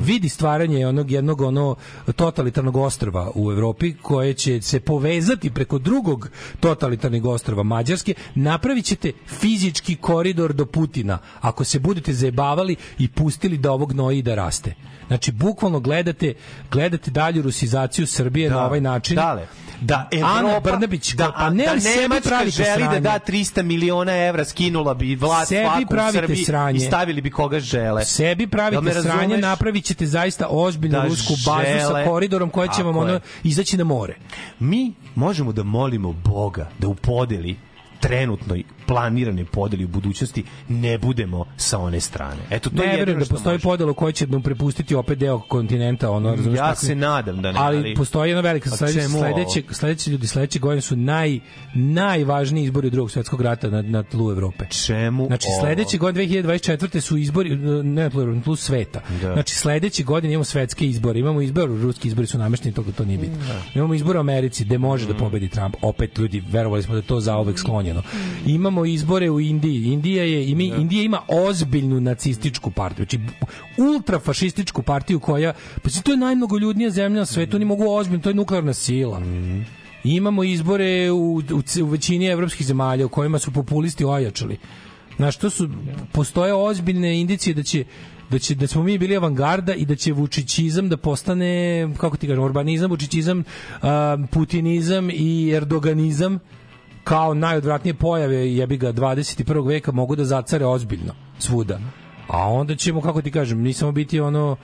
vidi stvaranje onog jednog ono totalitarnog ostrva u Evropi koje će se povezati preko drugog totalitarnog ostrva Mađarske, napravit ćete fizički koridor do Putina ako se budete zajebavali i pustili da ovog noji da raste. Znači, bukvalno gledate, gledate dalju rusizaciju Srbije na ovaj način. Dale, da Ana Evropa, Brnabić, da, pa ne, da sebi pravite želi sranje. da da 300 miliona evra, skinula bi vlast Sebi pravite Srbiji sranje. i stavili bi koga žele. Sebi Jel pravite me sranje, razumeš? napravit ćete zaista ozbiljnu Da rusku bazu sa koridorom koja će vam ono izaći na more. Mi možemo da molimo Boga da u podeli trenutnoj planiranoj podeli u budućnosti ne budemo sa one strane. Eto to je ne jedino verujem da postoji može. podela u kojoj će nam prepustiti opet deo kontinenta, ono razumeš Ja se nadam da ne, ali, ali- postoji jedna velika sledeće sledeće sledeće ljudi sledeće godine su naj najvažniji izbori drugog svetskog rata na na tlu Evrope. Čemu? Znači sledeće godine 2024 su izbori ne na tlu, Evrope, na tlu sveta. Da. Znači sledeće godine imamo svetske izbore, imamo izbor, ruski izbori su namešteni, toga to nije bitno. Imamo izbor u Americi gde može Mm. da pobedi Trump. Opet ljudi verovali smo da je to zaovek sklonjeno. Imamo izbore u Indiji. Indija je i mi Indija ima ozbiljnu nacističku partiju. Znači ultrafašističku partiju koja pa to je najmnogoljudnija zemlja na svetu, oni mogu ozbiljno, to je nuklearna sila. Imamo izbore u, u, u većini evropskih zemalja u kojima su populisti ojačali. Znaš, to su, postoje ozbiljne indicije da će da će da smo mi bili avangarda i da će vučićizam da postane kako ti kažem urbanizam, vučićizam, putinizam i erdoganizam kao najodvratnije pojave jebi ga 21. veka mogu da zacare ozbiljno svuda. A onda ćemo kako ti kažem, nismo biti ono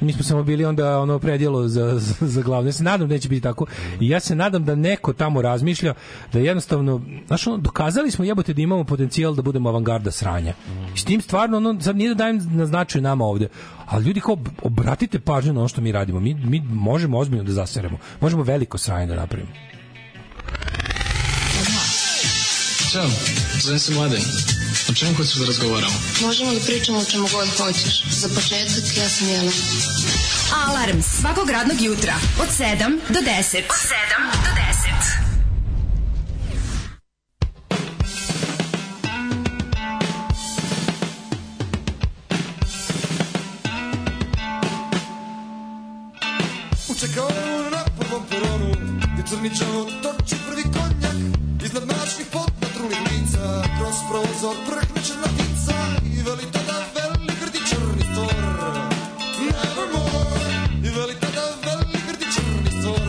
mi smo samo bili onda ono predjelo za, za, za glavno. Ja se nadam da neće biti tako. I ja se nadam da neko tamo razmišlja da jednostavno, znaš, ono, dokazali smo jebote da imamo potencijal da budemo avangarda sranja. I s tim stvarno, ono, sad nije da dajem na značaj nama ovde, ali ljudi kao obratite pažnju na ono što mi radimo. Mi, mi možemo ozbiljno da zaseremo. Možemo veliko sranje da napravimo. Ćao, zovem se Mladen. O čemu hoćeš da razgovaramo? Možemo li pričamo o čemu god hoćeš? Za početak, ja sam Jelena. Alarm svakog radnog jutra od 7 do 10. Od 7 do 10. U čekaonu na prvom peronu Gde crni čavo toči prvi konjak Iznad mračnih potpatrulnih lica Kroz prozor prhne crna ptica I veli tada veli grdi črni stor Nevermore I veli tada veli grdi črni stor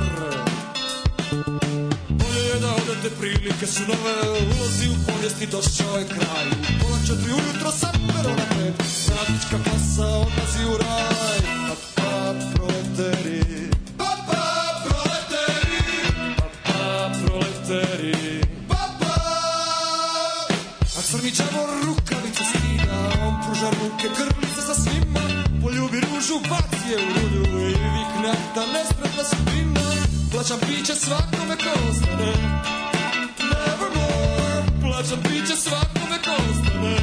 Bolje je da odete prilike su nove Ulazi u povijesti došao je kraj. Pola četiri ujutro sa perona pred Radnička klasa odlazi u raj. Pa pa proleteri Crni čavor rukavice skida On pruža ruke grlice sa svima. Poljubi ružu, baci je u rulju I vikne da nespretna sudbina. Plaćam piće svakome ko ostane. Nevermore Plaćam piće svakome ko ostane.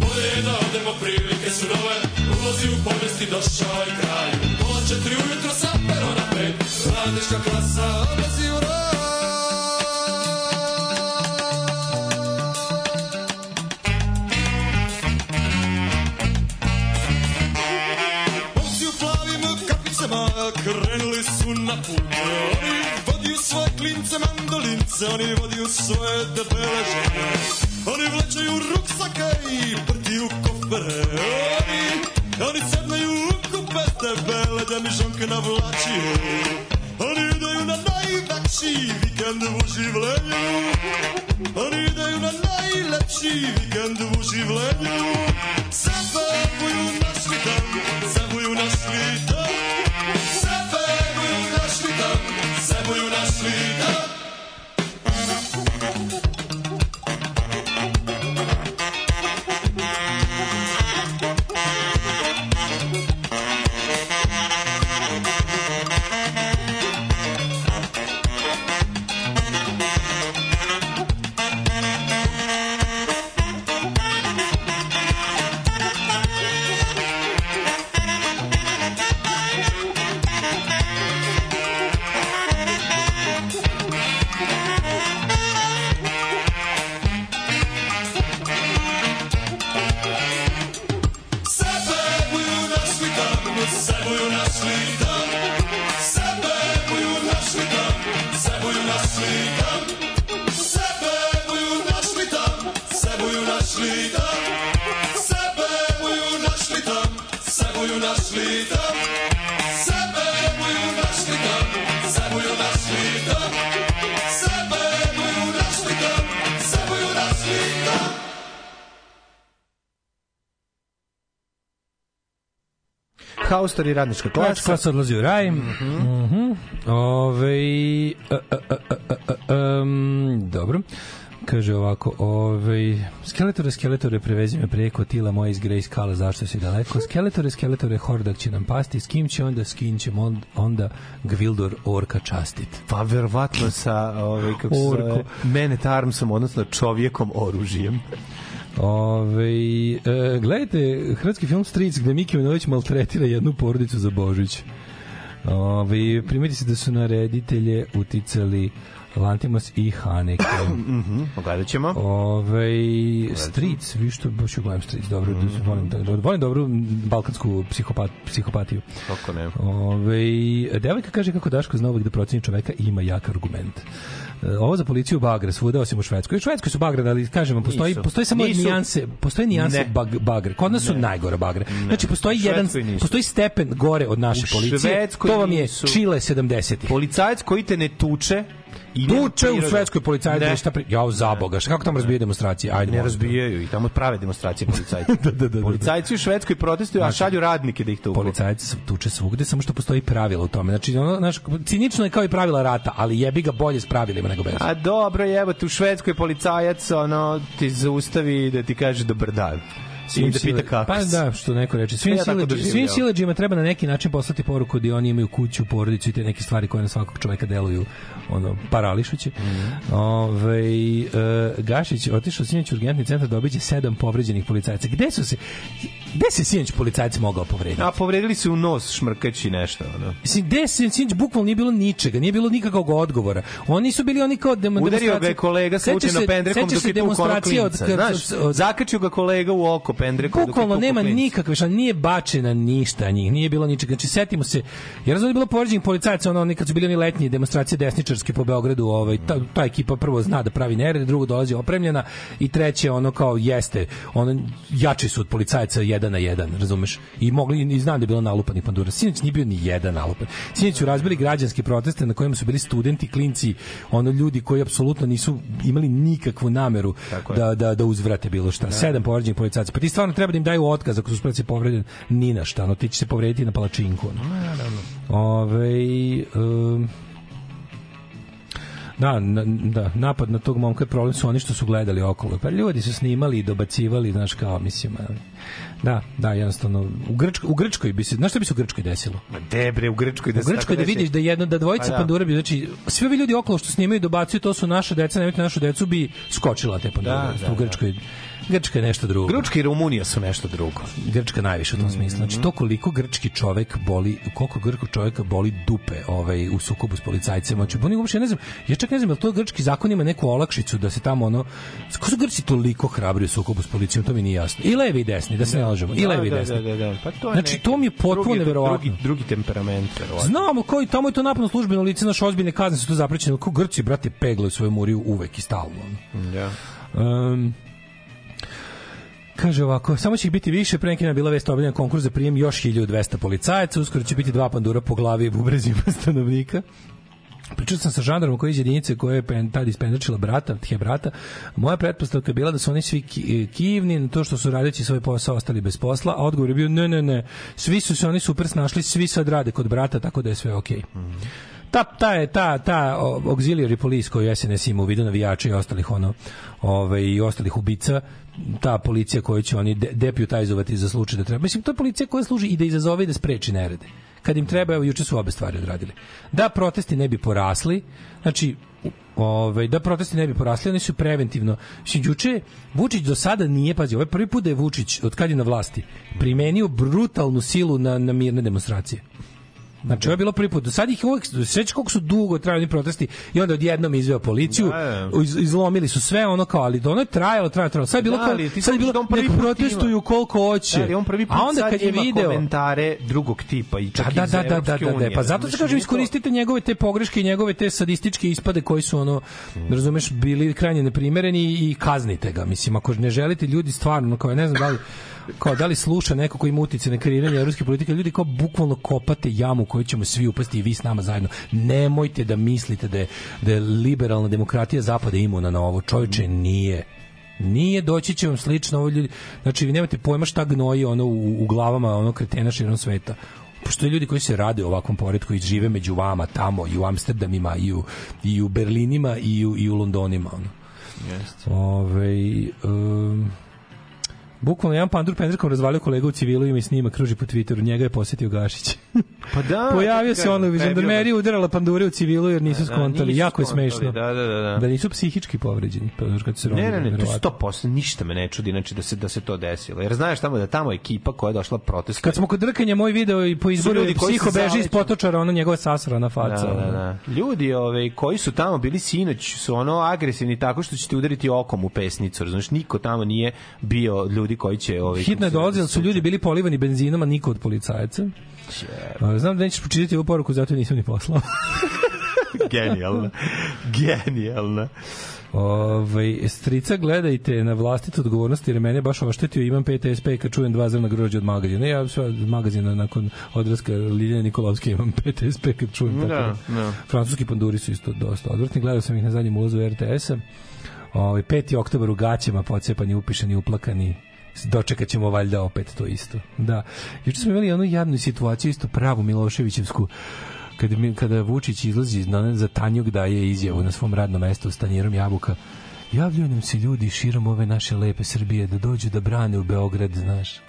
Bolje je da odemo prilike su nove. Ulazi u povijesti došao je kraj. Pola četiri ujutro sa perona pet. Radnička klasa odlazi u raj mandolince Oni vodiju svoje debele žene Oni vlečaju ruksake i prtiju kofere. Oni, oni sednaju u kupe debele Da mi žonke navlačiju. Oni idaju na najveći vikend u življenju Oni idaju na najlepši vikend u življenju Zapevuju naš dan, zavuju naš dan Haustor i radnička Klasa, klasa. klasa odlazi u raj. Mhm. Mm Ove, a, a, a, a, a, um, dobro. Kaže ovako, ovaj skeletore, skeletore, prevezi me preko tila moje iz Grey Skala, zašto si daleko? Skeletore, skeletore, hordak će nam pasti, s kim će onda, s kim će on- onda Gvildor orka častit. Pa verovatno sa ovaj kako se zove, Man at Armsom, odnosno čovjekom oružjem. Ove, e, gledajte hrvatski film Stric gde Miki Minović maltretira jednu porodicu za Božić. Ove, primeti se da su na reditelje uticali Lantimos i Haneke. Mhm, pogledat ćemo. Ove, Stric, vi što baš gledam Stric, dobro, mm -hmm. volim, da, volim dobru balkansku psihopat, psihopatiju. Kako ne? Ove, devojka kaže kako Daško zna uvek da proceni čoveka i ima jak argument. E, Ovo za policiju bagre svuda osim u Švedskoj. U Švedskoj su bagre, ali kažem vam, postoji, Nisu. postoji samo Nisu. nijanse, postoji nijanse Ne. bag, bagre. Kod nas su Ne. najgore bagre. Znači, postoji jedan, nisu. postoji stepen gore od naše U policije. Švedskoj To vam je nisu. Čile 70. Policajac koji te ne tuče i Tuče u Švedskoj policajac, Ne. da šta pri... Jao, za Boga, šta kako tamo razbije demonstracije? Ajde, ne te. razbijaju i tamo prave demonstracije policajci. da, da, da, da. Policajci u Švedskoj protestuju, a Znači, šalju radnike da ih tuku. Policajac tuče svugde, samo što postoji pravila u tome. Znači, ono, znaš, cinično je kao i pravila rata, ali jebi ga bolje s pravilima nego bez. A dobro, evo u Švedskoj policajac ono ti zaustavi da ti kaže dobar dan. I da pita kako Pa da, što neko reče. Svim, Ja sileđi, doživljavao. svim sileđima treba na neki način poslati poruku da oni imaju kuću, porodicu i te neke stvari koje na svakog čoveka deluju ono, parališuće. Mhm. Ove, e, Gašić otišao sinoć u urgentni centar da obiđe sedam povređenih policajaca. Gde su se gde se sinoć policajac mogao povrediti? A povredili su u nos šmrkaći nešto. Ono. Mislim, gde se sinoć bukvalno nije bilo ničega, nije bilo nikakvog odgovora. Oni su bili oni kao demo, Udario ga je kolega slučajno pendrekom dok je tu kono demonstracije klinca. od, Znaš, od, zakačio ga kolega u oko je Bukvalno nema nikakve šanse, nije bačena ništa njih, nije bilo ničega. Znači setimo se, jer razumije bilo povređenih policajaca, ono oni kad su bili oni letnji demonstracije desničarske po Beogradu, ovaj ta, ta ekipa prvo zna da pravi nered, drugo dolazi opremljena i treće ono kao jeste, ono jači su od policajaca jedan na jedan, razumeš? I mogli i znam da je bilo nalupanih pandura. Sinoć nije bio ni jedan nalupan. Sinoć su razbili građanske proteste na kojima su bili studenti, klinci, ono ljudi koji apsolutno nisu imali nikakvu nameru je. da, da, da uzvrate bilo šta. Sedam povređenih policajaca. Ti stvarno treba da im daju otkaz ako su spreci povreden ni na šta. No, ti će se povrediti na palačinku. Ono. Ove, um, da, na, da, napad na tog momka je problem su oni što su gledali okolo. Pa ljudi su snimali i dobacivali, znaš kao, mislim, ali- da, da, jednostavno, u, Grčkoj, u Grčkoj bi se, znaš šta bi se u Grčkoj desilo? Ma debre, u Grčkoj da u Grčkoj da vidiš da jedno da dvojica Pa da. pandura bi znači svi ovi ljudi okolo što snimaju i dobacuju to su naše deca, nemojte našu decu bi skočila te pandure. Da, da, u Grčkoj Grčka je nešto drugo. Grčka i Rumunija su nešto drugo. Grčka najviše u tom smislu. Znači to koliko grčki čovek boli, koliko grčkog čoveka boli dupe ovaj u sukobu s policajcem. Znači oni uopšte ne znam, ja čak ne znam jel to grčki zakon ima neku olakšicu da se tamo ono ko su Grci toliko hrabri u sukobu s policijom, to mi nije jasno. I levi i desni, da se ne lažemo. I Da, levi i da, desni. Da, da, da. Pa to je Znači, to mi je potpuno neverovatno. Drugi, drugi temperament, verovatno. Znamo koji tamo je to napadno službeno lice naš ozbiljne kazne su to zaprećene. Ko Grci brate peglaju svoju muriju uvek i stalno. Ja. Um, Kaže ovako, samo će ih biti više, pre neki je bila vest obiljen konkurs za prijem još 1200 policajaca, uskoro će biti dva pandura po glavi bubrezima stanovnika. Pričao sam sa žandarom koji iz jedinice koje je tad ispendačila brata, tje brata. Moja pretpostavka je bila da su oni svi ki- kivni na to što su radeći svoj posao ostali bez posla, a odgovor je bio ne, ne, ne. Svi su se oni super snašli, svi sad rade kod brata, tako da je sve okej. Ta, ta je ta ta auxiliary police koju SNS ima u vidu navijača i ostalih ono ovaj i ostalih ubica ta policija koju će oni de, deputizovati za slučaj da treba mislim to je policija koja služi i da izazove i da spreči nerede kad im treba evo juče su obe stvari odradili da protesti ne bi porasli znači Ovaj da protesti ne bi porasli, oni su preventivno. Mislim juče Vučić do sada nije pazi, ovaj prvi put da je Vučić od kad je na vlasti primenio brutalnu silu na na mirne demonstracije. Znači, ovo je bilo prvi put. Do sad ih uvek, sveći koliko su dugo trajali protesti i onda odjednom izveo policiju, Da, iz, izlomili su sve ono kao, ali ono je trajalo, trajalo, trajalo. Sad je bilo Da, kao, sad je bilo, da nek protestuju koliko hoće. Da, ali on prvi put A onda kad je video, komentare drugog tipa i čak da, da, da, da, da, da, da, pa zato se kažem iskoristite njegove te pogreške i njegove te sadističke ispade koji su ono razumeš bili krajnje neprimereni i kaznite ga mislim ako ne želite ljudi stvarno kao ne znam da li kao da li sluša neko ko ima utice na kreiranje evropske politike ljudi kao bukvalno kopate jamu koju ćemo svi upasti i vi s nama zajedno nemojte da mislite da je, da je liberalna demokratija zapada imuna na ovo čovječe nije Nije doći će vam slično ovo ljudi. Znači vi nemate pojma šta gnoji ono u, u glavama ono kretena širom sveta. Postoje ljudi koji se rade u ovakvom poredku i žive među vama tamo i u Amsterdamima i u, i u Berlinima i u, i u Londonima. Ono. Jeste. Ove, um, bukvalno jedan pandur pendrekom razvalio kolegu u civilu i mi snima kruži po Twitteru, njega je posetio Gašić. Pa da, Pojavio se ono, žandarmerija udarala pandure u civilu jer nisu Da, skontali. nisu jako je skontali, smešno. da, da, da, da. Da nisu psihički povređeni. Pa kad se Ne, ne, ne, to verovatno. 100% ništa me ne čudi, znači da se da se to desilo. Jer znaš tamo da tamo ekipa koja je došla protest. Kad smo kod drkanja moj video i po izboru ljudi psiho beži iz potočara, ono njegova sasrana faca. Da, da, da. Ljudi ove, koji su tamo bili sinoć su ono agresivni tako što će ti udariti okom u pesnicu. Razumeš, niko tamo nije bio ljudi koji će... Ove, Hitno je dolazilo, su ljudi bili polivani benzinom, a niko od policajaca. A, Znam da nećeš pročitati ovu poruku, zato nisam ni poslao. Genijalna. Genijalna. Ove, strica gledajte na vlastitu odgovornost jer je mene baš oštetio imam PTSP kad čujem dva zrna grožđa od magazina. Ja sve od magazina nakon odlaska Liljane Nikolovske imam PTSP kad čujem tako. Da, da. Francuski panduri su isto dosta odvrtni. Gledao sam ih na zadnjem ulazu RTS-a. Ovaj 5. oktobar u gaćama pocepani, upišani, uplakani. Dočekat ćemo valjda opet to isto. Da. Juče smo imali onu jadnu situaciju, isto pravu Miloševićevsku, kada, kada Vučić izlazi za Tanjug daje izjavu na svom radnom mestu s tanjerom jabuka. Javljaju nam se ljudi širom ove naše lepe Srbije da dođu da brane u Beograd, znaš.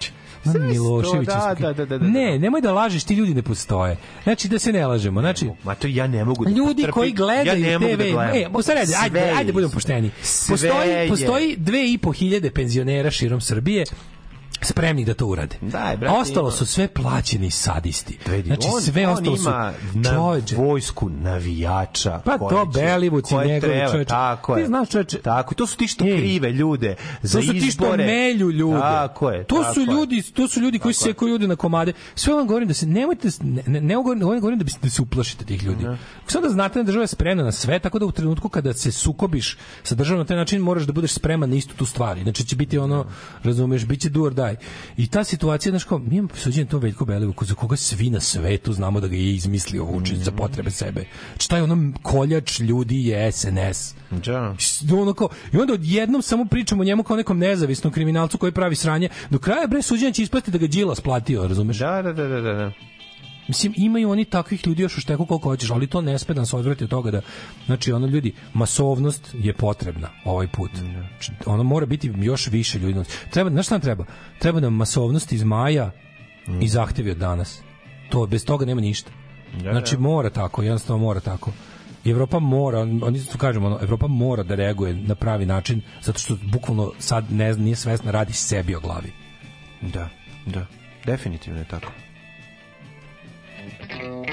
Na Miloševićevski. da, da, da, da, da. Ne, nemoj da lažeš, ti ljudi ne postoje. Znači, da se ne lažemo. Znači, Ma to ja ne mogu da ljudi potrpim. koji gledaju ja ne mogu TV, da gledam. e, sad ajde, ajde, ajde, je budemo pošteni. Sve Postoji, je. postoji dve i po hiljade penzionera širom Srbije spremni da to urade. Daj, brate, ostalo ima. su sve plaćeni sadisti. Vidi, Znači on, sve on ostalo su na čoveče. vojsku navijača. Pa to Belivuci njegovi, čoveče. Tako Ti je. znaš, čoveče. Tako, to su ti što Ej. krive ljude za To su ti što izbore. melju ljude. Tako je. To tako su je. ljudi, to su ljudi koji sekaju ljude na komade. Sve vam govorim da se nemojte ne ne, ne govorim, ne da, da se uplašite tih ljudi. Samo da znate da država je spremna na sve, tako da u trenutku kada se sukobiš sa državom na taj način moraš da budeš spreman na istu tu stvar. Inače će biti ono, razumeš, biće do or die. I ta situacija, znaš kao, mi imamo suđenje to Veljko Belivuku, za koga svi na svetu znamo da ga je izmislio Vučić za potrebe sebe. Znači, taj ono koljač ljudi je SNS. Da. ono kao, I onda odjednom samo pričamo o njemu kao nekom nezavisnom kriminalcu koji pravi sranje. Do kraja bre suđenja će ispasti da ga Đilas platio, razumeš? Da, da, da, da, da. Mislim, imaju oni takvih ljudi još u šteku koliko hoćeš, ali to ne sme da nas odvrati od toga da, znači, ono ljudi, masovnost je potrebna ovaj put. Znači, ono mora biti još više ljudi. Treba, znaš šta nam treba? Treba nam masovnost iz maja i zahtevi od danas. To, bez toga nema ništa. Da, Znači, da. mora tako, jednostavno mora tako. I Evropa mora, oni su kažemo, ono, Evropa mora da reaguje na pravi način, zato što bukvalno sad ne, nije svesna, radi sebi o glavi. Da, da. Definitivno je tako. I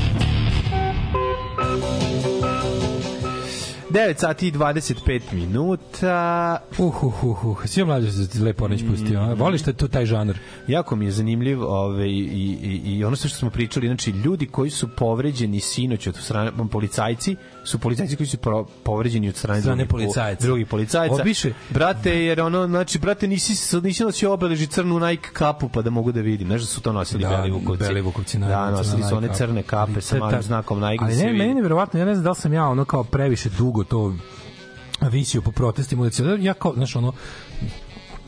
9 sati i 25 minuta. Uh, uh, uh, uh. Svi mlađe se lepo Ornić pustio. a? Voliš te tu taj žanr? Jako mi je zanimljiv ovaj, i, i, i ono sve što smo pričali, znači ljudi koji su povređeni sinoć od strane policajci, su policajci koji su pro, povređeni od strane, Strane drugih, po- policajca. drugih policajca. Obiše. Brate, jer ono, znači, brate, nisi, nisi nosio obeleži crnu Nike kapu pa da mogu da vidim. Znaš da su to nosili Da, Beli Vukovci? Da, nosili su one crne kape sa malim znakom Nike. Ali da ne, meni je verovatno, ja ne znam da li sam ja ono kao previše dugo to visio po protestima. Ja kao, znaš, ono,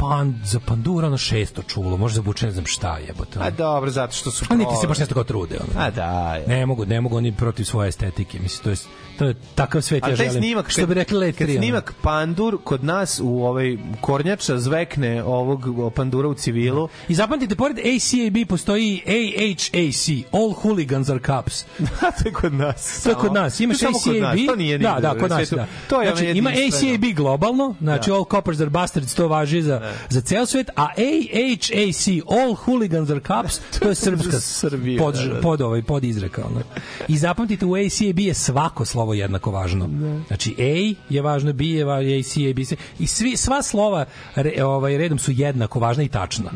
pan, za pandura ono šesto čulo, može za buče ne znam šta jebote. A dobro, zato što su... A niti se baš nešto kao trude. Ono. A da, je. Ne mogu, ne mogu oni protiv svoje estetike. Mislim, to je, to je takav svet ja želim. snimak, što bi rekli Let kad 3, ono. snimak Pandur kod nas u ovaj kornjača zvekne ovog Pandura u civilu. I zapamtite, pored ACAB postoji AHAC, All Hooligans are Cops. to je kod nas. To je kod nas. Imaš To samo kod nas, ACAB. to nije da, da, kod nas, da. To je znači, ima. ACAB globalno, znači Da. All Coppers are Bastards, to važi za, za ceo svet, a AHAC, All Hooligans are Cops, to je srpska Za Srbiju, pod, da, da. pod, ovaj, pod izreka. Ono. I zapamtite, u ACAB je svako slovo jednako važno. Znači, A je važno, B je važno, ACAB, se- i svi, sva slova re, ovaj, redom su jednako važna i tačna.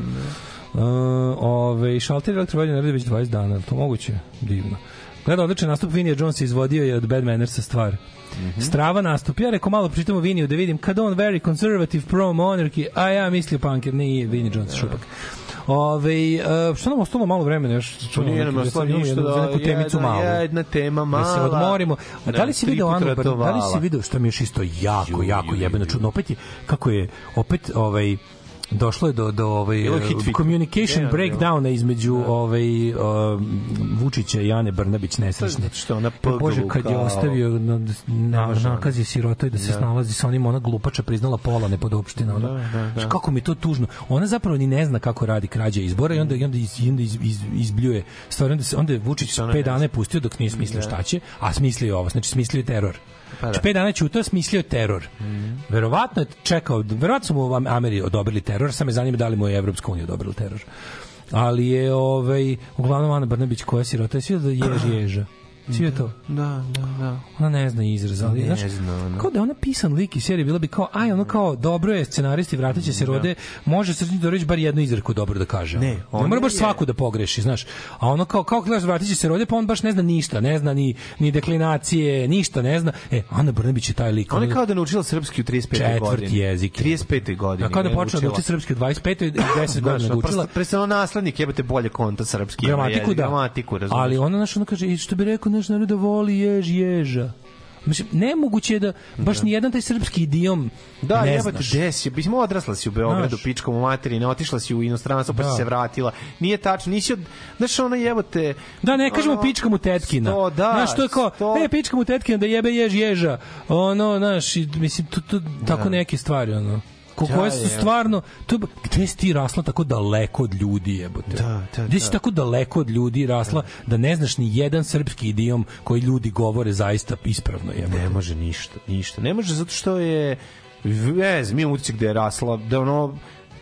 Uh, ove, šalter elektrovanje ne radi već 20 dana, to moguće? Divno. Gleda odličan nastup Vinija Jonesa izvodio je od Bad Mannersa stvar. Strava nastup. Ja rekao malo pričitamo Viniju da vidim kad on very conservative pro monarchy, a ja mislio punker, nije Vinnie Jones šupak. Ove, uh, što nam ostalo malo vremena još? To nije nam Neki- ostalo ništa da neku temicu jedna, malu. jedna tema Da se mala. odmorimo. A da li si video Anu da li si video što mi je još isto jako, jako jebeno čudno. Opet je, kako je, opet ovaj, došlo je do do ovaj communication Ne, ne, breakdowna između ovaj um, Vučića i Ane Brnabić nesrećne. Što ona Pa Bože, kad je ostavio na, na, nakazi sirotoj da se Da. snalazi sa onim, ona glupača priznala pola nepodopština. Ona. Da, da, da. Kako mi je to tužno. Ona zapravo ni ne zna kako radi krađa izbora i onda, i onda, iz, onda iz, iz, izbljuje stvari. Onda, se, onda je Vučić ona pet ne dana je pustio dok nije smislio Da. šta će, a smislio je ovo. Znači, smislio je teror. Pa da. Pet dana ćutao, smislio je teror. Verovatno je čekao, verovatno su mu u Ameri odobrili teror, sad me zanima da li mu je Evropska unija odobrila teror. Ali je, ovaj, uglavnom Ana Brnabić koja je sirota, je svi da jež ježa. Svi je to. Da, da, da. Ona ne zna izraz, ali Ne znaš, zna ona. kao da ona pisan lik iz serije, bila bi kao, aj, ono kao, dobro je scenaristi, vratit će se rode, može Srđan Todorović bar jednu izreku dobro da kaže. Ne, ono. ne ona mora baš je- svaku da pogreši, znaš. A ono kao, kao gledaš vratit će se rode, pa on baš ne zna ništa, ne zna ni, ni deklinacije, ništa ne zna. E, Ana Brnabić je taj lik. Ona je kao da naučila srpski u 35. Četvrti godini. jezik je. 35. godini. A kao da počela da uči srpski u 25. i 10 godina Znaš, ga učila. Predstavno naslednik, jebate bolje konta srpski. Gramatiku jezik, da. Gramatiku, razumiješ. Ali ona naš ona kaže i što bi rekao naš narod da voli jež ježa. Mislim, nemoguće je da baš ni jedan taj srpski idiom Da, ne jebate, znaš. gde si? Mislim, odrasla si u Beogradu, Znaš. pičkom u materiji, ne otišla si u inostranstvo, pa Da. si se vratila. Nije tačno, nisi od... Znaš, ona jebote... Da, ne kažemo ono, pička mu tetkina. sto, da, Znaš, to je kao, sto. e, pička mu tetkina da jebe jež ježa. Ono, znaš, mislim, tu, tu, tako Da. neke stvari, ono. Ko, Da, koje su je. stvarno to gde si ti rasla tako daleko od ljudi jebote Da, da, gde si da. tako daleko od ljudi rasla da ne znaš ni jedan srpski idiom koji ljudi govore zaista ispravno jebote Ne može ništa, ništa. Ne može zato što je vez, mi utisak gde je rasla, da ono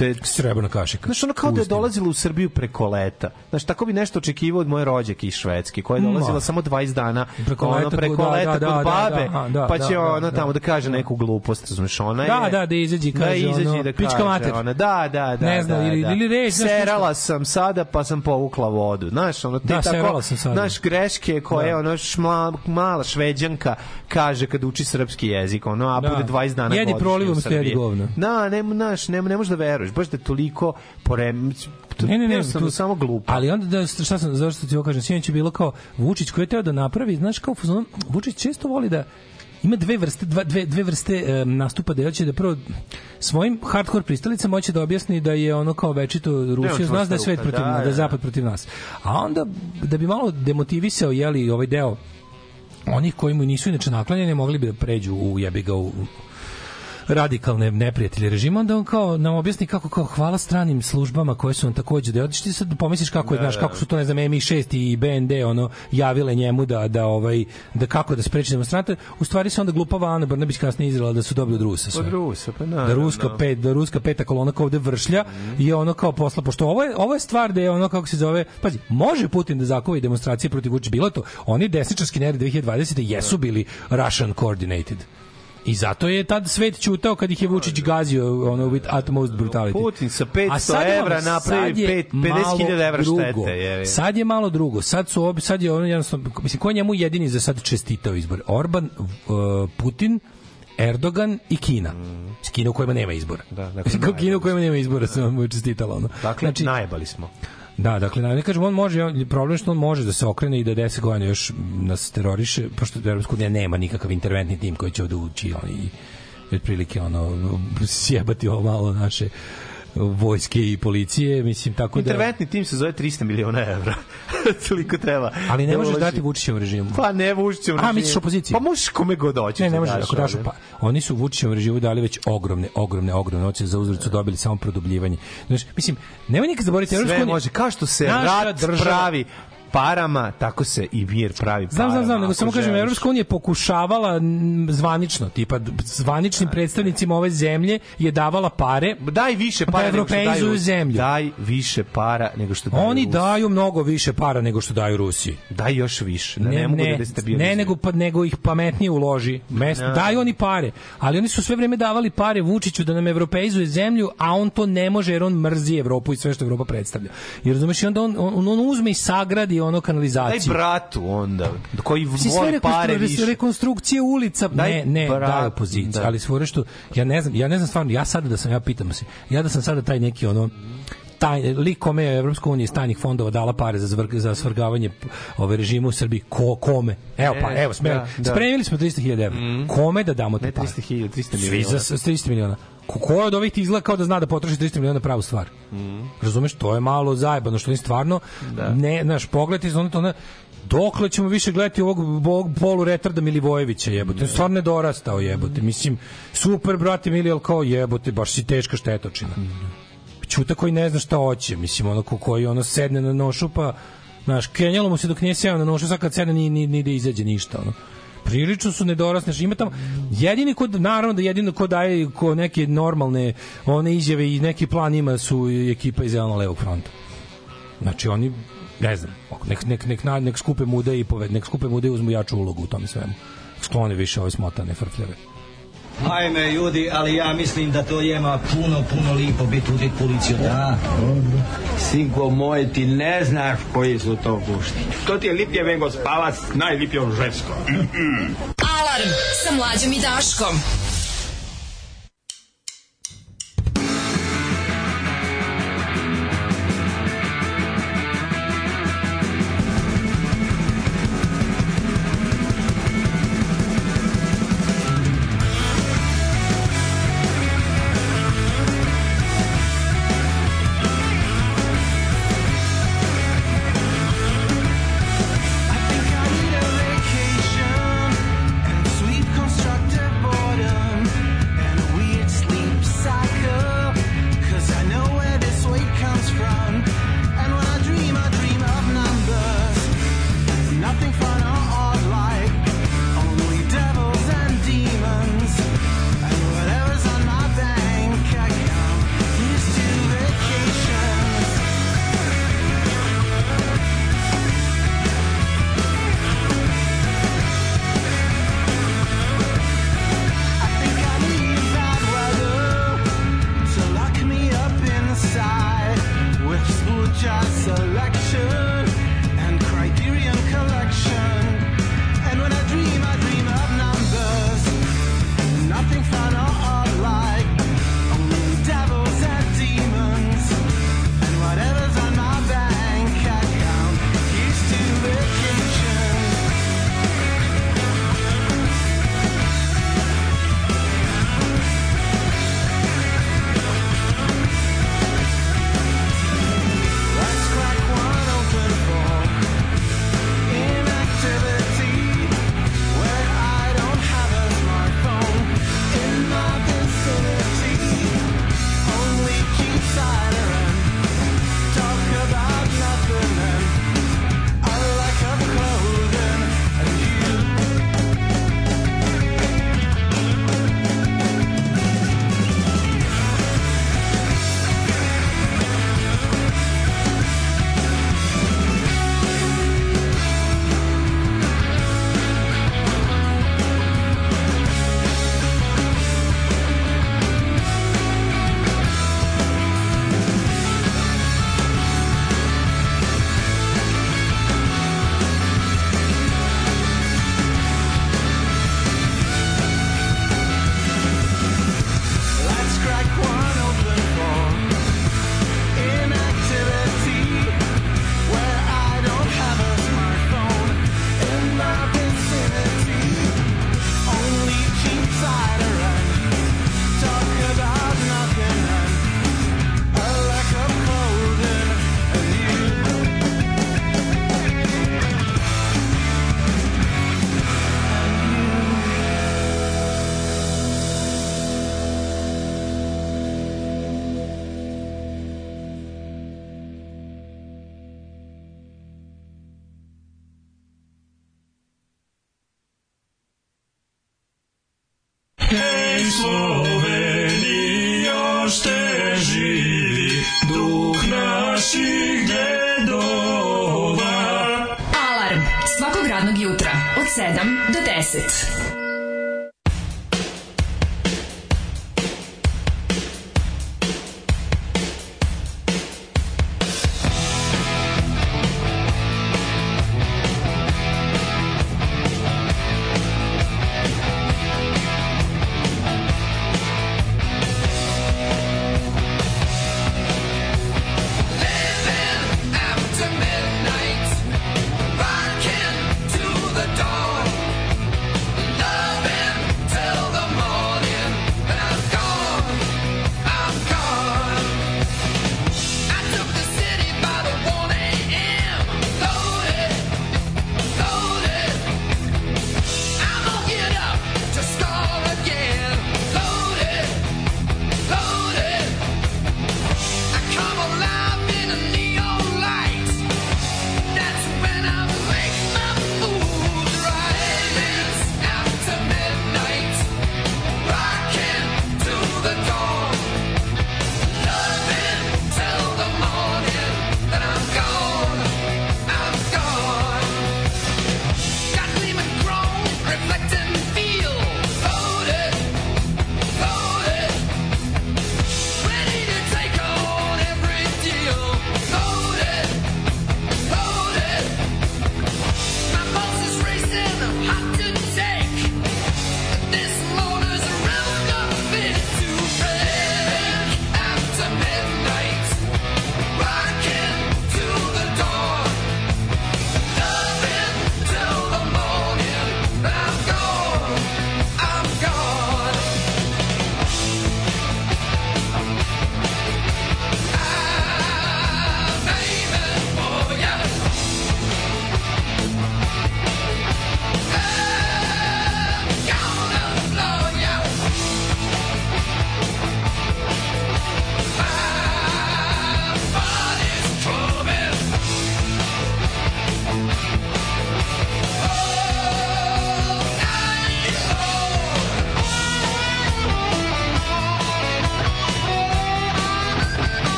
te srebrna kašika. Znaš, ono kao da je dolazila u Srbiju preko leta. Znaš, tako bi nešto očekivao od moje rođake iz Švedske, koja je dolazila Ma. samo 20 dana Preko ono, leta, preko da, leta da, kod da, babe, da, da, pa da, će da, ono da. tamo da kaže neku glupost, razumeš, ona Da, je... da, da da kaže, izađe ono, i da pička mater. Ona, da, da, da. Ne znam, da, ili- da. ili znaš, Serala sam sada, pa sam povukla vodu. Znaš, ono, ti Da, tako, sam sada. Znaš, greške koje, Da. ono, šma, mala šveđanka kaže kad uči srpski jezik, ono, a Da. bude 20 dana Jedi prolivom u ste jedi Srbiji. govno. Da, ne, znaš, ne, ne možeš da veruješ, baš da je toliko porem... Ne, ne, ne, jednostavno tu- samo glupo. Ali onda da šta sam zašto ti ovo kažem, sinoć je bilo kao Vučić koji je teo da napravi, znaš kao u Vučić često voli da ima dve vrste dva, dve, dve vrste em, nastupa da hoće da prvo svojim hardcore pristalicama hoće da objasni da je ono kao večito Rusija zna da je svet protiv da, nas, da da, je da. zapad protiv nas. A onda da bi malo demotivisao jeli ovaj deo onih koji mu nisu inače naklanjeni mogli bi da pređu u jebi ga u radikalne neprijatelje režima, onda on kao nam objasni kako kao hvala stranim službama koje su on takođe da ti sad pomisliš kako je, Da, znaš, da. kako su to ne znam MI6 i BND ono javile njemu da da ovaj da kako da spreči demonstrante, u stvari se onda glupava Ana Brnabić kasnije izrela da su dobili od Rusa sve. Od Rusa, pa da naravno. ruska pet da ruska peta kolona kao ovde vršlja i ono kao posla pošto ovo je ovo je stvar da je ono kako se zove pazi može Putin da zakovi demonstracije protiv Vučića bilo je to oni desničarski neredi 2020 jesu bili Russian coordinated I zato je tad svet ćutao kad ih je Vučić gazio ono with utmost brutality. Putin sa A 500 sad je- evra napravi je pet- malo 50.000 evra štete. Je, Sad je malo drugo. Sad su obi, sad je ono jednostavno mislim ko je njemu jedini za sad čestitao izbor? Orban, uh, Putin, Erdogan i Kina. S Kina u kojima nema izbora. Da, dakle, Kina u kojima nema izbora sam mu je čestitala. Ono. Dakle, znači, najebali smo. Da, dakle, ne kažem, on može, problem što on može da se okrene i da 10 godina još nas teroriše, pošto Evropska unija nema nikakav interventni tim koji će ovde ući on, i otprilike ono, sjebati ovo malo naše vojske i policije, mislim, tako da... Interventni tim se zove 300 miliona evra. Toliko treba. Ali ne da možeš dati Vučićevom režimu. Pa ne Vučićevom A, režimu. misliš opoziciji? Pa možeš kome god hoćeš. Ne, ne da može, daš, ako daš, pa, oni su Vučićevom režimu dali već ogromne, ogromne, ogromne novce za uzvrat su dobili samo produbljivanje. Znaš, mislim, nema nikad zaboraviti Evropska Sve unija- može. Kao što se Naša rat država- pravi parama, tako se i mir pravi parama. Znam, znam, znam, nego samo kažem. Evropska unija je pokušavala zvanično, tipa zvaničnim predstavnicima ove zemlje je davala pare Daj više da para nego što evropeizuju zemlju. Daj više para nego što daju Oni Rusi. daju mnogo više para nego što daju Rusiji. Daj još više. Da ne, mogu da destabilizuju. ne nego pa nego ih pametnije uloži. Mes, Da. daju oni pare, ali oni su sve vreme davali pare Vučiću da nam evropeizuje zemlju, a on to ne može jer on mrzi Evropu i sve što Evropa predstavlja. I razumeš i onda on, on, on uzme i sagradi ono kanalizaciju. Daj bratu onda, koji voli pare više. rekonstrukcije ulica, Daj ne, ne, brat, daj opoziciju, da. ali svore što, ja ne znam, ja ne znam stvarno, ja sada da sam, ja pitam se, ja da sam sada taj neki ono, taj lik kome je Evropska unija iz tajnih fondova dala pare za, zvrg, za svrgavanje ove režima u Srbiji, ko, kome? Evo pa, E, evo, spremili, da, da. spremili smo 300.000 evra. Kome da damo te Ne pare? 300.000, 300 Svi miliona. za s- 300 miliona. Ko, od ovih ti izgleda kao da zna da potroši 300 miliona na pravu stvar? Razumeš, to je malo zajebano, što oni stvarno Da. ne, znaš, pogled iz ono to ne, dokle ćemo više gledati ovog bog, polu retarda Milivojevića jebote, stvarno ne dorastao jebote, mislim, super brate Mili, ali kao jebote, baš si teška štetočina. Čuta koji ne zna šta hoće, mislim, ono ko, koji ono sedne na nošu, pa, znaš, kenjalo mu se dok nije seo na nošu, sad kad sedne ni, ni, ni da izađe ništa, ono prilično su nedorasne. Znači, Ima tamo jedini kod naravno da jedino ko daje ko neke normalne one izjave i neki plan ima su ekipa iz zeleno levog fronta. Znači oni ne znam, nek, nek, nek, nek, skupe mude i poved, nek skupe mude i uzmu jaču ulogu u tome svemu. Sklone više ove smotane frfljave. Ajme, ljudi, ali ja mislim da to jema puno, puno lipo biti udit policiju, da? Sinko moj, ti ne znaš koji su to gušti. To ti je lipje vengo spavac, najlipijom žensko. Alarm sa mlađom i Daškom. Sloveni još te živi duh naših dedova. Alarm svakog radnog jutra od 7 do 10.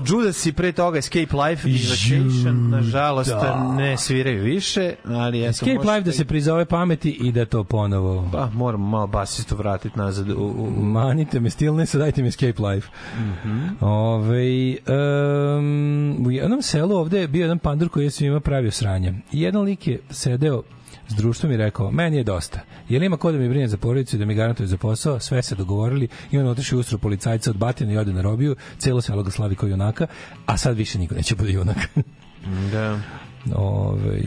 Malo Judas i pre toga Escape Life i Vacation, nažalost, da. ne sviraju više, ali eto, Escape možete Life da se prizove pameti i da to ponovo. Pa, moramo malo basistu vratiti nazad u... u, u... Manite me stillness, dajte mi Escape Life. Mhm. Ove, um, u jednom selu ovde je bio jedan pandur koji je svima pravio sranje. I jedan lik je sedeo s društvom i rekao, meni je dosta. Jel ima ko da mi brine za porodicu i da mi garantuje za posao? Sve se dogovorili i on otišao ustro policajca od batina i ode na robiju. Celo selo ga slavi kao junaka, a sad više niko neće bude junak. Da. Ove,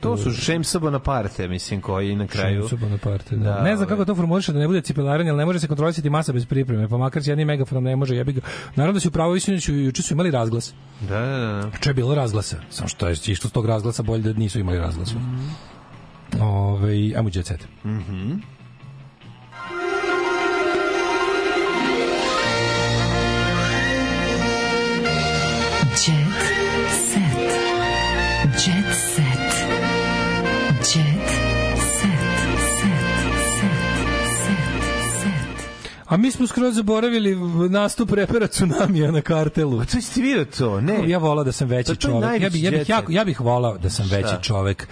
To su Šemsa Bonaparte, mislim, koji na kraju... Šemsa Bonaparte, da. Da, ne znam kako to formuliše da ne bude cipelaranje, ali ne može se kontrolisati masa bez pripreme, pa makar s jednim megafonom ne može, jebi ga. Naravno da su pravo isuniću, juče su imali razglas. Da, da, da. Juče je bilo razglasa, samo što je išlo s tog razglasa bolje da nisu imali razglasa. Ove, ajmo u jet set. Mhm. Jet set. Jet set. Jet set. Set. Set. Set. A mi smo skroz zaboravili nastup repera Tsunamija na kartelu. A to ste vidio to? Ne. Ja volao da sam veći Pa to je čovek. Ja bih ja bih jako ja bih volao da sam Šta? veći čovek.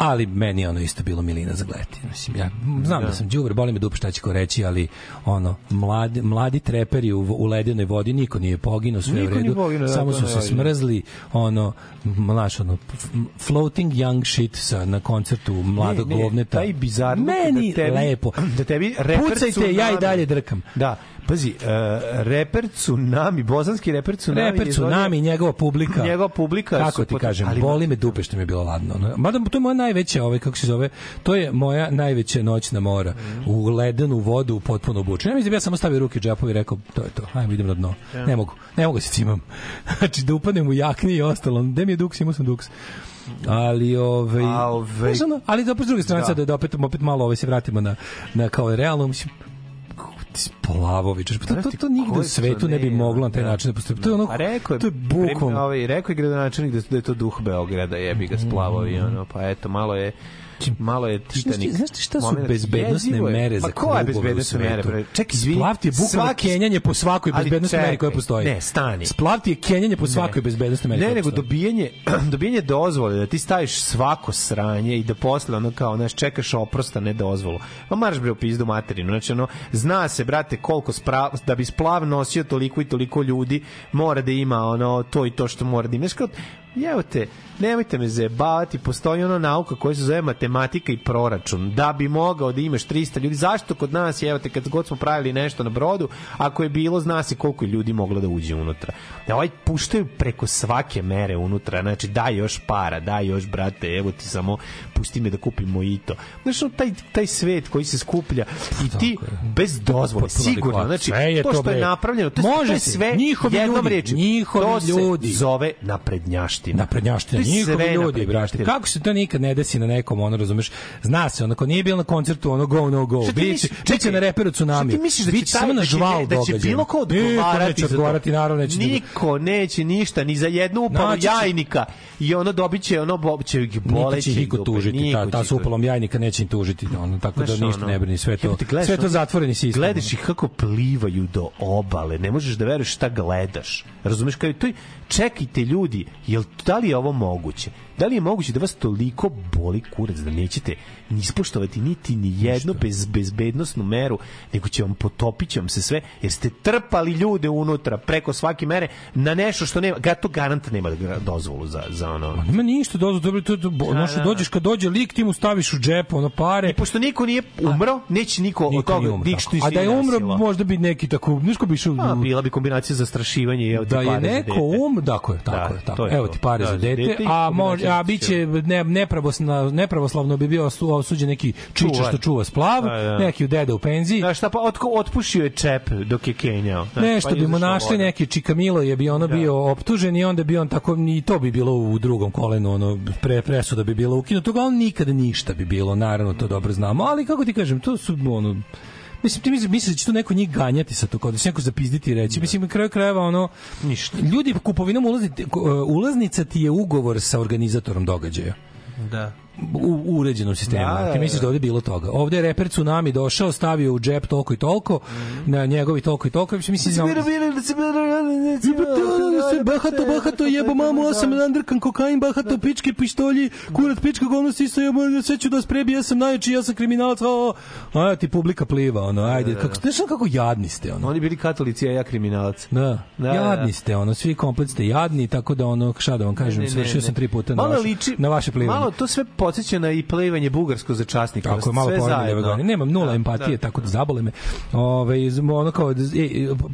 Ali meni je ono isto bilo milina za gledati. Mislim, ja znam da, Da. sam đubre, boli me dupe šta će ko reći, ali ono, mladi, mladi treperi u, u ledenoj vodi, niko nije poginuo, sve u Niko nije redu, poginuo, da, samo su se smrzli, ono, znaš, ono, floating young shit sa, na koncertu mladog Ne, ne, govneta. Taj bizarno Meni da tebi, lepo. Da tebi Pucajte, ja i dalje drkam. Da, pazi, uh, reper Tsunami, bosanski reper Tsunami. Reper izvodio- Tsunami, njegova publika. Njegova publika Kako ti pot- kažem, ali- boli me dupe što mi je bilo ladno. Mada to je moja najveća, ovaj, kako se zove, to je moja najveća noćna mora. U ledenu vodu, potpuno obučen. Ja mislim da ja samo stavio ruke u džepove i rekao, to je to, ajmo idem na dno. Ja. Ne mogu, ne mogu da se cimam. znači da upadnem u jakni i ostalo. Gde mi je duks, imao sam duks. Ali ovaj ovaj- ono, ali da s druge strane Da. sad da, da opet opet malo ovaj se vratimo na na kao realno mislim Splavović, pa to, to, to nigde u svetu ne bi moglo na taj način da postoji. To je ono, rekao je, to je bukom. Ovaj, rekao je gradonačelnik da, da je to duh Beograda, jebi ga splavovi, ono, pa eto, malo je malo je Titanic. znaš ti šta su Momenat. bezbednosne Jezivo je. mere za Ma koje klubove u bezbednosne mere? bre? Čekaj, izvini. Splav ti je bukvalno svaki- kenjanje po svakoj Ali bezbednosnoj meri koja postoji. Ne, stani. Splav ti je kenjanje po svakoj bezbednosnoj meri Ne, nego dobijanje, dobijanje dozvole, da ti staviš svako sranje i da posle ono kao, znaš, čekaš oprosta, ne dozvolu. Pa marš bre u pizdu materinu. Znači, ono, zna se, brate, koliko sprav, da bi splav nosio toliko i toliko ljudi, mora da ima ono, to i to što mora da ima. Znaš, Jevo te, nemojte me zajebavati, postoji ono nauka koja se zove matematika i proračun. Da bi mogao da imaš 300 ljudi, zašto kod nas, evo te, kad god smo pravili nešto na brodu, ako je bilo, zna se koliko je ljudi moglo da uđe unutra. Da ovaj puštaju preko svake mere unutra, znači daj još para, daj još brate, evo ti samo pusti me da kupim mojito. Znaš, ono, taj, taj svet koji se skuplja i ti bez dozvole, sigurno, znači, to to, što je napravljeno, to, je- Može to je sve Njihovi jednom ljudi, rečju. njihovi to se ljudi. zove naprednjaština. naprednjaština, njihovi ljudi, naprednjaština. Kako se to nikad ne desi na nekom, ono, razumeš? Zna se, onako, nije bilo na koncertu, ono, go, no, go. Biće, biće na reperu tsunami. šta ti misliš da će taj- na da će- žval da će događaj. bilo ko Niko odgovarati to? odgovarati, naravno neće. niko. Niko neće ništa, ni za jednu upalu će- jajnika i ono dobit će, ono bo- će ih Niko boleći. će niko tužiti, ta, ta s upalom jajnika neće im tužiti, ono, tako da ništa ne brini, sve to, sve to zatvoreni sistem. Gledaš ih kako plivaju do obale, ne možeš da veruješ šta gledaš. Razumeš kao to čekajte ljudi, jel da li je ovo moguće? Da li je moguće da vas toliko boli kurac da nećete ni ispoštovati niti ni jednu bez bezbednosnu meru, nego će vam potopit će vam se sve, jer ste trpali ljude unutra preko svake mere na nešto što nema, ga to garant nema dozvolu za, za ono. Nema ništa dozvo, dobro, to, to, ono što da. dođeš, kad dođe lik, ti mu staviš u džep, ono pare. I pošto niko nije umro, neće niko, od Niko nije toga umro, tako. A da je umro, možda bi neki tako, znaš ko bi išao... A, bila bi kombinacija zastrašivanja i evo da je neko um, tako je, tako Da, je, tako. je Evo ti pare Da, za dete, a može a biće ne nepravoslavno nepravoslavno bi bio osu- osuđen neki čiča što čuva splav, Da, da. neki deda u penziji. Da, šta pa otko, otpušio je čep dok je kenjao. Znaš, Nešto pa bi mu našli voda. neki Čikamilo je bi ono bio optužen i onda bi on tako i to bi bilo u drugom kolenu ono pre presuda bi bilo ukinuto, on nikada ništa bi bilo, naravno to dobro znamo, ali kako ti kažem, to su ono Mislim, ti misliš, misliš da će to neko njih ganjati sa to, kao da će neko zapizditi i reći. Mislim, na kraju krajeva, ono, Ništa. ljudi kupovinom ulazni, ulaznica ti je ugovor sa organizatorom događaja Da. U uređenom sistemu. Da, da, Ti misliš da. da ovde bilo toga. Ovde je reper Tsunami došao, stavio u džep toliko i toliko, na njegovi toliko i toliko. Mislim, mislim, se bahato, bahato, jebo mamu, ja sam nadrkan kokain, bahato, pičke, pištolji, kurat, pička, govno, sisa, jebo, sve ću da vas prebi, ja sam najjači, ja sam kriminalac, a, a, a ti publika pliva, ono, ajde, kako, znaš kako jadni ste, ono. Oni bili katolici, a ja kriminalac. Da, Da, jadni da. ste, ono, svi komplet ste jadni, tako da ono, šta da vam kažem, svršio sam tri puta na vaše plivanje. Malo to sve podsjeća na i plivanje bugarsko za časnika. Tako je, malo poredne. Nemam nula Da, empatije, da. tako da zabole me. Ove, ono kao, e,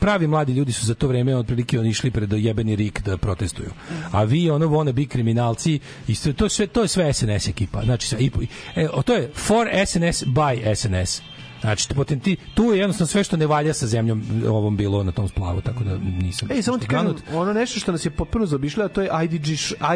pravi mladi ljudi su za to vreme otprilike oni išli pred jebeni rik da protestuju. A vi ono vone bi kriminalci i sve, to sve to je sve SNS ekipa. Znači sve, i, e, to je for SNS by SNS. Znači, potenti, tu je jednostavno sve što ne valja sa zemljom ovom bilo na tom splavu, tako da nisam... Ej, samo ti kažem, ono nešto što nas je potpuno zaobišlo, a to je IDG,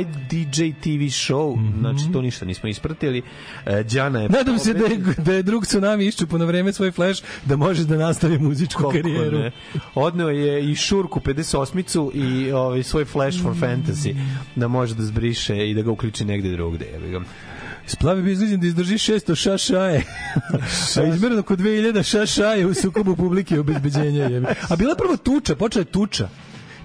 IDJ TV show, Mhm. znači to ništa nismo ispratili. E, Đana je... Nadam se da je, da je drug tsunami iščupo na vreme svoj flash da može da nastavi muzičku Koliko karijeru. ne. Odneo je i Šurku 58-icu i ovaj, svoj Flash for Fantasy da može da zbriše i da ga uključi negde drugde. ga. Splavi bi izliđen da izdrži 600 šašaje. A izmereno kod 2000 šašaje u sukobu publike i obezbeđenja. Jebe. A bila prvo tuča, počela je tuča.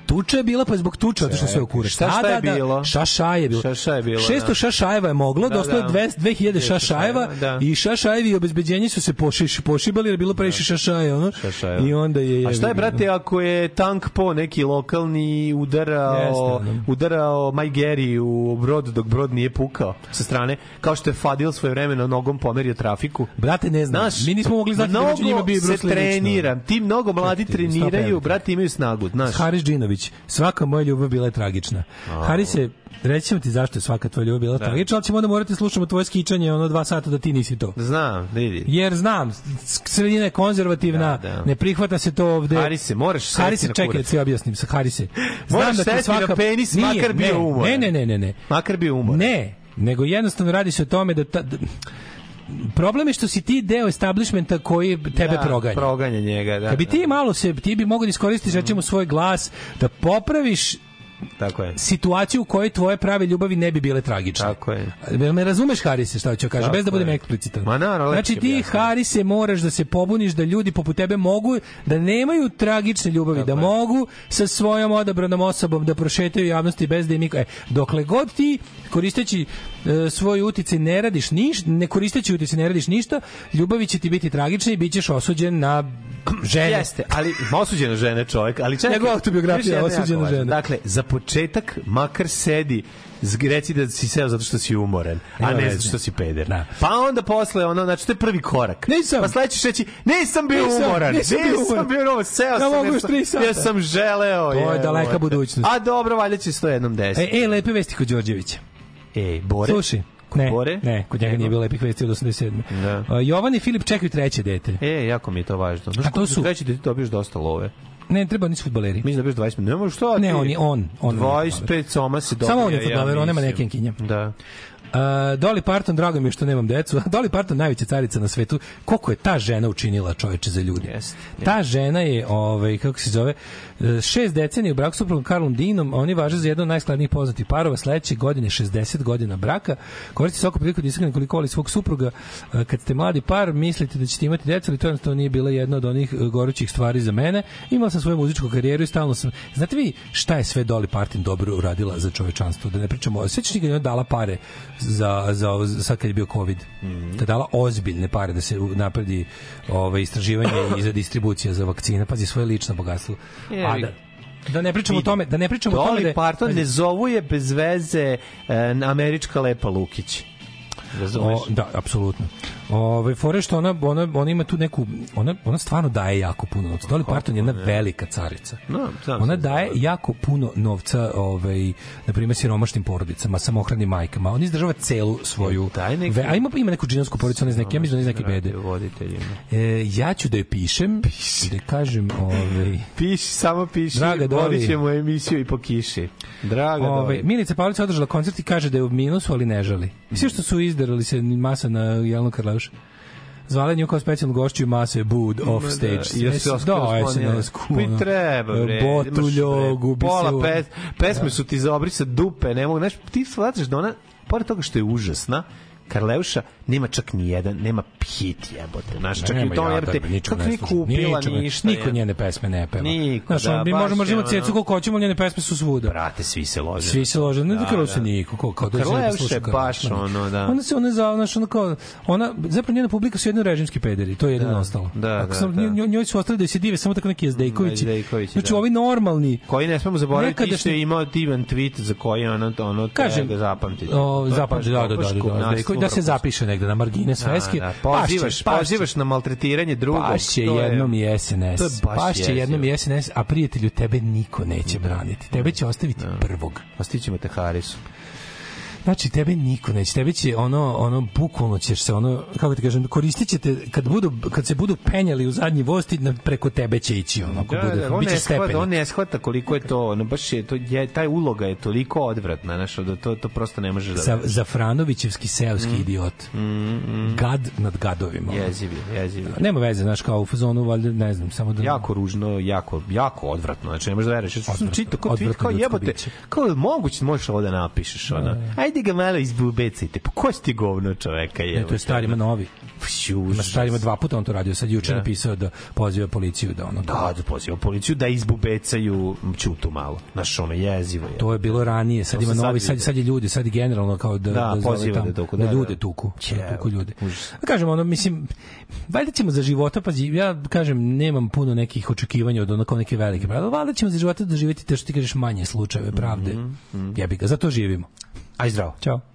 Tuča je bila, pa je zbog tuče otišlo sve u kurac. Šta- šta Da, je da, da. bilo? Šašaj je bilo. Šašaj je bilo, 600 da. šašajeva je moglo, Da, je da. 200 2000 šašajeva da. i šašajevi i obezbeđenje su se pošiš, pošibali jer je bilo previše šašaja, ono. Šašajeva. I onda je... A šta je, brate, ako je tank po neki lokalni udarao, Jeste, udarao Majgeri u brod dok brod nije pukao sa strane, kao što je Fadil svoje vremeno nogom pomerio trafiku. Brate, ne znam. Znaš, mi nismo mogli znati da među njima bio i se Bruce Lee lično. trenira. Ti mnogo mladi treniraju, brate, imaju snagu, znaš. Haris Džinović. Svaka moja ljubav bila je tragična. Haris je Reći ćemo ti zašto je svaka tvoja ljubav bila tragična, ali ćemo onda morati slušamo tvoje skičanje ono dva sata da ti nisi to. Znam, vidi. Jer znam, sredina je konzervativna, Da, da. ne prihvata se to ovde. Harise, moraš sesti Harise, na čekaj da objasnim sa Harise. Moraš ti sesti na penis, makar bio ne, umoran. Ne, ne, ne, ne, ne. Makar bio umoran. Ne, nego jednostavno radi se o tome da, ta, da problem je što si ti deo establishmenta koji tebe da, proganja. Proganja njega, da. Kad bi da. ti malo se, ti bi mogao da iskoristiš recimo svoj glas, da popraviš Tako je. situaciju u kojoj tvoje prave ljubavi ne bi bile tragične. Tako je. Jel me razumeš Harise šta hoću kažem, Tako bez da budem je. eksplicitan. Ma naravno, Znači ti. Harise moraš da se pobuniš da ljudi poput tebe mogu da nemaju tragične ljubavi, da mogu sa svojom odabranom osobom da prošetaju javnosti bez da im niko... E, dokle god ti koristeći svoj uticaj ne radiš ništa, ne koristeći uticaj ne radiš ništa, ljubavi će ti biti tragične i bit ćeš osuđen na žene. Jeste, ali osuđena žena je čovjek, ali čekaj. Njegova autobiografija, osuđena važno. žena. Dakle, za početak makar sedi reci da si seo zato što si umoran, a ne zato što si peder. Da. Pa onda posle ono, znači to je prvi korak. Nisam. Pa sledeći ćeš reći, nisam bio Nisam, umoran, nisam bio umoran. bio umoran, seo Ja sam, mogu tri sata. jer sam želeo. To je jebote. daleka budućnost. A dobro, valjda će se to jednom desiti. E, e, lepe vesti kod Đorđevića. E, Bore? Slušaj, ne, Bore? ne, kod njega nije bilo lepih vesti od 87. Da. Uh, Jovan i Filip čekaju treće dete. E, jako mi je to važno. Znaš, A to su- Treći da ti dobiješ dosta love. Ne, treba, nisu futbaleri. Mislim da 20 minuta. Ne možeš što? Ne, on je on. on 25 soma se dobija. Samo on je ja fudbaler, on nema nekenkinja. Da. Uh, Dolly Parton, drago mi je što nemam decu. Dolly Parton, najveća carica na svetu. Koliko je ta žena učinila čoveče za ljude? Jeste, Ta žena je, ovaj, kako se zove, šest decenija u braku s upravo Karlom Dinom, a oni važe za jedno od najskladnijih poznatih parova. Sledeće godine 60 godina braka. Koristi svaku priliku da iskreno koliko voli svog supruga. E, Kad ste mladi par, mislite da ćete imati decu, ali to jednostavno nije bila jedna od onih e, gorućih stvari za mene. Imala sam svoju muzičku karijeru i stalno sam... Znate vi šta je sve Dolly Parton dobro uradila za čovečanstvo? Da ne pričamo, sećaš ti kad je dala pare za, za, ovo- sad kad je bio COVID? Kad je dala ozbiljne pare da se napredi ove, istraživanje i za distribucija za vakcine, pazi svoje lično bogatstvo. Je, A da, da ne pričamo o tome, da ne pričamo o tome da Parton ne zovu je bez veze e, američka lepa Lukić. Razumeš? O, da, apsolutno. Ove fore što ona ona ona ima tu neku ona ona stvarno daje jako puno novca. Dolly Parton je jedna velika carica. No, znam ona sam daje jako puno novca, ovaj na primer siromašnim porodicama, samohranim majkama. On izdržava celu svoju Daj neki- ve- a ima ima neku džinovsku porodicu, ona iz neke, ja mislim da iz neke bede. E, ja ću da je pišem, da kažem, ovaj Piši, samo piši. Draga Dolly. Ćemo emisiju i po kiši. Draga Dolly. Milica Pavlić održala koncert i kaže da je u minusu, ali ne žali. Sve što su izdarali se masa na Jelenu Karleuša. Zvala nju kao specijalnu gošću mase Bud off Ma stage. Da, jesu se da, SNS, Pa i treba, bre. Botuljogu, Imaš, bre, bi se... Pola u- pes, pesme su ti za obrisat dupe, ne mogu, znaš, ti shvataš da ona, pored toga što je užasna, Karleuša nema čak ni jedan, nema hit jebote. Znaš, čak i ja, jebote, da, ničeg čak ne ni slušam. kupila Ničeg ne- ništa. Niko njene pesme ne peva. Niko, Znaš, da, mi možemo možemo cecu koliko hoćemo, njene pesme su svuda. Brate, svi se lože. Svi se lože, ne da, Da, da, da. niko, kao, kao da Karleuša sluša baš ono, da. Ona se ona za znaš, ona kao ona zapravo njena publika su jedno režimski pederi, to je jedino Da, ostalo. da, Ako da, sam, da. njoj- njoj su ostali da se dive samo tako neki Jezdejkovići. Znači da. ovi normalni koji ne smemo zaboraviti Nekadašnji- što je imao divan tweet za koji ono ono treba ga zapamtiti. O, To je zapamti, baš da, da, da, da, da, da, da se zapiše negde na margine sveske. Da, da, pozivaš, Pašće, pozivaš na maltretiranje drugog. Pašće je- jednom to je SNS. baš Pašće jednom i SNS, a prijatelju tebe niko neće braniti. Tebe će ostaviti prvog. Ostićemo te Harisu. Znači tebe niko neće, tebe će ono ono bukvalno ćeš se ono kako ti kažem koristićete kad budu kad se budu penjali u zadnji voz ti na- preko tebe će ići ono ako Da, bude da, on, biće ne shvata, on ne shvata koliko je to, ono, baš je, to je, taj uloga je toliko odvratna, znaš, da to, to prosto ne može da... Za, za Franovićevski seoski idiot. Gad nad gadovima. ono. Jezivi, jezivi. Nema veze, znaš, kao u fazonu, valjda, ne znam, samo da... jako ružno, jako, jako odvratno. Znači, ne možeš da veruješ. Čitao kao kao jebote, kao moguće možeš ovo da napišeš, ona. Ajde ga malo izbubecajte. Pa ko si ti govno čoveka, Ne, jebote? to je starima novi. Ima stvari, ima dva puta on to radio, sad juče Da. napisao da poziva policiju da ono... Da, da poziva policiju da izbubecaju ćutu malo. Znaš, ono jezivo je. To je bilo ranije, sad To ima novi, sad, sad je ljudi, sad je generalno kao da, Da, da, poziva da tuku, da da, ljude da. tuku, da Ćeo, tuku ljude. užas. Da kažem, ono, mislim, valjda ćemo za života, pazi, ja kažem, nemam puno nekih očekivanja od onako neke velike pravde, valjda ćemo za života doživjeti te što ti kažeš manje slučajeve pravde. Mm Mhm, Jebi ga, zato živimo. Aj zdravo. Ćao.